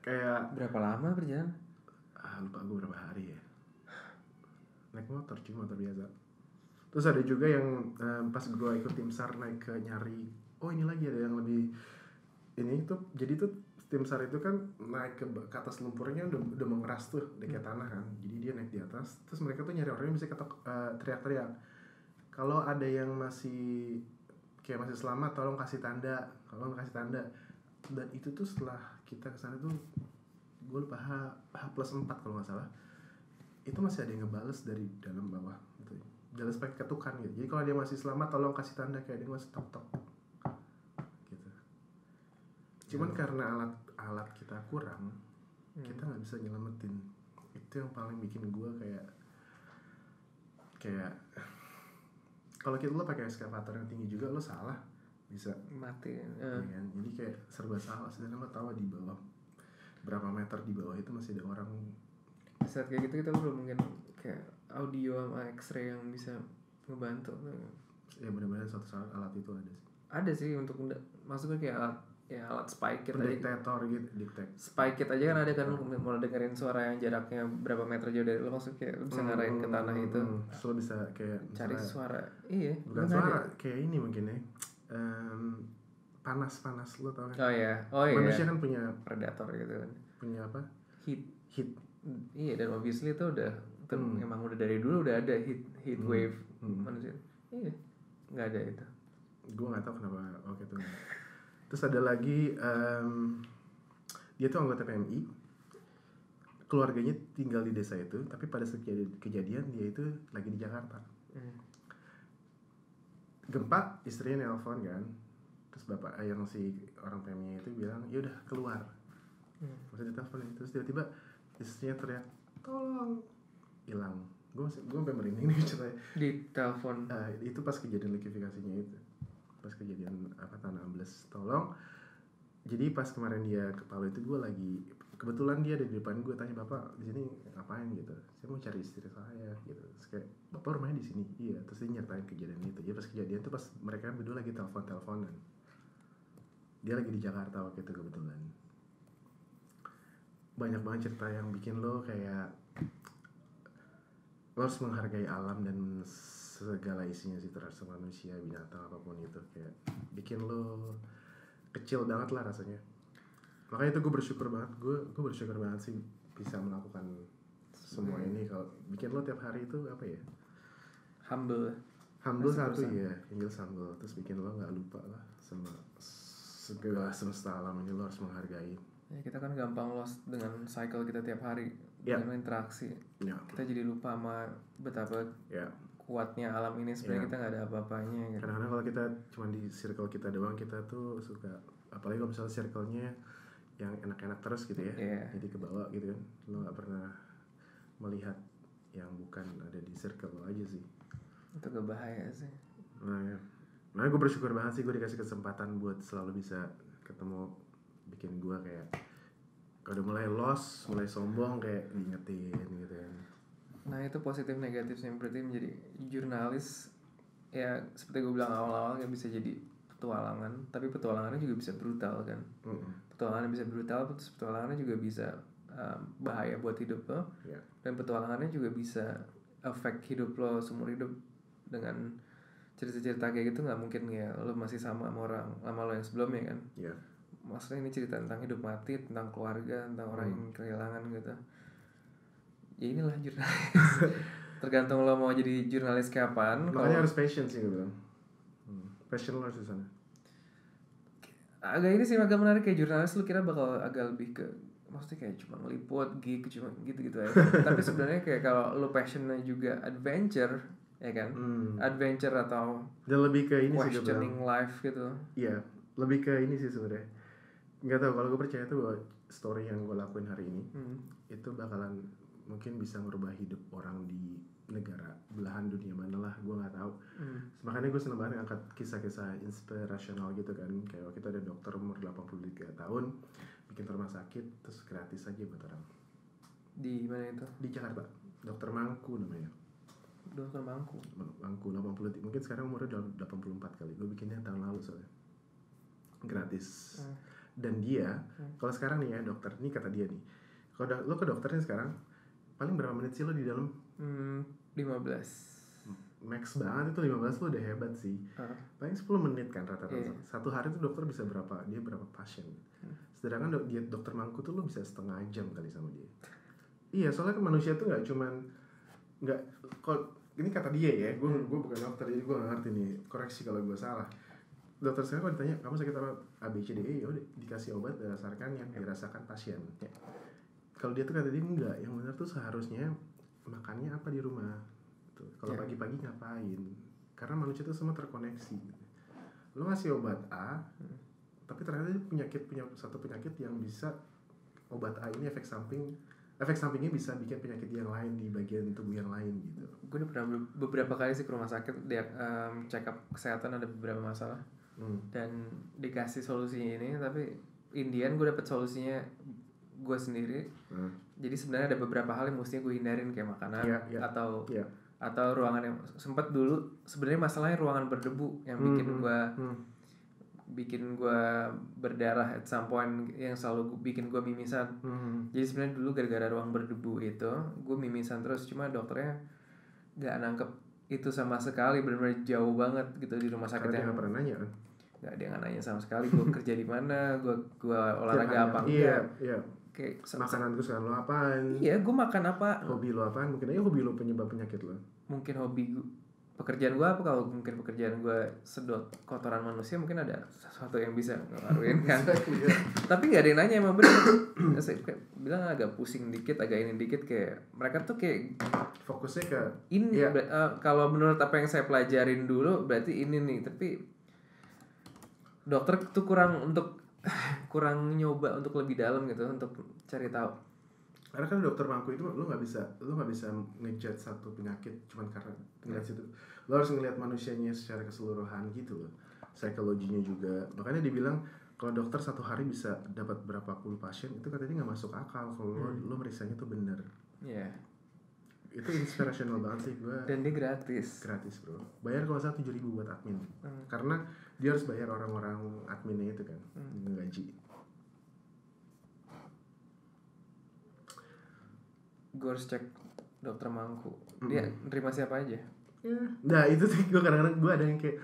kayak Berapa lama perjalanan? ah lupa gue berapa hari ya naik motor cuy motor biasa terus ada juga yang eh, pas gue ikut tim sar naik ke nyari oh ini lagi ada yang lebih ini tuh jadi tuh tim sar itu kan naik ke, ke atas lumpurnya udah udah mengeras tuh udah kayak tanah kan. Jadi dia naik di atas terus mereka tuh nyari orang yang bisa ketok eh, teriak-teriak. Kalau ada yang masih kayak masih selamat tolong kasih tanda tolong kasih tanda. Dan itu tuh setelah kita ke sana tuh gue lupa H, H plus 4 kalau nggak salah. Itu masih ada yang ngebales dari dalam bawah gitu. Balas pakai ketukan gitu. Jadi kalau dia masih selamat tolong kasih tanda kayak dia masih tok tok cuman karena alat alat kita kurang kita nggak bisa nyelamatin. Itu yang paling bikin gue kayak kayak kalau kita lo pakai eskavator yang tinggi juga lo salah. Bisa. Mati ya eh, kan? jadi kayak serba salah. Sedangkan lo tahu di bawah berapa meter di bawah itu masih ada orang. Saat kayak gitu kita belum mungkin kayak audio sama X-ray yang bisa ngebantu ya benar-benar suatu saat alat itu ada sih. Ada sih untuk maksudnya kayak alat ya alat spike kit detektor gitu detek spike kit aja kan ada kan mau dengerin suara yang jaraknya berapa meter jauh dari lo maksudnya kayak lo bisa ngarahin ke tanah itu. Hmm, terus lo bisa kayak cari misalnya- suara. Iya bukan suara ada. kayak ini mungkin ya. Em, panas panas lo tau kan? Oh iya. Oh iya. Manusia kan punya predator gitu kan. punya apa? Heat. Heat. Iya dan obviously itu udah itu Hmm. emang udah dari dulu udah ada heat heat Hmm. wave Hmm. manusia. Iya nggak ada itu. Gue nggak tahu kenapa oke tuh terus ada lagi em, dia tuh anggota PMI keluarganya tinggal di desa itu tapi pada saat kejadian, dia itu lagi di Jakarta. Hmm. gempa istrinya nelpon kan. Terus bapak eh, yang si orang PMI itu bilang ya udah keluar. Hmm. maksudnya telepon terus tiba-tiba istrinya teriak tolong. Hilang. Gue gue sampai merinding nih ceritanya. Di telepon. Eh, itu pas kejadian likuifikasinya itu pas kejadian apa tanah ambles tolong. Jadi pas kemarin dia ke Palu itu gue lagi kebetulan dia ada di depan gue tanya bapak di sini ngapain? Gitu. Saya mau cari istri saya gitu. Terus kayak bapak rumahnya di sini? Iya. Terus dia nyertain kejadian itu. Jadi pas kejadian itu pas mereka berdua lagi telepon teleponan dia lagi di Jakarta waktu itu kebetulan. Banyak banget cerita yang bikin lo kayak lo harus menghargai alam dan segala isinya sih terhadap manusia binatang apa pun itu. Kayak bikin lo kecil banget lah rasanya. Makanya itu gue bersyukur banget gue gue bersyukur banget sih bisa melakukan semua ini. Kalau bikin lo tiap hari itu apa ya? Humble. Humble Rasa satu ya jelas humble. Terus bikin lo nggak lupa lah sama segala semesta alam ini lo harus menghargai. Ya kita kan gampang lost dengan cycle kita tiap hari. Ya. dengan interaksi. Ya. Kita jadi lupa sama betapa ya kuatnya alam ini sebenarnya Iya. kita nggak ada apa-apanya gitu. Kadang-kadang kalau kita cuma di circle kita doang kita tuh suka apalagi kalau misalnya circle-nya yang enak-enak terus gitu ya Iya. jadi ke bawah gitu kan. Lo nggak pernah melihat yang bukan ada di circle lo aja sih. Itu gak bahaya sih. Nah ya. Nah gue bersyukur banget sih gue dikasih kesempatan buat selalu bisa ketemu bikin gue kayak kalau udah mulai lost mulai sombong kayak diingetin gitu kan nah itu positif negatifnya berarti menjadi jurnalis ya seperti gue bilang awal-awal nggak bisa jadi petualangan. Tapi petualangannya juga bisa brutal kan? Mm-mm. petualangannya bisa brutal terus petualangannya juga bisa um, bahaya buat hidup lo. Ya. Dan petualangannya juga bisa affect hidup lo seumur hidup. Dengan cerita-cerita kayak gitu nggak mungkin ya lo masih sama sama orang sama lo yang sebelumnya kan? Ya. Maksudnya ini cerita tentang hidup mati tentang keluarga tentang orang Hmm. yang kehilangan gitu ya inilah jurnalis tergantung lo mau jadi jurnalis kapan makanya kalau harus passion sih gue bilang hmm. passion lo harus di sana agak ini sih agak menarik kayak jurnalis lu kira bakal agak lebih ke maksudnya kayak cuma ngeliput gig cuma gitu-gitu aja tapi sebenarnya kayak kalau lu passionnya juga adventure ya kan Hmm. adventure atau dan lebih ke ini sih questioning life gitu Iya, lebih ke ini sih sebenarnya. Nggak tahu kalau gue percaya tuh bahwa story yang gue lakuin hari ini hmm. itu bakalan mungkin bisa merubah hidup orang di negara belahan dunia mana lah gue nggak tahu. Hmm. Makanya gue seneng banget ngangkat kisah-kisah inspirasional gitu kan. Kayak waktu itu ada dokter umur 83 tahun bikin rumah sakit terus gratis aja buat orang di mana itu di Jakarta. Dokter Mangku namanya. dokter mangku Mangku 80 mungkin sekarang umurnya udah 84 kali. Gue bikinnya tahun lalu soalnya. Gratis. Hmm. dan dia Hmm. kalau sekarang nih ya dokter ini kata dia nih kalau lo ke dokternya sekarang paling berapa menit sih lo di dalam? Hmm, 15 max banget itu 15 lu udah hebat sih. Ah. paling 10 menit kan rata-rata. Iya. satu hari tuh dokter bisa berapa dia berapa pasien. Sedangkan dok, dia dokter mangku tuh lu bisa setengah jam kali sama dia. Iya soalnya kan manusia tuh nggak cuman nggak kok ini kata dia ya gue gue bukan dokter jadi gue nggak ngerti nih koreksi kalau gue salah. Dokter saya kalau ditanya kamu sakit apa? A B C D E ya udah dikasih obat berdasarkan yang dirasakan pasien kalau dia tuh kata dia enggak yang benar tuh seharusnya makannya apa di rumah Tuh, kalau Ya. pagi-pagi ngapain karena manusia itu semua terkoneksi gitu. lo ngasih obat A tapi ternyata dia penyakit punya satu penyakit yang bisa obat A ini efek samping efek sampingnya bisa bikin penyakit yang lain di bagian tubuh yang lain gitu gue udah pernah be- beberapa kali sih ke rumah sakit dia em, check up kesehatan ada beberapa masalah hmm. dan dikasih solusinya ini tapi Indian gue dapet solusinya gue sendiri Nah, jadi sebenarnya ada beberapa hal yang mestinya gue hindarin kayak makanan Iya, iya. atau Iya. atau ruangan yang sempat dulu sebenarnya masalahnya ruangan berdebu yang bikin Hmm, gue hmm. bikin gue berdarah at some point yang selalu bikin gue mimisan Hmm. jadi sebenarnya dulu gara-gara ruang berdebu itu gue mimisan terus cuma dokternya nggak nangkep itu sama sekali benar-benar jauh banget gitu di rumah sakit Karena yang pernah nanya kan nggak dia nggak nanya sama sekali gue kerja di mana gue gue olahraga apa iya enggak iya kayak makanan kesukaan lo apaan? Iya gue makan apa? Hobi lo apaan? Mungkin aja hobi lo penyebab penyakit lo. Mungkin hobi gu- pekerjaan gue apa? Kalau mungkin pekerjaan gue sedot kotoran manusia mungkin ada sesuatu yang bisa ngaruhin kan? Tapi nggak ada yang nanya emang bener. Saya kayak bilang agak pusing dikit agak ini dikit kayak mereka tuh kayak fokusnya ke ini Iya. ber- eh, kalau menurut apa yang saya pelajarin dulu berarti ini nih tapi dokter tuh kurang untuk kurang nyoba untuk lebih dalam gitu untuk cari tahu. Karena kan dokter mangku itu lo nggak bisa lo nggak bisa ngejudge satu penyakit cuman karena ngeliat situ. Lo harus ngelihat manusianya secara keseluruhan gitu loh. Psikologinya juga. Makanya dibilang kalau dokter satu hari bisa dapat berapa puluh pasien itu katanya nggak masuk akal. Kalau lo, lo meriksanya tuh bener. Ya itu inspirational banget sih gue dan dia gratis. Gratis bro. Bayar kalau salah tujuh ribu buat admin. Hmm. karena dia harus bayar orang-orang adminnya itu kan gaji. Gue harus cek dokter mangku. Dia nerima siapa aja? Nah itu sih gue kadang-kadang gue ada yang kayak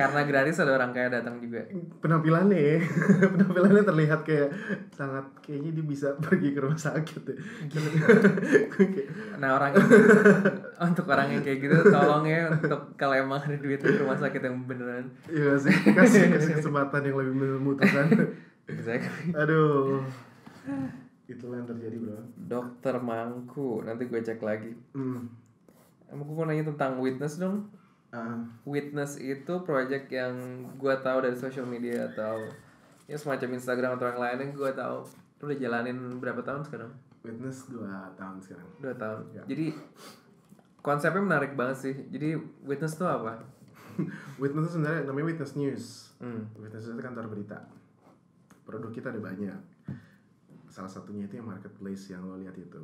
karena gratis ada orang kaya datang juga. Penampilannya penampilannya terlihat kayak sangat kayaknya dia bisa pergi ke rumah sakit. Kayak, nah orang untuk orang yang kayak gitu tolong ya untuk kalau emang ada duit ke rumah sakit yang beneran. Iya sih. Kasih, kasih kesempatan yang lebih membutuhkan. exactly. Aduh, itulah yang terjadi bro. dokter mangku. Nanti gue cek lagi. Hmm. Emang gue mau nanya tentang witness dong Ah, Witness itu project yang gue tahu dari social media atau ya semacam Instagram atau yang lainnya gue tahu lu udah jalanin berapa tahun sekarang witness dua tahun sekarang. dua tahun Ya. jadi konsepnya menarik banget sih jadi witness tuh apa Witness itu sebenarnya namanya witness news. hmm. Witness itu kantor berita. Produk kita ada banyak. Salah satunya itu yang marketplace yang lo lihat itu.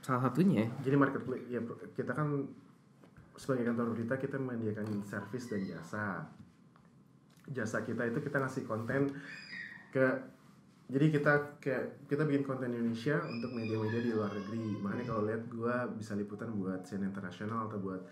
salah satunya Jadi marketplace ya kita kan sebagai kantor berita kita menyediakan service dan jasa. Jasa kita itu kita ngasih konten ke jadi kita kayak kita bikin konten Indonesia untuk media-media di luar negeri. Makanya kalau lihat gua bisa liputan buat CNN International atau buat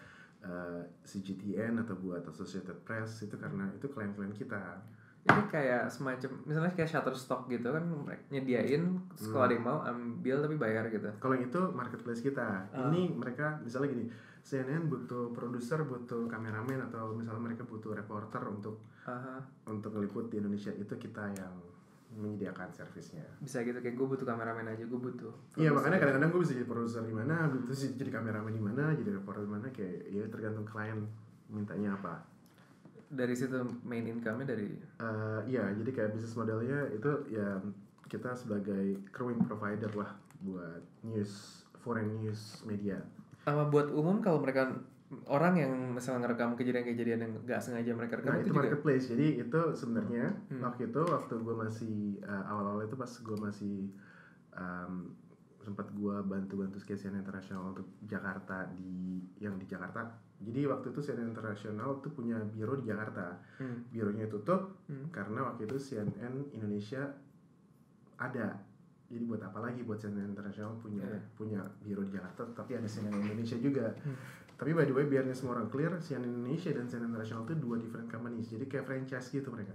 eh, CGTN atau buat Associated Press itu karena itu klien-klien kita. ini kayak semacam misalnya kayak Shutterstock gitu kan mereka nyediain kalau ada yang mau ambil tapi bayar gitu Kalau yang itu marketplace kita. Ini mereka misalnya gini, CNN butuh produser, butuh kameramen atau misalnya mereka butuh reporter untuk Aha. untuk ngeliput di Indonesia itu kita yang menyediakan servisnya. bisa gitu kayak gue butuh kameramen aja gue butuh Iya makanya kadang-kadang gue bisa jadi produser di mana, butuh sih jadi kameramen di mana, jadi reporter di mana kayak ya tergantung klien mintanya apa. dari situ main income-nya dari Eh, Iya jadi kayak bisnis modelnya itu ya kita sebagai crewing provider lah buat news foreign news media. Sama buat umum kalau mereka orang yang misalnya ngerekam kejadian-kejadian yang nggak sengaja mereka rekam Nah itu, itu juga marketplace. Jadi itu sebenarnya Hmm. waktu itu waktu gue masih uh, awal-awal itu pas gue masih um, sempat gue bantu-bantu CNN Internasional untuk Jakarta di yang di Jakarta. Jadi waktu itu CNN Internasional tuh punya biro di Jakarta. Hmm. Bironya tutup Hmm. karena waktu itu CNN Indonesia ada. Jadi buat apa lagi buat CNN Internasional punya Iya. punya biro di Jakarta tapi ada CNN Indonesia juga. Hmm. Tapi by the way biar ini semua orang clear, CNN Indonesia dan CNN International itu dua different companies. Jadi kayak franchise gitu mereka.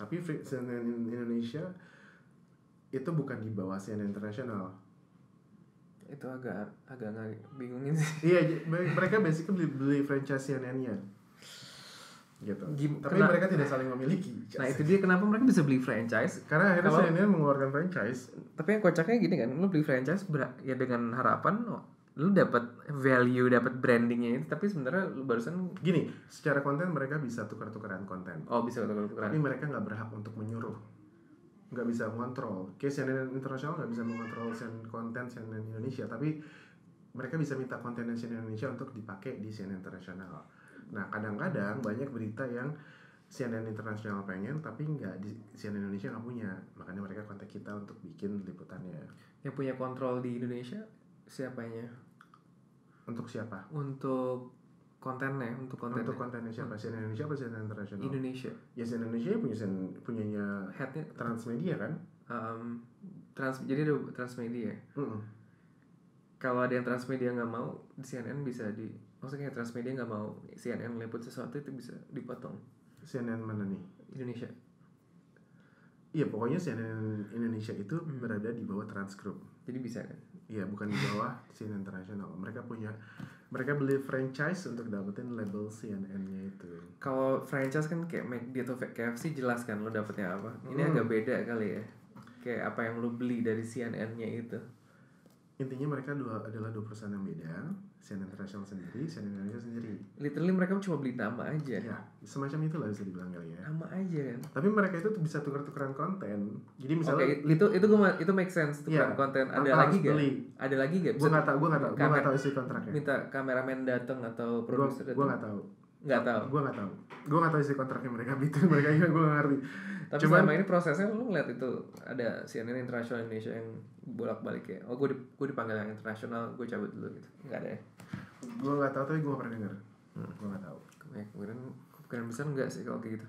Tapi CNN Indonesia itu bukan di bawah CNN International. Itu agak agak nggak bingungin sih. Iya, mereka basically beli, beli franchise CNN-nya. Gitu. Gim- Tapi kena- mereka tidak saling memiliki. Nah itu dia kenapa mereka bisa beli franchise. Karena akhirnya Kalau- CNN mengeluarkan franchise. Tapi yang kocaknya gini kan, lu beli franchise ber- ya dengan harapan lu dapat value, dapat brandingnya itu. Tapi sebenarnya lu barusan Gini, secara konten mereka bisa tukar-tukaran konten. oh bisa tukar-tukaran. Tapi mereka nggak berhak untuk menyuruh. Nggak bisa mengontrol. Kayak CNN Internasional nggak bisa mengontrol konten CNN Indonesia. Tapi mereka bisa minta konten CNN Indonesia untuk dipakai di CNN Internasional. Nah, kadang-kadang banyak berita yang CNN Internasional pengen tapi nggak di CNN Indonesia nggak punya. Makanya mereka kontak kita untuk bikin liputannya. Yang punya kontrol di Indonesia siapanya? Untuk siapa? Untuk kontennya, untuk kontennya. Untuk kontennya siapa? CNN Indonesia apa CNN Internasional? Indonesia. Ya CNN Indonesia punya CNN, punyanya Headnya Transmedia kan? um, trans jadi ada transmedia. Mm-mm. Kalau ada yang transmedia nggak mau, di CNN bisa di maksudnya kayak transmedia nggak mau CNN liput sesuatu itu bisa dipotong CNN mana nih? Indonesia. Iya pokoknya CNN Indonesia itu Hmm. berada di bawah Trans Group. Jadi bisa kan? Iya bukan di bawah CNN International. Mereka punya mereka beli franchise untuk dapetin label CNN-nya itu. Kalau franchise kan kayak McD atau KFC jelas kan lo dapetnya apa. Ini Hmm. agak beda kali ya. Kayak apa yang lo beli dari CNN-nya itu. Intinya mereka dua adalah dua perusahaan yang beda. CNN International sendiri, CNN Indonesia sendiri. Literally mereka cuma beli nama aja. Ya semacam itulah bisa dibilang kali ya. Nama aja kan. Tapi mereka itu tuh bisa tukar-tukaran konten. Jadi misalnya itu itu gue itu make sense Iya, konten. Ada lagi gak? beli. Ada lagi gak? gue nggak tahu, gue nggak tahu, gue nggak tahu isi kontraknya. minta kameramen datang atau produser gue nggak tahu. Nggak tahu. Gue nggak tahu. Gue nggak tahu isi kontraknya mereka bikin mereka ini gue nggak ngerti. Tapi Cuman- selama ini prosesnya lu ngeliat itu ada CNN internasional Indonesia yang bolak-balik ya. Oh gue gue dipanggil yang internasional, gue cabut dulu gitu. Enggak ada ya. Gue nggak tahu tapi gue nggak pernah denger. Hmm. Gue nggak tahu. Ya, kemudian kemungkinan besar enggak sih kalau kayak gitu.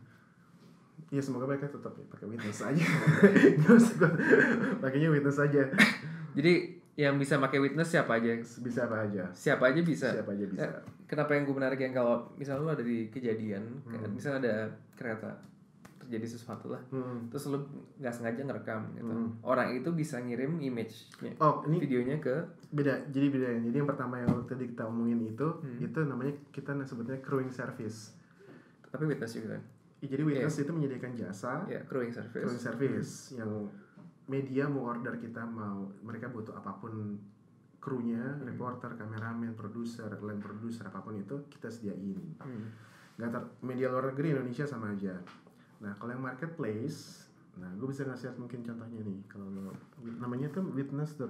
Iya semoga mereka tetap ya, pakai witness aja. Nggak usah gue pakainya witness aja. Jadi yang bisa pakai witness siapa aja? Bisa apa aja. Siapa aja bisa. Siapa aja bisa. Eh, kenapa yang gue menarik yang kalau misalnya lu ada di kejadian, kayak Hmm. misalnya ada kereta terjadi sesuatu lah, Hmm. terus lu nggak sengaja ngerekam gitu. Hmm. Orang itu bisa ngirim image-nya, Oh ini videonya ke beda. Jadi beda. Jadi yang pertama yang tadi kita omongin itu, Hmm. itu namanya kita sebutnya crewing service. tapi witness juga kan. Ya, Jadi witness itu menyediakan jasa Ya, crewing service. crewing service yang media mau order kita mau mereka butuh apa pun krunya, Hmm. reporter, kameramen, produser, line produser apa pun itu kita sediain. Hmm. nggak ter media luar negeri Indonesia sama aja nah kalau yang marketplace nah gue bisa ngasih mungkin contohnya nih kalau namanya tuh witness.id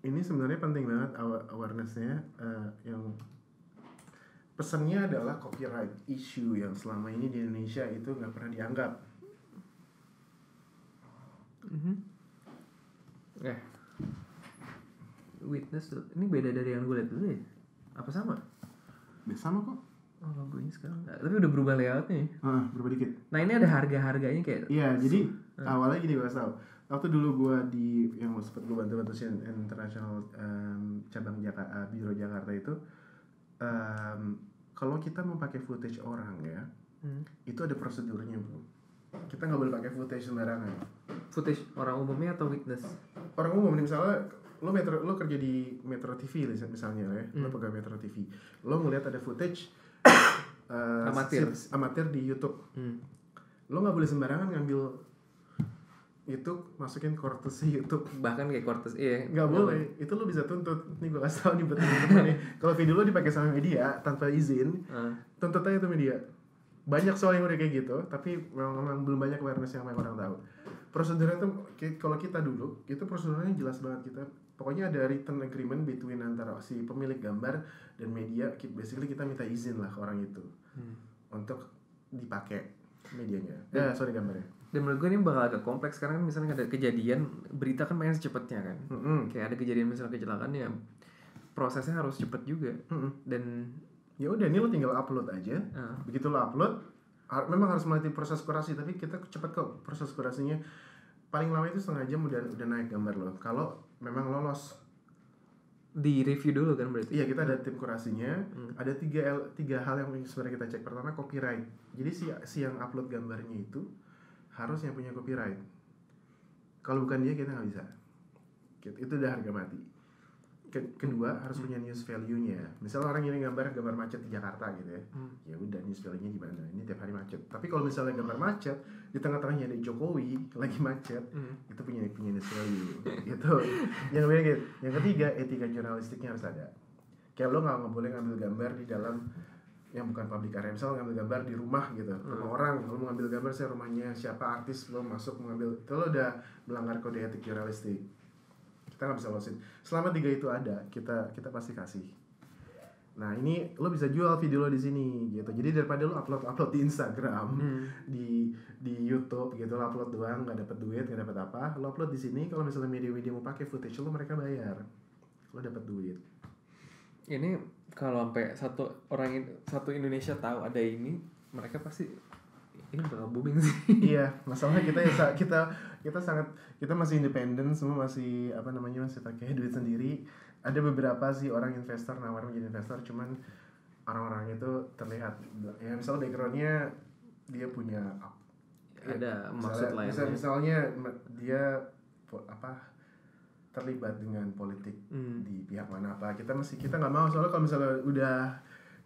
ini sebenarnya penting banget awa- awarenessnya eh, yang pesannya adalah copyright issue yang selama ini di Indonesia itu nggak pernah dianggap Mhm. Eh, witness tuh, ini beda dari yang gue lihat dulu ya? Apa sama? sama kok Oh logonya sekarang nggak, tapi udah berubah layoutnya. ya. ah berubah dikit Nah ini ada harga-harganya kayak. Iya, jadi Hmm. awalnya gini gue tau. Waktu dulu gue di yang sempat gue bantu-bantu CNN International em, cabang Jakarta, biro Jakarta itu, em, kalau kita mau pakai footage orang ya, Hmm. itu ada prosedurnya bro. Kita nggak boleh pakai footage sembarangan. Footage orang umumnya atau witness? Orang umum nih misalnya lo metro lo kerja di Metro TV misalnya ya, lo Hmm. pegawai Metro TV, lo ngelihat ada footage eh, Amatir. amatir di YouTube Hmm. lo nggak boleh sembarangan ngambil YouTube masukin courtesy YouTube Bahkan kayak Cortez, iya. nggak boleh itu lo bisa tuntut nih gue kasih tau nih buat temen-temen nih kalau video lo dipakai sama media tanpa izin Ah, tuntut aja tuh media banyak soal yang udah kayak gitu tapi memang, memang belum banyak awareness yang banyak orang tahu prosedurnya tuh kalau kita dulu itu prosedurnya jelas banget kita pokoknya ada written agreement between antara si pemilik gambar dan media basically kita minta izin lah ke orang itu Hmm. untuk dipakai medianya eh sorry gambarnya Dan menurut gue ini bakal agak kompleks karena kan misalnya ada kejadian berita kan pengen secepatnya kan. Mm-mm. Kayak ada kejadian misalnya kecelakaan ya prosesnya harus cepet juga Mm-mm. dan ya udah ini lo tinggal upload aja ah, begitu lo upload har- memang harus melalui proses kurasi tapi kita cepet kok proses kurasinya paling lama itu setengah jam udah udah naik gambar lo kalau memang lolos di review dulu kan berarti Iya kita ada tim kurasinya. Hmm. Ada tiga el- tiga hal yang sebenarnya kita cek. Pertama copyright. Jadi si si yang upload gambarnya itu harus yang punya copyright. Kalau bukan dia kita nggak bisa. Gitu, Itu udah harga mati. Ke- kedua harus punya news value-nya. Misal orang ini gambar gambar macet di Jakarta gitu ya. Hmm. Ya udah news value-nya gimana? Ini tiap hari macet. Tapi kalau misalnya gambar macet di tengah-tengahnya ada Jokowi lagi macet, Hmm. itu punya punya news value gitu yang gitu. yang ketiga etika jurnalistiknya harus ada kayak lo nggak boleh ngambil gambar di dalam yang bukan public area misalnya ngambil gambar di rumah gitu rumah orang lo mau ngambil gambar saya rumahnya siapa artis lo masuk mengambil itu lo udah melanggar kode etik jurnalistik kita nggak bisa losin. Selama tiga itu ada kita kita pasti kasih. Nah ini lo bisa jual video lo di sini gitu. Jadi daripada lo upload upload di Instagram Hmm. di di YouTube gitu lo upload doang nggak dapat duit nggak dapat apa lo upload di sini kalau misalnya media-media mau pakai footage lo mereka bayar. Lo dapat duit. Ini kalau sampai satu orang satu Indonesia tahu ada ini mereka pasti ini bakal booming sih. Iya masalahnya kita ya kita kita sangat kita masih independen semua masih apa namanya masih pakai duit sendiri. Ada beberapa sih orang investor nawar menjadi investor cuman orang-orang itu terlihat ya misalnya backgroundnya dia punya ada Misalnya- maksud misal- lainnya misalnya dia apa terlibat dengan politik Hmm. di pihak mana apa kita masih kita nggak mau. Soalnya kalau misalnya udah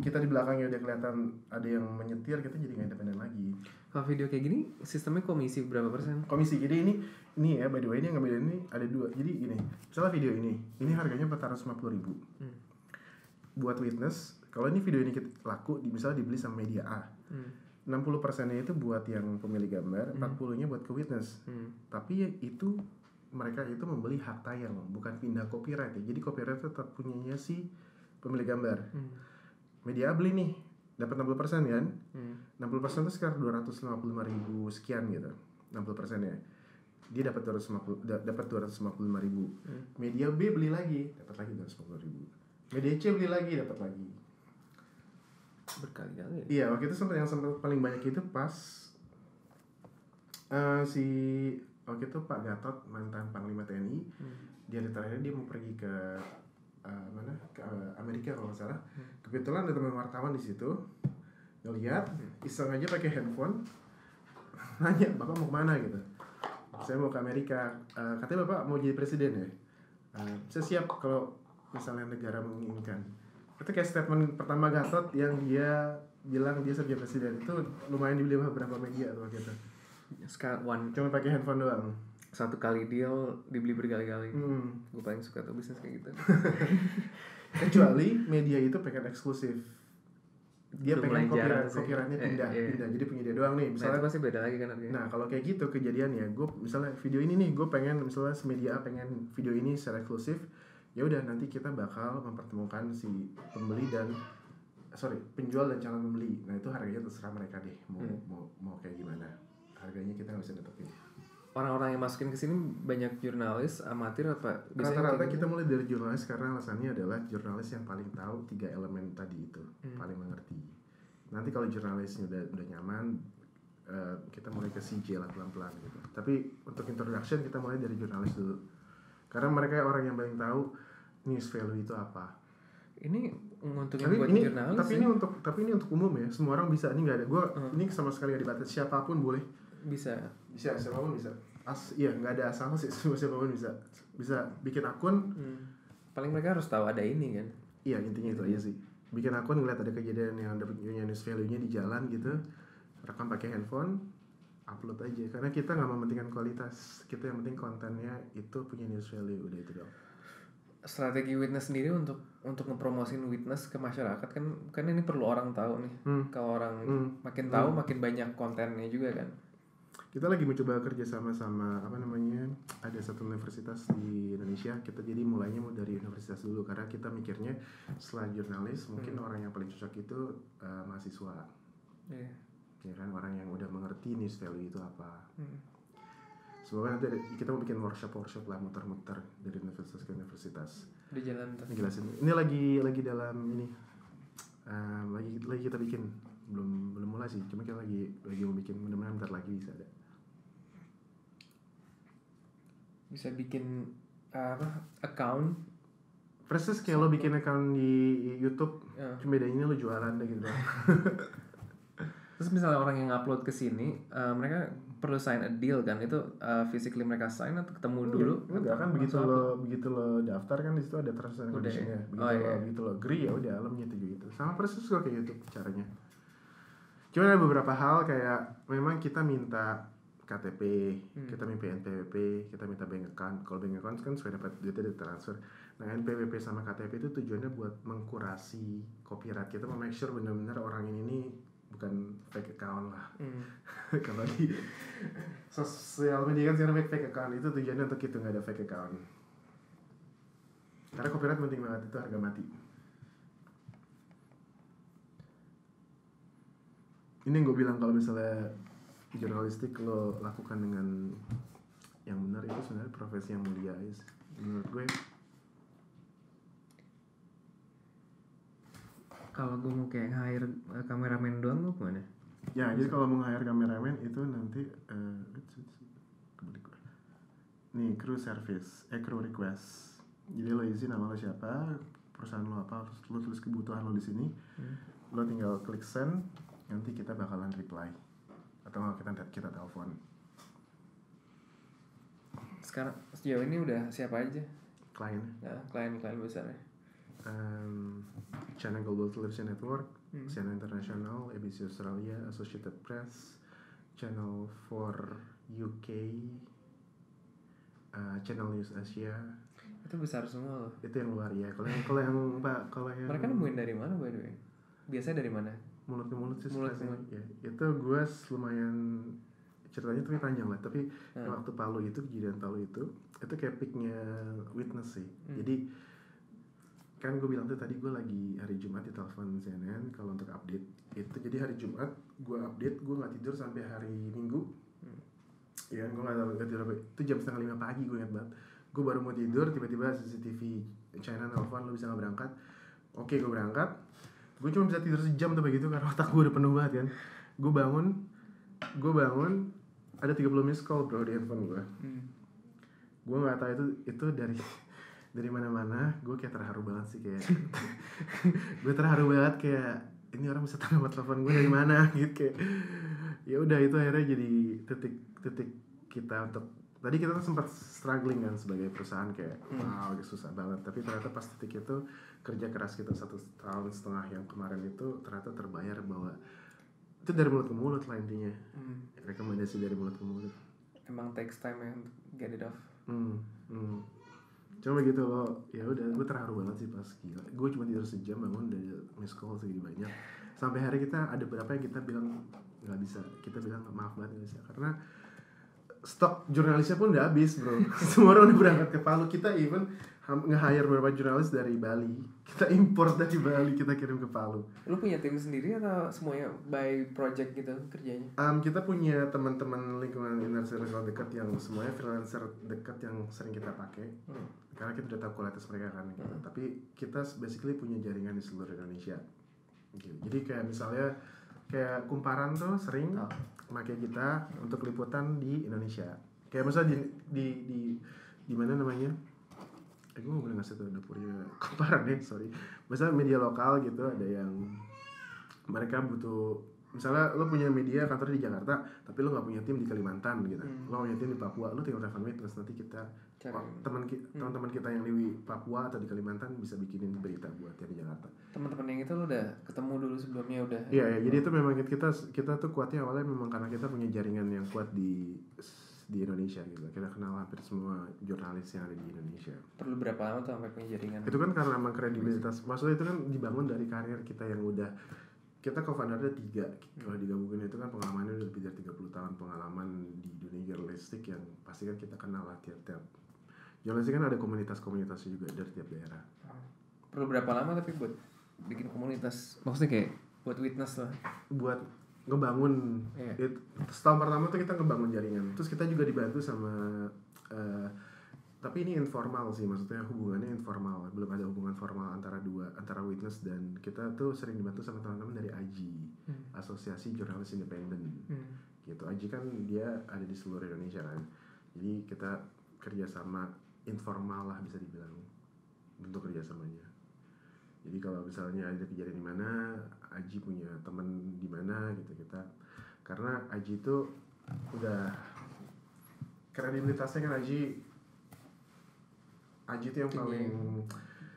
kita di belakangnya udah kelihatan ada yang menyetir kita jadi nggak independen lagi. Kalau video kayak gini sistemnya komisi berapa persen? Komisi jadi ini ini ya by the way ini yang ngambil ini ada dua. Jadi gini misalnya video ini ini harganya 450.000 ribu. Hmm. buat witness kalau ini video ini kita laku di, misalnya dibeli sama media A. Hmm. 60 persennya itu buat yang pemilik gambar 40 nya buat ke witness. Hmm. tapi itu mereka itu membeli hak tayang bukan pindah copyright ya. Jadi copyright tetap punyanya si pemilik gambar. Hmm. Media beli nih dapat 60 persen kan Hmm. 60 persen itu sekitar 255 ribu sekian gitu 60 persennya dia dapat 250 da- dapat 255 ribu Hmm. media B beli lagi dapat lagi 250 ribu media C beli lagi dapat lagi berkali-kali ya? iya waktu itu sempat yang sempat paling banyak itu pas eh, si waktu itu Pak Gatot mantan Panglima TNI Hmm. dia di terakhir dia mau pergi ke eh, mana? Ke eh, Amerika kalau nggak salah. Hmm. kebetulan ada teman wartawan di situ ngeliat iseng aja pakai handphone nanya bapak mau ke mana? gitu. Saya mau ke Amerika. Eh, katanya bapak mau jadi presiden ya? Eh, saya siap kalau misalnya negara menginginkan. Itu kayak statement pertama Gatot yang dia bilang dia siap jadi presiden. Itu lumayan dibeli sama beberapa media tuh gitu Sekarang one cuma pakai handphone doang satu kali deal dibeli berkali-kali. Hmm. gue paling suka tuh bisnis kayak gitu. Kecuali media itu pengen eksklusif. Dia Udah pengen copyright copyrightnya Eh, pindah iya. pindah. Jadi punya dia doang nih nah misalnya pasti beda lagi kan harganya nah kalau kayak gitu kejadiannya gue misalnya video ini nih gue pengen misalnya media pengen video ini secara eksklusif ya udah nanti kita bakal mempertemukan si pembeli dan sorry penjual dan calon pembeli. Nah itu harganya terserah mereka deh mau Hmm. mau mau kayak gimana. Harganya kita nggak bisa netepin orang-orang yang masukin ke sini banyak jurnalis amatir apa rata-rata kayak kita mulai dari jurnalis karena alasannya adalah jurnalis yang paling tahu tiga elemen tadi itu Hmm. paling mengerti. Nanti kalau jurnalisnya udah udah nyaman eh, kita mulai ke CJ lah pelan-pelan gitu. Tapi untuk introduction kita mulai dari jurnalis dulu. Karena mereka orang yang paling tahu news value itu apa. Ini nguntungin tapi buat ini jurnalis tapi ya. ini untuk tapi ini untuk umum ya. Semua orang bisa. Ini nggak ada. Gue Hmm. ini sama sekali nggak dibatasi siapa pun boleh bisa bisa siapa pun bisa as iya nggak ada asal sih semua siapa pun bisa bisa bikin akun hmm. paling mereka harus tahu ada ini kan Iya intinya itu aja sih. Bikin akun ngeliat ada kejadian yang ada punya news value-nya di jalan gitu, rekam pakai handphone, upload aja. Karena kita nggak mementingkan kualitas, kita yang penting kontennya itu punya news value udah itu dong. strategi witness sendiri untuk untuk ngepromosin witness ke masyarakat kan kan ini perlu orang tahu nih Hmm. kalau orang Hmm. makin tahu makin banyak kontennya juga kan Kita lagi mencoba kerja sama sama apa namanya ada satu universitas di Indonesia. Kita jadi mulainya mau dari universitas dulu karena kita mikirnya setelah jurnalis mungkin orang yang paling cocok itu eh, mahasiswa, Iya. ya kan orang yang udah mengerti news value itu apa. Hmm. Semoga nanti ada- kita mau bikin workshop-workshop lah muter-muter dari universitas ke universitas. di jalan tuh Ngejelasin. Ini lagi lagi dalam ini eh, lagi lagi kita bikin belum belum mulai sih. Cuma kita lagi lagi mau bikin mudah-mudahan bentar lagi bisa ada. bisa bikin apa account Persis kayak lo bikin account di YouTube, Ya. cuma bedanya lo jualan deh gitu. Terus misalnya orang yang upload ke sini, eh, mereka perlu sign a deal kan? Itu eh, physically mereka sign atau ketemu dulu? Enggak kan begitu lo begitu lo daftar kan di situ ada terms and Udah conditionnya. ya? Begitu Oh, lo iya. begitu lo agree ya udah lo menyetujui itu. Sama persis kok kayak YouTube caranya. Cuma ada beberapa hal kayak memang kita minta KTP, Hmm. kita minta NPWP, kita minta bank account. Kalau bank account kan supaya dapat duitnya di transfer. Nah NPWP sama KTP itu tujuannya buat mengkurasi copyright kita, mau make sure benar-benar orang ini nih bukan fake account lah. Hmm. Kalau di sosial media kan sekarang fake account itu tujuannya untuk itu nggak ada fake account. Karena copyright penting banget itu harga mati. Ini yang gue bilang kalau misalnya jurnalistik lo lakukan dengan yang benar itu sebenarnya profesi yang mulia guys. Menurut gue Kalau gue mau kayak hire eh, kameramen doang gue gimana? Ya, jadi kalau mau hire kameramen itu nanti gua. nih crew service, eh crew request. Jadi lo isi nama lo siapa, perusahaan lo apa, terus lo tulis kebutuhan lo di sini. Lo tinggal klik send, nanti kita bakalan reply. Atau nggak kita kita telepon. Sekarang sejauh ini udah siapa aja? Klien, Nah, klien-klien besarnya. um, Channel Global Television Network, Hmm. CNN International, ABC Australia, Associated Press, Channel 4 UK, uh, Channel News Asia, Itu besar semua loh. itu yang luar ya kalau yang kalau yang pak kalau yang Mereka nemuin dari mana by the way? Biasanya dari mana? Mulut ke mulut sih Mulut sih. ya itu gue lumayan ceritanya tuh panjang lah tapi Hmm. waktu Palu itu kejadian Palu itu itu kayak peaknya witness sih Hmm. jadi kan gue bilang tuh tadi gue lagi hari Jumat di telepon CNN kalau untuk update itu jadi hari Jumat gue update gue nggak tidur sampai hari Minggu Hmm. ya gue nggak tahu nggak tidur itu jam setengah lima pagi gue ingat banget gue baru mau tidur tiba-tiba CCTV China nelfon lo bisa nggak berangkat oke gue berangkat gue cuma bisa tidur sejam tuh begitu karena otak gue udah penuh banget kan. Gue bangun gue bangun ada 30 miss call bro di handphone gue Hmm. gue nggak tahu itu itu dari dari mana-mana gue kayak terharu banget sih kayak gue terharu banget kayak ini orang bisa tahu nomor telepon gue dari mana? Gitu kayak ya udah itu akhirnya jadi titik titik kita untuk tadi kita tuh sempat struggling kan sebagai perusahaan kayak wow susah banget tapi ternyata pas titik itu kerja keras kita satu tahun setengah yang kemarin itu ternyata terbayar bahwa itu dari mulut ke mulut lah intinya Hmm. rekomendasi dari mulut ke mulut Emang takes time ya untuk get it off. Hmm, hmm. Cuma begitu loh, ya udah gue terharu banget sih pas gila. Gue cuma tidur sejam bangun dari miss call segini banyak. Sampai hari kita ada beberapa yang kita bilang nggak bisa, kita bilang maaf banget nggak bisa karena stok jurnalisnya pun udah habis bro. Semua orang udah berangkat ke Palu. Kita even nge-hire beberapa jurnalis dari Bali. Kita import dari Bali, kita kirim ke Palu. Lu punya tim sendiri atau semuanya by project gitu kerjanya? Um, kita punya teman-teman lingkungan inner circle dekat yang semuanya freelancer dekat yang sering kita pakai Hmm. karena kita udah tahu kualitas mereka kan gitu. tapi kita basically punya jaringan di seluruh Indonesia gitu. jadi kayak misalnya kayak kumparan tuh sering Oh. Pakai kita untuk liputan di Indonesia. Kayak misalnya di di di, di mana namanya? Eh gue boleh ngasih tuh dapurnya kumparan deh sorry. Misalnya media lokal gitu ada yang mereka butuh misalnya lo punya media kantor di Jakarta tapi lo nggak punya tim di Kalimantan gitu Hmm. lo punya tim di Papua lo tinggal telepon witness nanti kita oh, teman ki- Hmm. teman-teman kita yang di Papua atau di Kalimantan bisa bikinin berita buat yang di Jakarta Teman-teman yang itu lu udah ketemu dulu sebelumnya udah. iya ya jadi itu memang kita kita tuh kuatnya awalnya memang karena kita punya jaringan yang kuat di di Indonesia gitu kita kenal hampir semua jurnalis yang ada di Indonesia Perlu berapa lama tuh sampai punya jaringan? itu kan karena emang kredibilitas maksudnya itu kan dibangun dari karir kita yang udah kita co-foundernya tiga. Kalau digabungin itu kan pengalamannya udah lebih dari 30 tahun pengalaman di dunia jurnalistik yang pasti kan kita kenal lah tiap-tiap. Jurnalistik kan ada komunitas-komunitasnya juga dari tiap daerah. Perlu berapa lama tapi buat bikin komunitas? Maksudnya kayak buat witness lah. buat ngebangun. Iya. it, setahun pertama tuh kita ngebangun jaringan. Terus kita juga dibantu sama eh, tapi ini informal sih maksudnya hubungannya informal belum ada hubungan formal antara dua antara witness dan kita tuh sering dibantu sama teman-teman dari AJI Hmm. Asosiasi Jurnalis Independen Hmm. gitu AJI kan dia ada di seluruh Indonesia kan jadi kita kerjasama informal lah bisa dibilang bentuk kerjasamanya jadi kalau misalnya ada kejadian di mana Aji punya teman di mana gitu kita karena Aji itu udah kredibilitasnya kan Aji Aji itu yang Tinggi. paling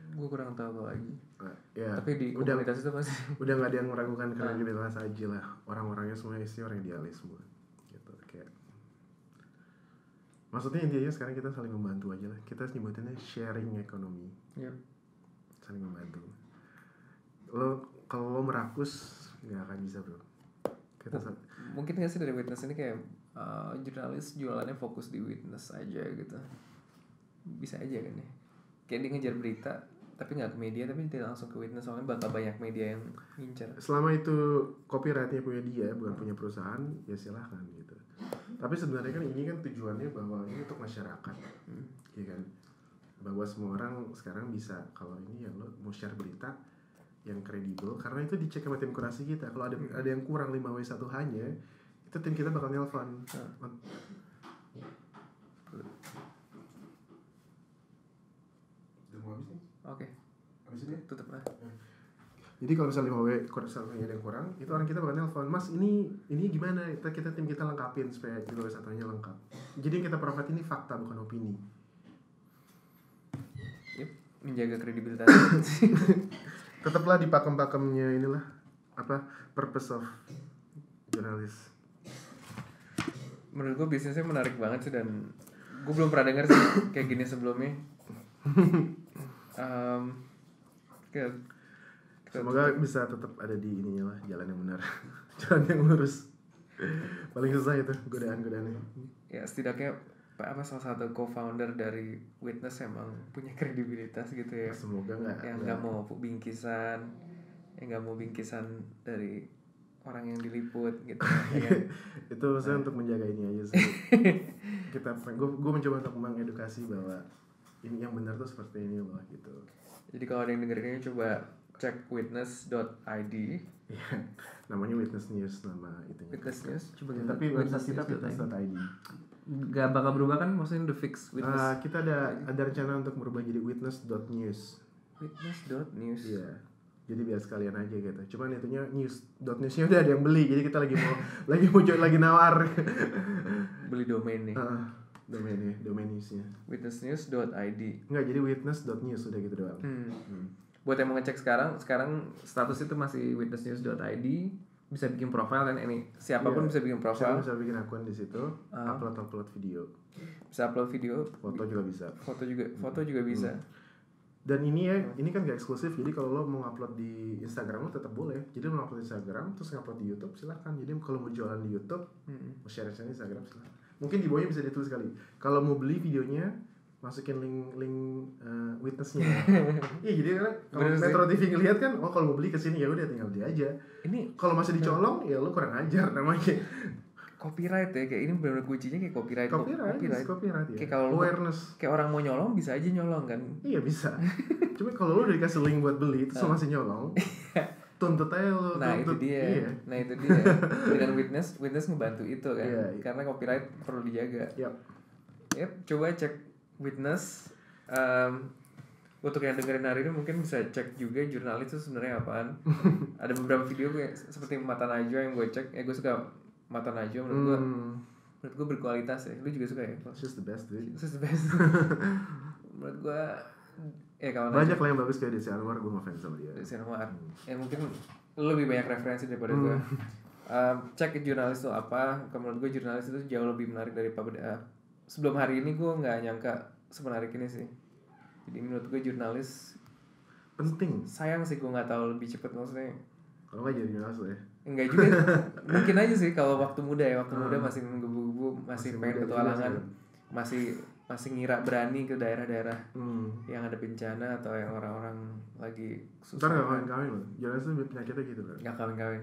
gue kurang tahu kalau lagi eh, ya tapi di udah komunitas itu pasti. udah nggak ada yang meragukan kredibilitas Aji lah. Orang-orangnya semua isi orang idealis semua gitu. Kayak maksudnya intinya sekarang kita saling membantu aja lah. Kita nyebutinnya sharing ekonomi. Yep. saling membantu. Lo kalau lo merakus nggak akan bisa bro. Kita sa- mungkin gak sih dari witness ini kayak uh, jurnalis jualannya fokus di witness aja gitu bisa aja kan ya. Kayak dia ngejar berita tapi nggak ke media tapi dia langsung ke witness. Soalnya bakal banyak media yang ngincar selama itu copyrightnya punya dia bukan punya perusahaan ya silahkan gitu. Tapi sebenarnya kan ini kan tujuannya bahwa ini untuk masyarakat. Ya kan? Bahwa semua orang sekarang bisa kalau ini ya lo mau share berita yang kredibel karena itu dicek sama tim kurasi kita. Kalau ada ada yang kurang 5 w 1 hanya itu tim kita bakal nelpon. Udah oke Habis ini? tutup lah Jadi kalau misalnya 5W kurang misalnya ada yang kurang, itu orang kita bakal nelpon, Mas ini ini gimana? Kita, kita tim kita lengkapin supaya 5W satunya lengkap. Jadi yang kita provide ini fakta bukan opini. yep. menjaga kredibilitas Tetaplah di pakem-pakemnya inilah apa purpose of jurnalis. menurut gue bisnisnya menarik banget sih dan gue belum pernah denger sih kayak gini sebelumnya um, kita Semoga bisa tetap ada di ininya lah jalan yang benar, jalan yang lurus. Paling susah itu godaan-godaannya. ya setidaknya apa apa salah satu co-founder dari Witness emang punya kredibilitas gitu ya. Semoga nggak yang nggak mau bingkisan yang nggak mau bingkisan dari orang yang diliput gitu. Ya kan? itu saya untuk menjaga ini aja sih. Kita gue gue mencoba untuk mengedukasi bahwa ini yang benar tuh seperti ini loh gitu. Jadi kalau ada yang dengerin ini coba cek witness.id Iya, namanya witness news nama itunya. Witness news? Coba Ya, kita tapi website kita witness.id. nggak bakal berubah kan? Maksudnya udah fix witness. Ah, kita ada ada rencana untuk merubah jadi witness.news witness.news iya. Jadi biar sekalian aja gitu. Cuman itunya news dot newsnya udah ada yang beli jadi kita lagi mau lagi mau lagi nawar. Beli domain nih Ah, domainnya domain newsnya witnessnews.id Enggak, jadi witness.news udah gitu doang hmm. Hmm. buat yang mau ngecek sekarang sekarang status itu masih witnessnews.id bisa bikin profile dan ini siapa pun Iya. bisa bikin Saya profile bisa bikin akun di situ, Ah. upload upload video, bisa upload video foto juga bisa. foto juga foto juga bisa Dan ini ya, ini kan gak eksklusif. Jadi kalau lo mau upload di Instagram lo tetap boleh. Jadi lo upload di Instagram, terus ngupload di YouTube silahkan. Jadi kalau mau jualan di YouTube, Hmm. mau share share di Instagram silahkan. Mungkin di bawahnya bisa ditulis kali. Kalau mau beli videonya, masukin link link eh, witnessnya. Iya jadi kan kalau. Metro TV ngeliat kan, oh kalau mau beli ke sini ya udah tinggal beli aja. ini Kalau masih dicolong, ya lo kurang ajar namanya. copyright ya kayak ini benar-benar kuncinya kayak copyright Copyright, copyright. copyright ya. Kayak kalau Awareness. kayak orang mau nyolong bisa aja nyolong kan Iya bisa. Cuma kalau lu udah dikasih link buat beli terus lu masih nyolong, tuntut aja lu. nah itu tuntut. dia Iya. nah itu dia dengan witness witness ngebantu itu kan Iya, iya. karena copyright perlu dijaga Yap. Yep, coba cek witness Em, untuk yang dengerin hari ini mungkin bisa cek juga jurnalis itu sebenarnya apaan ada beberapa video gue seperti mata najwa yang gue cek ya gue suka mata najwa menurut gue Hmm. menurut gue berkualitas ya lu juga suka ya just the best dude. Is the best menurut gue ya kalau Banyak lah yang bagus kayak Desi Anwar, gue ngefans sama dia. dari Sinema ya mungkin lebih banyak referensi daripada gue Em, cek jurnalis itu apa. Menurut gue jurnalis itu jauh lebih menarik daripada eh, sebelum hari ini gue nggak nyangka semenarik ini sih. Jadi menurut gue jurnalis Penting. sayang sih gue nggak tahu lebih cepet maksudnya. Kalau nggak jadi jurnalis ya. enggak juga. Mungkin aja sih kalau waktu muda ya. Waktu muda Hmm. masih menggebu-gebu masih, Masih pengen muda petualangan masih masih ngira berani ke daerah-daerah Hmm. yang ada bencana atau yang orang-orang lagi Ntar susah gak kawin-kawin loh. Jurnalis tuh penyakitnya gitu kan. nggak kawin-kawin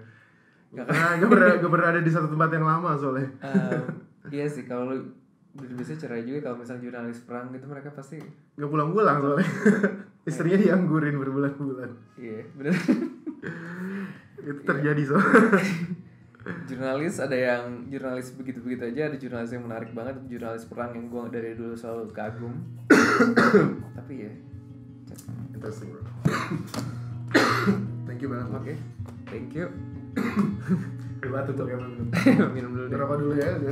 Gak pernah, gak pernah, gak pernah ada di satu tempat yang lama soalnya. Em, iya sih kalau lu biasanya cerai juga kalau misalnya jurnalis perang gitu mereka pasti Gak pulang-pulang soalnya. Istrinya dianggurin berbulan-bulan. iya bener Itu terjadi soalnya. jurnalis ada yang jurnalis begitu begitu aja ada jurnalis yang menarik banget jurnalis perang yang gue dari dulu selalu kagum tapi ya Interesting bro. Thank you banget Oke, Mak. thank you. Gue batu tuh kayak minum. Minum dulu deh. Dulu ya.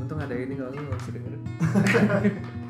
Untung ada ini kalau nggak bisa denger.